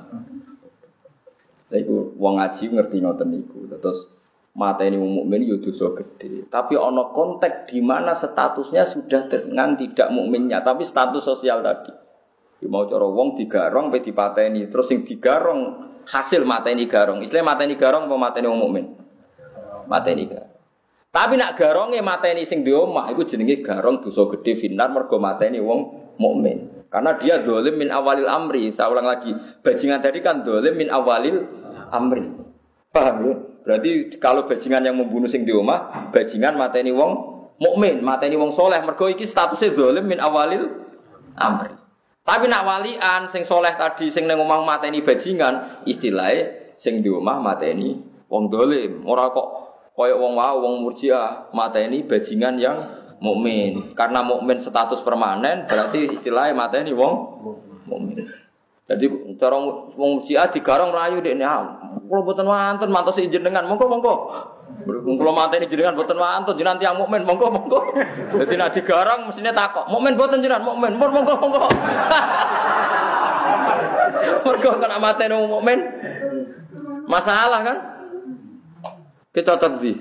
Iku wong ngaji ngerti ngoten niku. Terus mata ini mukmin yo dosa gede. Tapi ono konteks di mana statusnya sudah dengan tidak mukminnya, tapi status sosial tadi. Ya mau cara wong digarong pe dipateni, terus sing digarong hasil mateni garong. Istilah mateni garong apa mateni wong mukmin? Mateni garong. Tapi nak garonge mateni sing di omah iku jenenge garong dosa gede finar mergo mateni wong mukmin. Karena dia dolim min awalil amri. Saya ulang lagi, bajingan tadi kan dolim min awalil amri. Paham ya? Berarti kalau bajingan yang membunuh sing di omah, bajingan mateni wong mukmin, mateni wong soleh. Mergo iki statusnya dolim min awalil amri. Tapi nak walian sing soleh tadi sing neng omah mateni bajingan, istilahnya sing di omah mateni wong dolim. Ora kok Koyok wong wau wong murjiah mata ini bajingan yang mukmin. Karena mukmin status permanen berarti istilahnya mata ini wong mukmin. Jadi cara wong murjiah digarong melayu dek ini. Kalau buatan mantan mantas izin dengan mongko mongko. Kalau mata ini jenengan buatan mantan jenengan tiang mukmin mongko mongko. Jadi nak digarong mestinya takok mukmin buatan jenengan mukmin mongko mongko mongko. Mergo kena mata ini mukmin. Masalah kan? Kita tadi.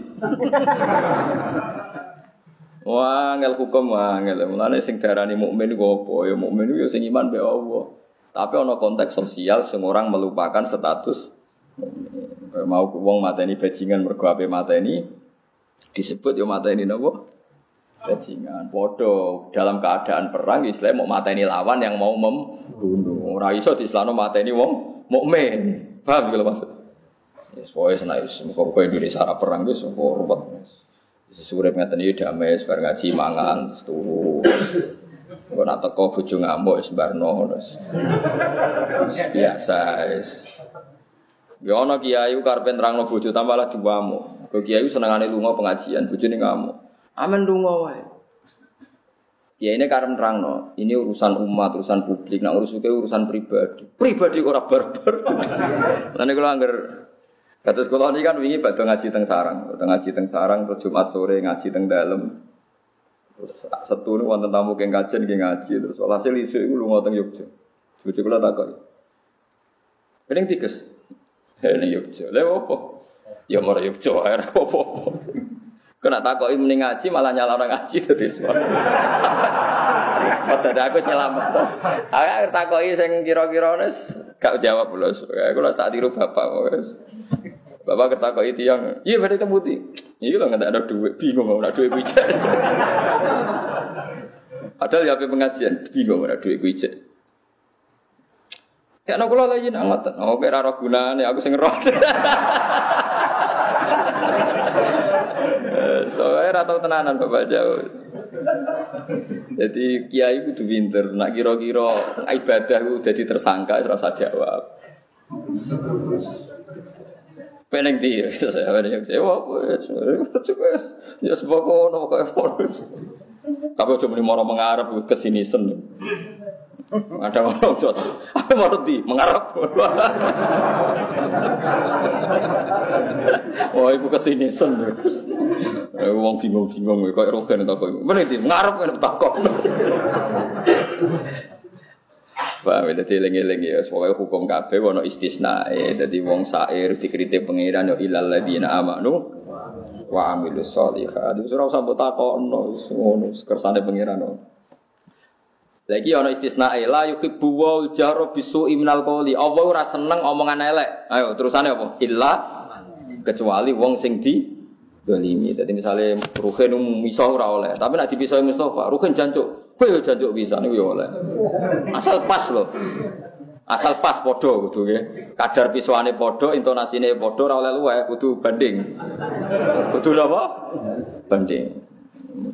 Wah, ngel hukum ngel. Mulane sing darani mukmin iku apa? Ya mukmin iku ya sing iman be Allah. Tapi ana konteks sosial sing orang melupakan status mau wong mateni bajingan mergo ape mateni disebut ya mateni napa? Bajingan. Padha dalam keadaan perang Islam mau mateni lawan yang mau membunuh. Ora iso di Islam mateni wong mukmin. Paham kalau maksud? Ya, pokoknya senang muka Indonesia arah perang itu ruwet. Sesurep ngeten iki damai sebar ngaji mangan terus. Engko nak teko bojo ngamuk barno terus. Biasa wis. Ya ana kiai karepe nerangno bojo tambah lah diwamu. Kok kiai senengane lunga pengajian, bojone ngamuk. Amen lunga wae. Ya ini karena terang ini urusan umat, urusan publik, nah urusan urusan pribadi. Pribadi orang barbar. Kalau angger Kata sekolah ini kan wingi pada ngaji teng sarang, pada ngaji teng sarang terus Jumat sore ngaji teng dalam. Terus satu ini wonten tamu keng kajian keng ngaji terus walhasil isu itu lu ngoteng Yogyo. Yogyo kula takut. Pening tikus. Ini Yogyo. Lha apa? Ya mara Yogyo ae apa-apa. Kena takoki mending ngaji malah nyala orang ngaji tadi semua. Padahal aku nyelamat. Aku takoki sing kira-kira wis gak jawab lho. Aku tak tiru bapak wis. Bapak ketahui itu yang, iya berarti kemuti. Iya lah nggak ada duit, bingung mau ada duit wijek. Padahal ya pengajian, bingung mau ada duit wijek. Ya nak kula lagi nak ngoten. Oh, kira roh gunane aku sing roh. Soalnya ratau tenanan Bapak Jauh. Jadi kiai kudu pinter. Nak kira-kira ibadah ku jadi tersangka rasa jawab. Peneng di, saya peneng di, wah, ya sebab kono kayak forus. Tapi cuma mau mengarap ke sini sen. Ada orang tua, apa mau di mengarap? Wah, ibu ke sini sen. Eh, wong bingung-bingung, kayak rogen tak kok. Mana di mengarap kan tak kok. Paham ya, jadi lengi-lengi ya, soalnya hukum kabeh wono istisna jadi wong sair dikritik pengiran ya ilal ladina amanu wa amilus sholihat. Itu ora usah mbok takokno, ngono kersane pengiran. Lagi ana istisna la yuhibbu wa jaro bisu imnal qawli. Allah ora seneng omongan elek. Ayo terusane apa? Illa kecuali wong sing di dolimi. Jadi misalnya Ruhin misah ora oleh, tapi nak dipisahi Mustafa, Ruhin jancuk, kowe yo jancuk bisa niku yo oleh. Asal pas loh. Asal pas podo kudu nggih. Kadar pisuane podo, intonasine podo ora oleh luweh, kudu banding. Kudu apa? Banding.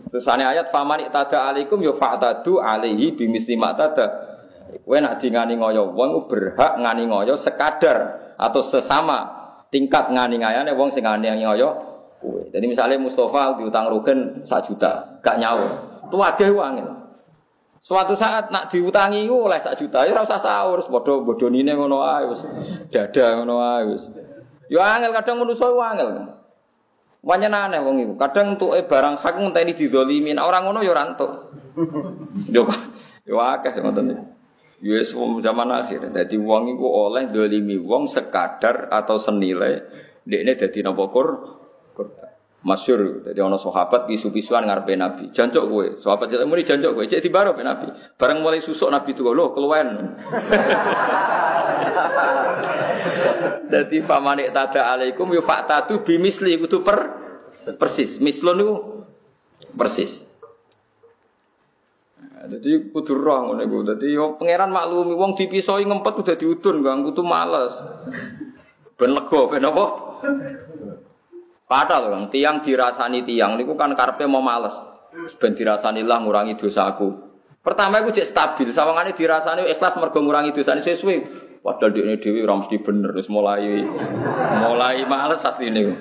Terusane ayat faman tada alaikum yo fa'tadu alaihi bimisli ma tada. Kowe nak dingani ngoyo wong berhak ngani ngoyo sekadar atau sesama tingkat ngani ngayane wong sing ngani ngoyo kue. Jadi misalnya Mustafa diutang Rugen sak juta, gak nyawa. Tuwageh wangil. Suatu saat nak diutangi oleh sak juta, ya rasa sahur, bodoh bodoh nine ngono wis. Dada ngono wis. Yo angel kadang manusa angel. Wanyen aneh wong iku. Kadang e barang hak ngenteni didolimin, orang ngono yo ora entuk. Yo yo akeh ngoten iki. Yes, zaman akhir. Jadi wong iku oleh dolimi wong sekadar atau senilai dekne dadi napa kur Masyur, jadi ono sahabat pisu-pisuan ngarepe Nabi. Jancuk kowe, sahabat jadi muni jancuk kowe, cek dibaro pe Nabi. Bareng mulai susuk Nabi tuh lho keluwen. Jadi pamanik tada alaikum yu faktatu bimisli kudu per persis. Mislon niku persis. Jadi kudu roh ngono iku. Dadi yo pangeran maklumi wong dipisoi ngempet udah diudun Kang, kudu males. Ben lega ben apa? Padahal Kang, tiang dirasani tiang niku kan karpe mau males. Ben dirasani lah ngurangi dosaku. Pertama aku cek stabil, sawangane dirasani ikhlas mergo ngurangi dosane sesuai. Padahal ini dewi ora mesti bener, terus mulai mulai males asline.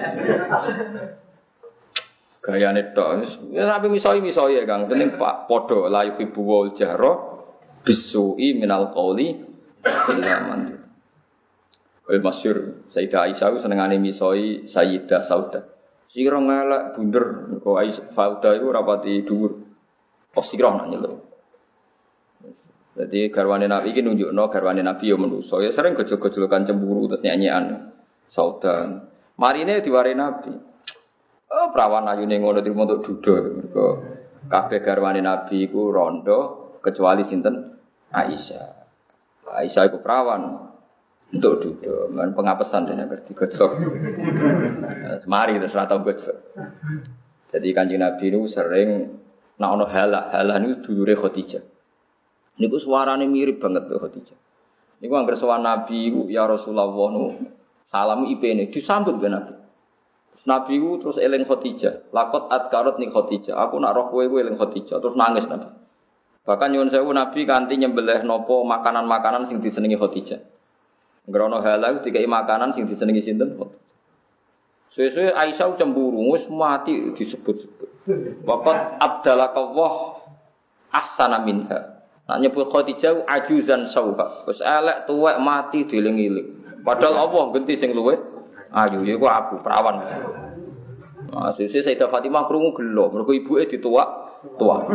Gaya tok. Ya tapi misoi misoi ya Kang, penting Pak podo la yuhibbu wal jahra bisui minal qauli Kaya masyur Sayyidah Aisyah senengane misoi Sayyidah Sauda. Sira ngelak bunder kok Aisyah Sauda iku rapati dhuwur. Pas sira nak. Jadi garwane Nabi iki nunjukno garwane Nabi yo menuso. Ya sering gejol-gejolokan cemburu terus nyanyian Sauda. Marine diwari Nabi. Oh, perawan ayune ngono dirimo untuk dudo mergo kabeh garwane Nabi iku rondo kecuali sinten Aisyah. Aisyah iku perawan, untuk duduk, man pengapesan dia ngerti gosok. Mari terus rata gosok. Jadi kanjeng Nabi itu sering nak ono halah, halah itu dulure Khadijah. Niku suarane mirip banget be Khadijah. Niku angger sowan Nabi ya Rasulullah nu salam IP-ne disambut be Nabi. Nabi ku terus eling Khadijah. Lakot adkarot nih Khadijah. Aku nak roh kowe eling Khadijah. Terus nangis Nabi. Bahkan nyuwun sewu Nabi kanti nyembelih nopo makanan-makanan sing disenengi Khadijah. Ngrono halal dikai makanan sing disenengi sinten. Suwe-suwe Aisyah cemburu, wis mati disebut-sebut. Waqat abdalakawah ahsana minha. Nak nyebut Khadijah ajuzan sauha. Wis elek tuwek mati dieling-eling. Padahal Allah genti sing luwe ayu iku aku perawan. Nah, suwe Sayyidah Fatimah krungu gelo, mergo ibuke dituak tuak.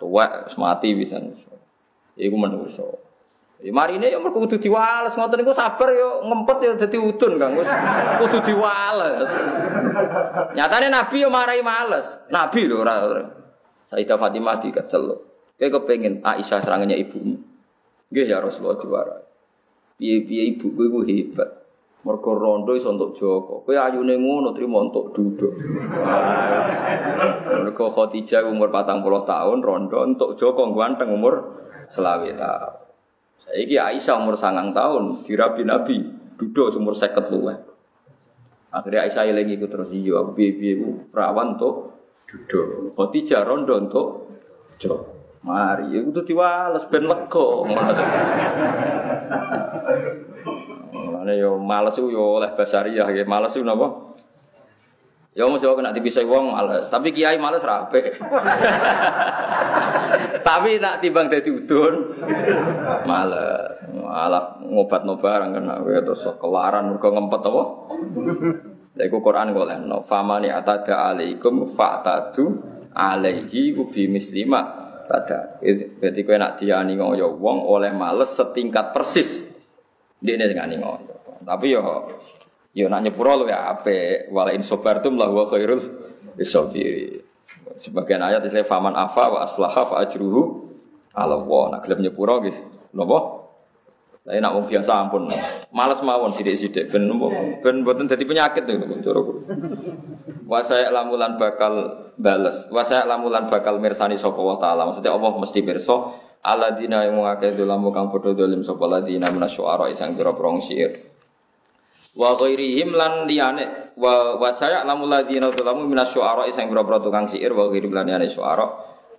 Tuwek mati bisa. Iku menungso. Ya marine ya mergo kudu diwales ngoten niku sabar yo ngempet yo dadi udun Kang. Wis kudu diwales. Nyatane Nabi yo marai males. Nabi lho ora. Sayyidah Fatimah dikecel. Kowe kepengin Aisyah serangannya ibumu. Nggih ya Rasulullah diwara. Piye-piye ibu kowe hebat. Mergo rondo iso untuk Joko. Kowe ayune ngono trimo untuk duduk. Mergo Khadijah umur 40 tahun, rondo untuk Joko ganteng umur selawe tahun. Saiki Aisyah umur sangang tahun, dirabi Nabi, duduk umur seket luwe. Akhirnya Aisyah eling iku terus iya aku piye-piye perawan untuk duduk. Khadijah rondo untuk Joko. Mari, itu tuh diwales ben lega. Mulane yo males yo oleh ya males yo napa? Ya mesti kok nek dipisah wong males, tapi kiai males ra Tapi nak timbang dadi udun males. Malah ngobat-no barang kan terus kelaran mergo ngempet apa? Lha iku Quran kok leno, famani atada alaikum fa'tadu alaihi ubi mislima tada. Jadi kowe nak diani ngoyo wong oleh males setingkat persis. Dene ngani ngoyo. Tapi yo yo nak nyepuro luwe apik. Wala in sabartum la huwa khairul isabiri. Sebagian ayat istilah faman afa wa aslaha fa ajruhu ala wa. Nak gelem nyepuro nggih. Napa? Saya nak wong biasa ampun. Males mawon sidik-sidik ben ben mboten dadi penyakit to cara kulo. Wa lamulan bakal bales. Wa lamulan bakal mirsani sapa wa taala. Maksudnya Allah mesti pirsa Aladina yang mengakai dolamu kang podo dolim sapa ladina minasyuara isang pira prong syair. Wa ghairihim lan liyane wa wa saya lamul ladina dolamu minasyuara isang pira pira tukang syair wa ghairihim lan liyane syuara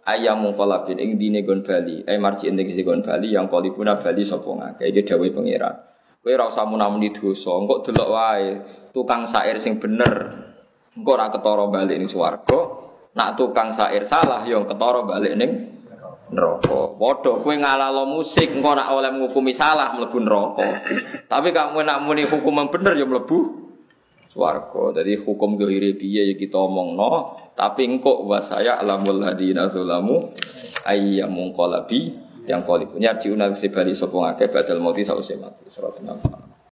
ayam mungkolabin ing dine gon bali ay marji ing sing gon bali yang kolibuna bali sapa ngake iki dawuh pangeran. Kowe ora usah munamuni dosa, engko delok wae tukang syair sing bener. Engko ora ketara bali ning swarga. Nak tukang syair salah yang ketara balik ning neraka. Padha kowe ngalalo musik engko nak oleh ngukumi salah mlebu neraka. Tapi kamu nak muni hukum yang bener ya mlebu swarga. Jadi hukum dohire piye ya kita omongno, tapi engko wa saya alamul ladina zalamu ayyamun qalabi yang qalibu nyarjiuna sebali sapa ngake badal mati sause mati. Surat 6.